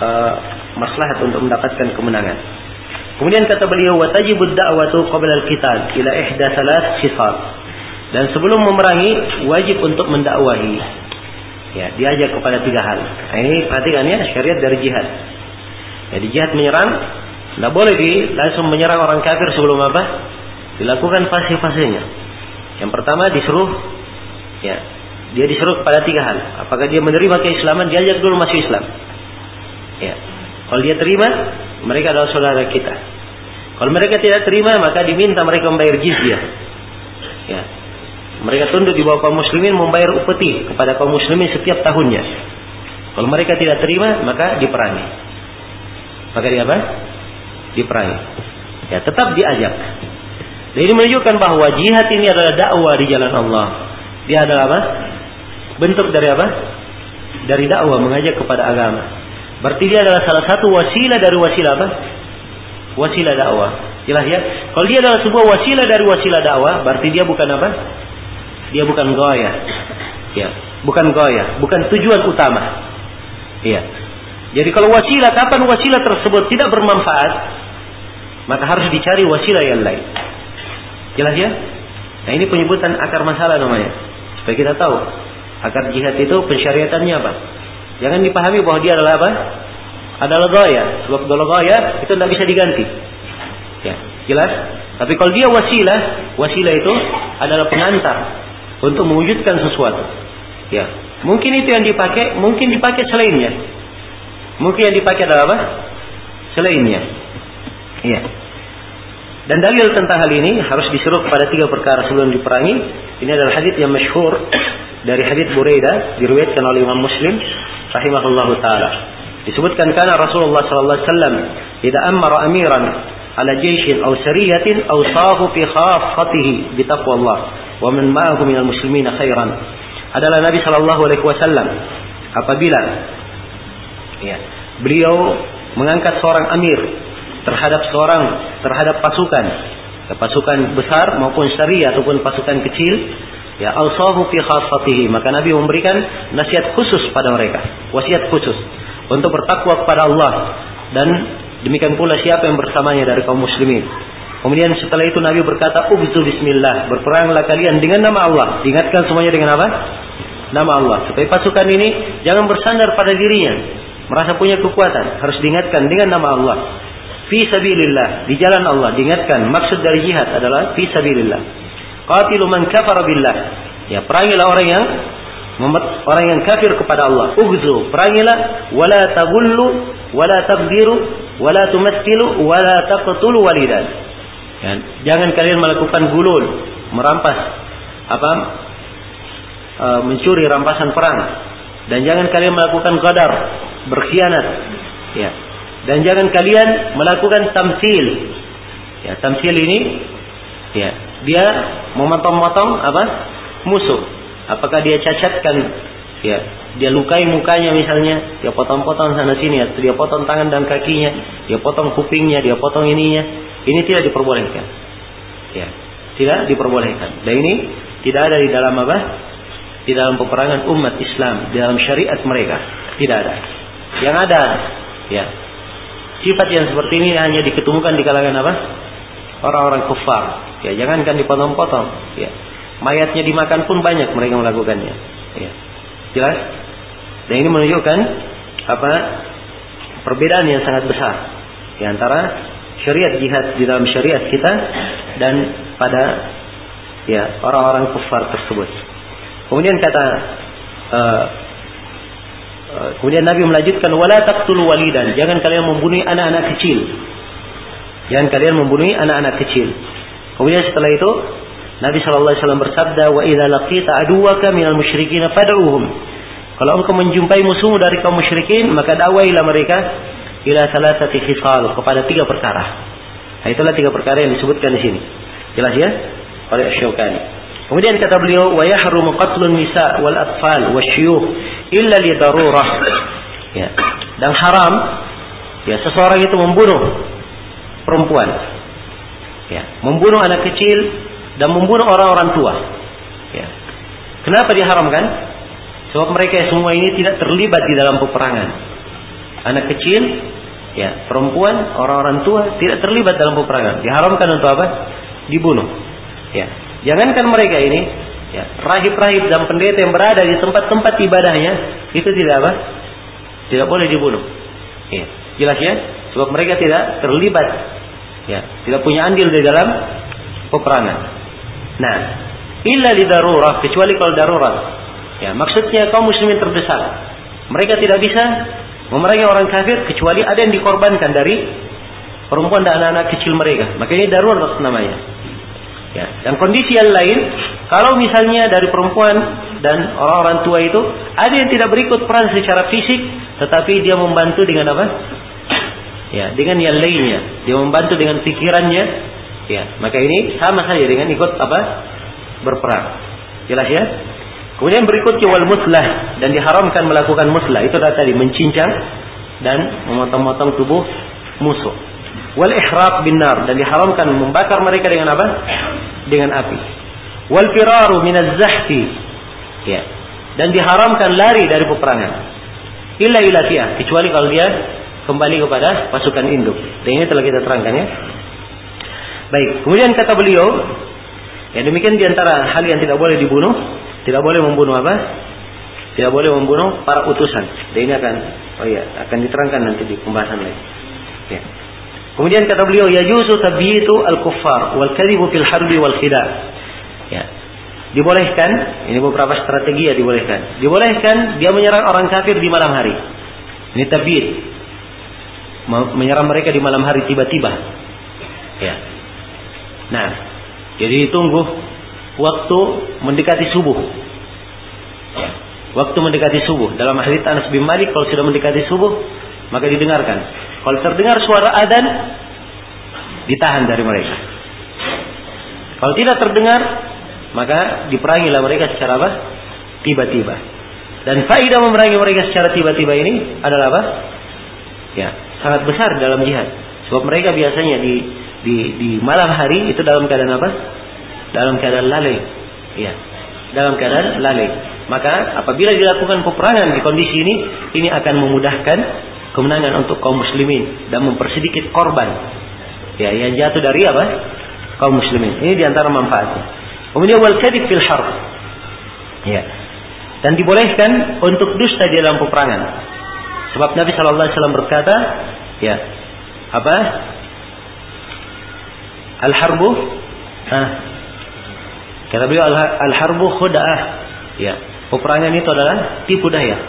S1: uh, maslahat untuk mendapatkan kemenangan. Kemudian kata beliau watajibud da'watu qabla al-qital ila ihda salat sifat. Dan sebelum memerangi wajib untuk mendakwahi. Ya, diajak kepada tiga hal. Nah, ini perhatikan ya syariat dari jihad. Jadi jihad menyerang, tidak boleh di langsung menyerang orang kafir sebelum apa? Dilakukan fase-fasenya. Yang pertama disuruh, ya, dia disuruh kepada tiga hal. Apakah dia menerima keislaman? Diajak dulu masuk Islam. Ya. Kalau dia terima, mereka adalah saudara kita. Kalau mereka tidak terima, maka diminta mereka membayar jizyah. Ya. Mereka tunduk di bawah kaum muslimin membayar upeti kepada kaum muslimin setiap tahunnya. Kalau mereka tidak terima, maka diperangi. Maka dia apa? Diperangi. Ya, tetap diajak. Dan ini menunjukkan bahwa jihad ini adalah dakwah di jalan Allah. Dia adalah apa? Bentuk dari apa? Dari dakwah mengajak kepada agama. Berarti dia adalah salah satu wasilah dari wasilah apa? Wasilah dakwah. Jelas ya? Kalau dia adalah sebuah wasilah dari wasilah dakwah, berarti dia bukan apa? Dia bukan goya. Ya, bukan goya, bukan tujuan utama. Iya. Jadi kalau wasilah, kapan wasilah tersebut tidak bermanfaat, maka harus dicari wasilah yang lain. Jelas ya? Nah ini penyebutan akar masalah namanya. Supaya kita tahu akar jihad itu pensyariatannya apa. Jangan dipahami bahwa dia adalah apa? Adalah gaya. Sebab kalau gaya itu tidak bisa diganti. Ya, jelas? Tapi kalau dia wasilah, wasilah itu adalah pengantar untuk mewujudkan sesuatu. Ya, mungkin itu yang dipakai, mungkin dipakai selainnya. Mungkin yang dipakai adalah apa? Selainnya. Iya. Dan dalil tentang hal ini harus disuruh pada tiga perkara sebelum diperangi. Ini adalah hadis yang masyhur dari hadis Buraidah diriwayatkan oleh Imam Muslim rahimahullah taala. Disebutkan karena Rasulullah sallallahu alaihi wasallam tidak amara amiran ala jayshin aw sariyatin aw sahu fi khaffatihi bi taqwallah wa man ma'ahu minal muslimin khairan. Adalah Nabi sallallahu alaihi wasallam apabila Ya. Beliau mengangkat seorang amir terhadap seorang terhadap pasukan, pasukan besar maupun syariah ataupun pasukan kecil. Ya, alsahu fi khassatihi. Maka Nabi memberikan nasihat khusus pada mereka, wasiat khusus untuk bertakwa kepada Allah dan demikian pula siapa yang bersamanya dari kaum muslimin. Kemudian setelah itu Nabi berkata, "Ubzu bismillah." Berperanglah kalian dengan nama Allah. Diingatkan semuanya dengan apa? Nama Allah. Supaya pasukan ini jangan bersandar pada dirinya, merasa punya kekuatan, harus diingatkan dengan nama Allah. Fi sabilillah, di jalan Allah diingatkan. Maksud dari jihad adalah fi sabilillah. Qatilu man kafara billah. Ya, perangilah orang yang orang yang kafir kepada Allah. Ugzu, perangilah wala tagullu wala tabdiru wala tumathilu wala taqtulu walidan. Ya, jangan kalian melakukan gulul, merampas apa? E, mencuri rampasan perang dan jangan kalian melakukan qadar, berkhianat. Ya. Dan jangan kalian melakukan tamsil. Ya, tamsil ini ya, dia memotong-motong apa? musuh. Apakah dia cacatkan ya, dia lukai mukanya misalnya, dia potong-potong sana sini atau dia potong tangan dan kakinya, dia potong kupingnya, dia potong ininya. Ini tidak diperbolehkan. Ya, tidak diperbolehkan. Dan ini tidak ada di dalam apa? Di dalam peperangan umat Islam, di dalam syariat mereka. Tidak ada. Yang ada, ya. Sifat yang seperti ini hanya diketemukan di kalangan apa? Orang-orang kufar. Ya, jangankan dipotong-potong. Ya. Mayatnya dimakan pun banyak mereka melakukannya. Ya. Jelas? Dan ini menunjukkan apa? Perbedaan yang sangat besar di antara syariat jihad di dalam syariat kita dan pada ya orang-orang kufar tersebut. Kemudian kata uh, Eh, kemudian Nabi melanjutkan wala taqtulu walidan, jangan kalian membunuh anak-anak kecil. Jangan kalian membunuh anak-anak kecil. Kemudian setelah itu Nabi sallallahu alaihi wasallam bersabda wa idza laqita aduwaka minal musyrikin fad'uhum. Kalau engkau menjumpai musuhmu dari kaum musyrikin, maka dakwailah mereka ila salasati khisal kepada tiga perkara. Nah, itulah tiga perkara yang disebutkan di sini. Jelas ya? Oleh Syaukani. Kemudian kata beliau, "Wa yahrumu qatlun nisa wal atfal wasyuyukh illa li darurah." Ya. Dan haram ya seseorang itu membunuh perempuan. Ya, membunuh anak kecil dan membunuh orang-orang tua. Ya. Kenapa diharamkan? Sebab mereka semua ini tidak terlibat di dalam peperangan. Anak kecil ya perempuan orang-orang tua tidak terlibat dalam peperangan. Diharamkan untuk apa? Dibunuh. Ya. Jangankan mereka ini ya rahib-rahib dan pendeta yang berada di tempat-tempat ibadahnya itu tidak apa? Tidak boleh dibunuh. Ya. Jelas ya? Sebab mereka tidak terlibat ya tidak punya andil di dalam peperangan nah illa di darurat kecuali kalau darurat ya maksudnya kaum muslimin terdesak mereka tidak bisa memerangi orang kafir kecuali ada yang dikorbankan dari perempuan dan anak-anak kecil mereka. Makanya darurat namanya. Ya, dan kondisi yang lain, kalau misalnya dari perempuan dan orang-orang tua itu ada yang tidak berikut peran secara fisik, tetapi dia membantu dengan apa? Ya, dengan yang lainnya. Dia membantu dengan pikirannya. Ya, maka ini sama saja dengan ikut apa? Berperang. Jelas ya? Kemudian berikutnya wal muslah dan diharamkan melakukan muslah itu tadi mencincang dan memotong-motong tubuh musuh. Wal ihraq bin nar dan diharamkan membakar mereka dengan apa? Dengan api. Wal firaru min zahfi Ya. Dan diharamkan lari dari peperangan. Illa ilatiyah kecuali kalau dia kembali kepada pasukan induk. Dan ini telah kita terangkan ya. Baik, kemudian kata beliau, ya demikian di antara hal yang tidak boleh dibunuh tidak boleh membunuh apa? Tidak boleh membunuh para utusan. Dan ini akan oh iya, akan diterangkan nanti di pembahasan lain. Ya. Kemudian kata beliau, ya yuzu tabyitu al-kuffar wal kadhibu fil harbi wal khida. Ya. Dibolehkan, ini beberapa strategi ya dibolehkan. Dibolehkan dia menyerang orang kafir di malam hari. Ini tabyid. Menyerang mereka di malam hari tiba-tiba. Ya. Nah, jadi tunggu waktu mendekati subuh. Waktu mendekati subuh. Dalam hadits Anas bin Malik kalau sudah mendekati subuh maka didengarkan. Kalau terdengar suara adan ditahan dari mereka. Kalau tidak terdengar maka diperangilah mereka secara apa? Tiba-tiba. Dan faidah memerangi mereka secara tiba-tiba ini adalah apa? Ya, sangat besar dalam jihad. Sebab mereka biasanya di di di malam hari itu dalam keadaan apa? dalam keadaan lalai. Ya, dalam keadaan lalai. Maka apabila dilakukan peperangan di kondisi ini, ini akan memudahkan kemenangan untuk kaum muslimin dan mempersedikit korban. Ya, yang jatuh dari apa? Kaum muslimin. Ini di antara manfaatnya. Kemudian wal kadhib fil harb. Ya. Dan dibolehkan untuk dusta di dalam peperangan. Sebab Nabi Shallallahu Alaihi Wasallam berkata, ya, apa? Al harbu, ah, Kata beliau al-harbu khuda'ah. Ya, peperangan itu adalah tipu daya.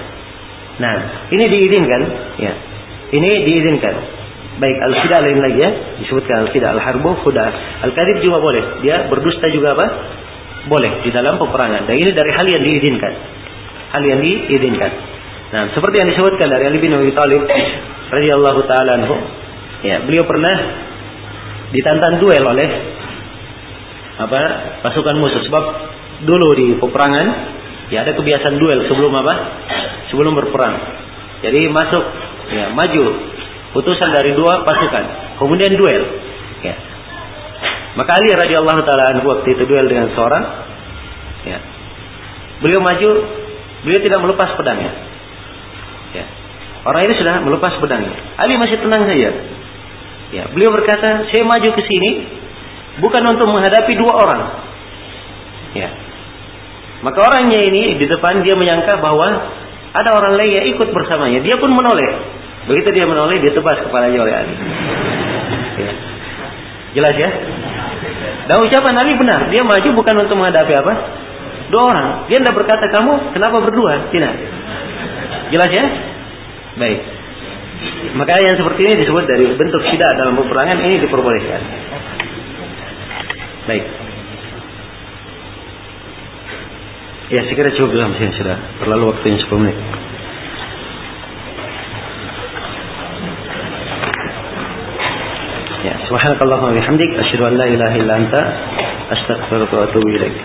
S1: Nah, ini diizinkan, ya. Ini diizinkan. Baik al-khida lain lagi ya, disebutkan al-khida al-harbu khuda'ah. Al-kadhib juga boleh. Dia berdusta juga apa? Boleh di dalam peperangan. Dan ini dari hal yang diizinkan. Hal yang diizinkan. Nah, seperti yang disebutkan dari Ali bin Abi Thalib radhiyallahu taala anhu, ya, beliau pernah ditantang duel oleh apa pasukan musuh. Sebab dulu di peperangan ya ada kebiasaan duel sebelum apa? Sebelum berperang. Jadi masuk ya maju putusan dari dua pasukan kemudian duel ya. Maka Ali radhiyallahu taala anhu waktu itu duel dengan seorang ya. Beliau maju beliau tidak melepas pedangnya. ya orang ini sudah melepas pedangnya Ali masih tenang saja ya beliau berkata saya maju ke sini bukan untuk menghadapi dua orang. Ya. Maka orangnya ini di depan dia menyangka bahwa ada orang lain yang ikut bersamanya. Dia pun menoleh. Begitu dia menoleh, dia tebas kepalanya oleh Ali. Ya. Jelas ya? Dan ucapan Ali benar. Dia maju bukan untuk menghadapi apa? Dua orang. Dia tidak berkata kamu kenapa berdua? Tidak. Jelas ya? Baik. Maka yang seperti ini disebut dari bentuk sidak dalam peperangan ini diperbolehkan. Baik. Ya, saya kira cukup dalam sini sudah terlalu waktunya 10 menit. Ya, Subhanakallahumma bihamdik asyhadu an la ilaha illa anta astaghfiruka wa atubu ilaik.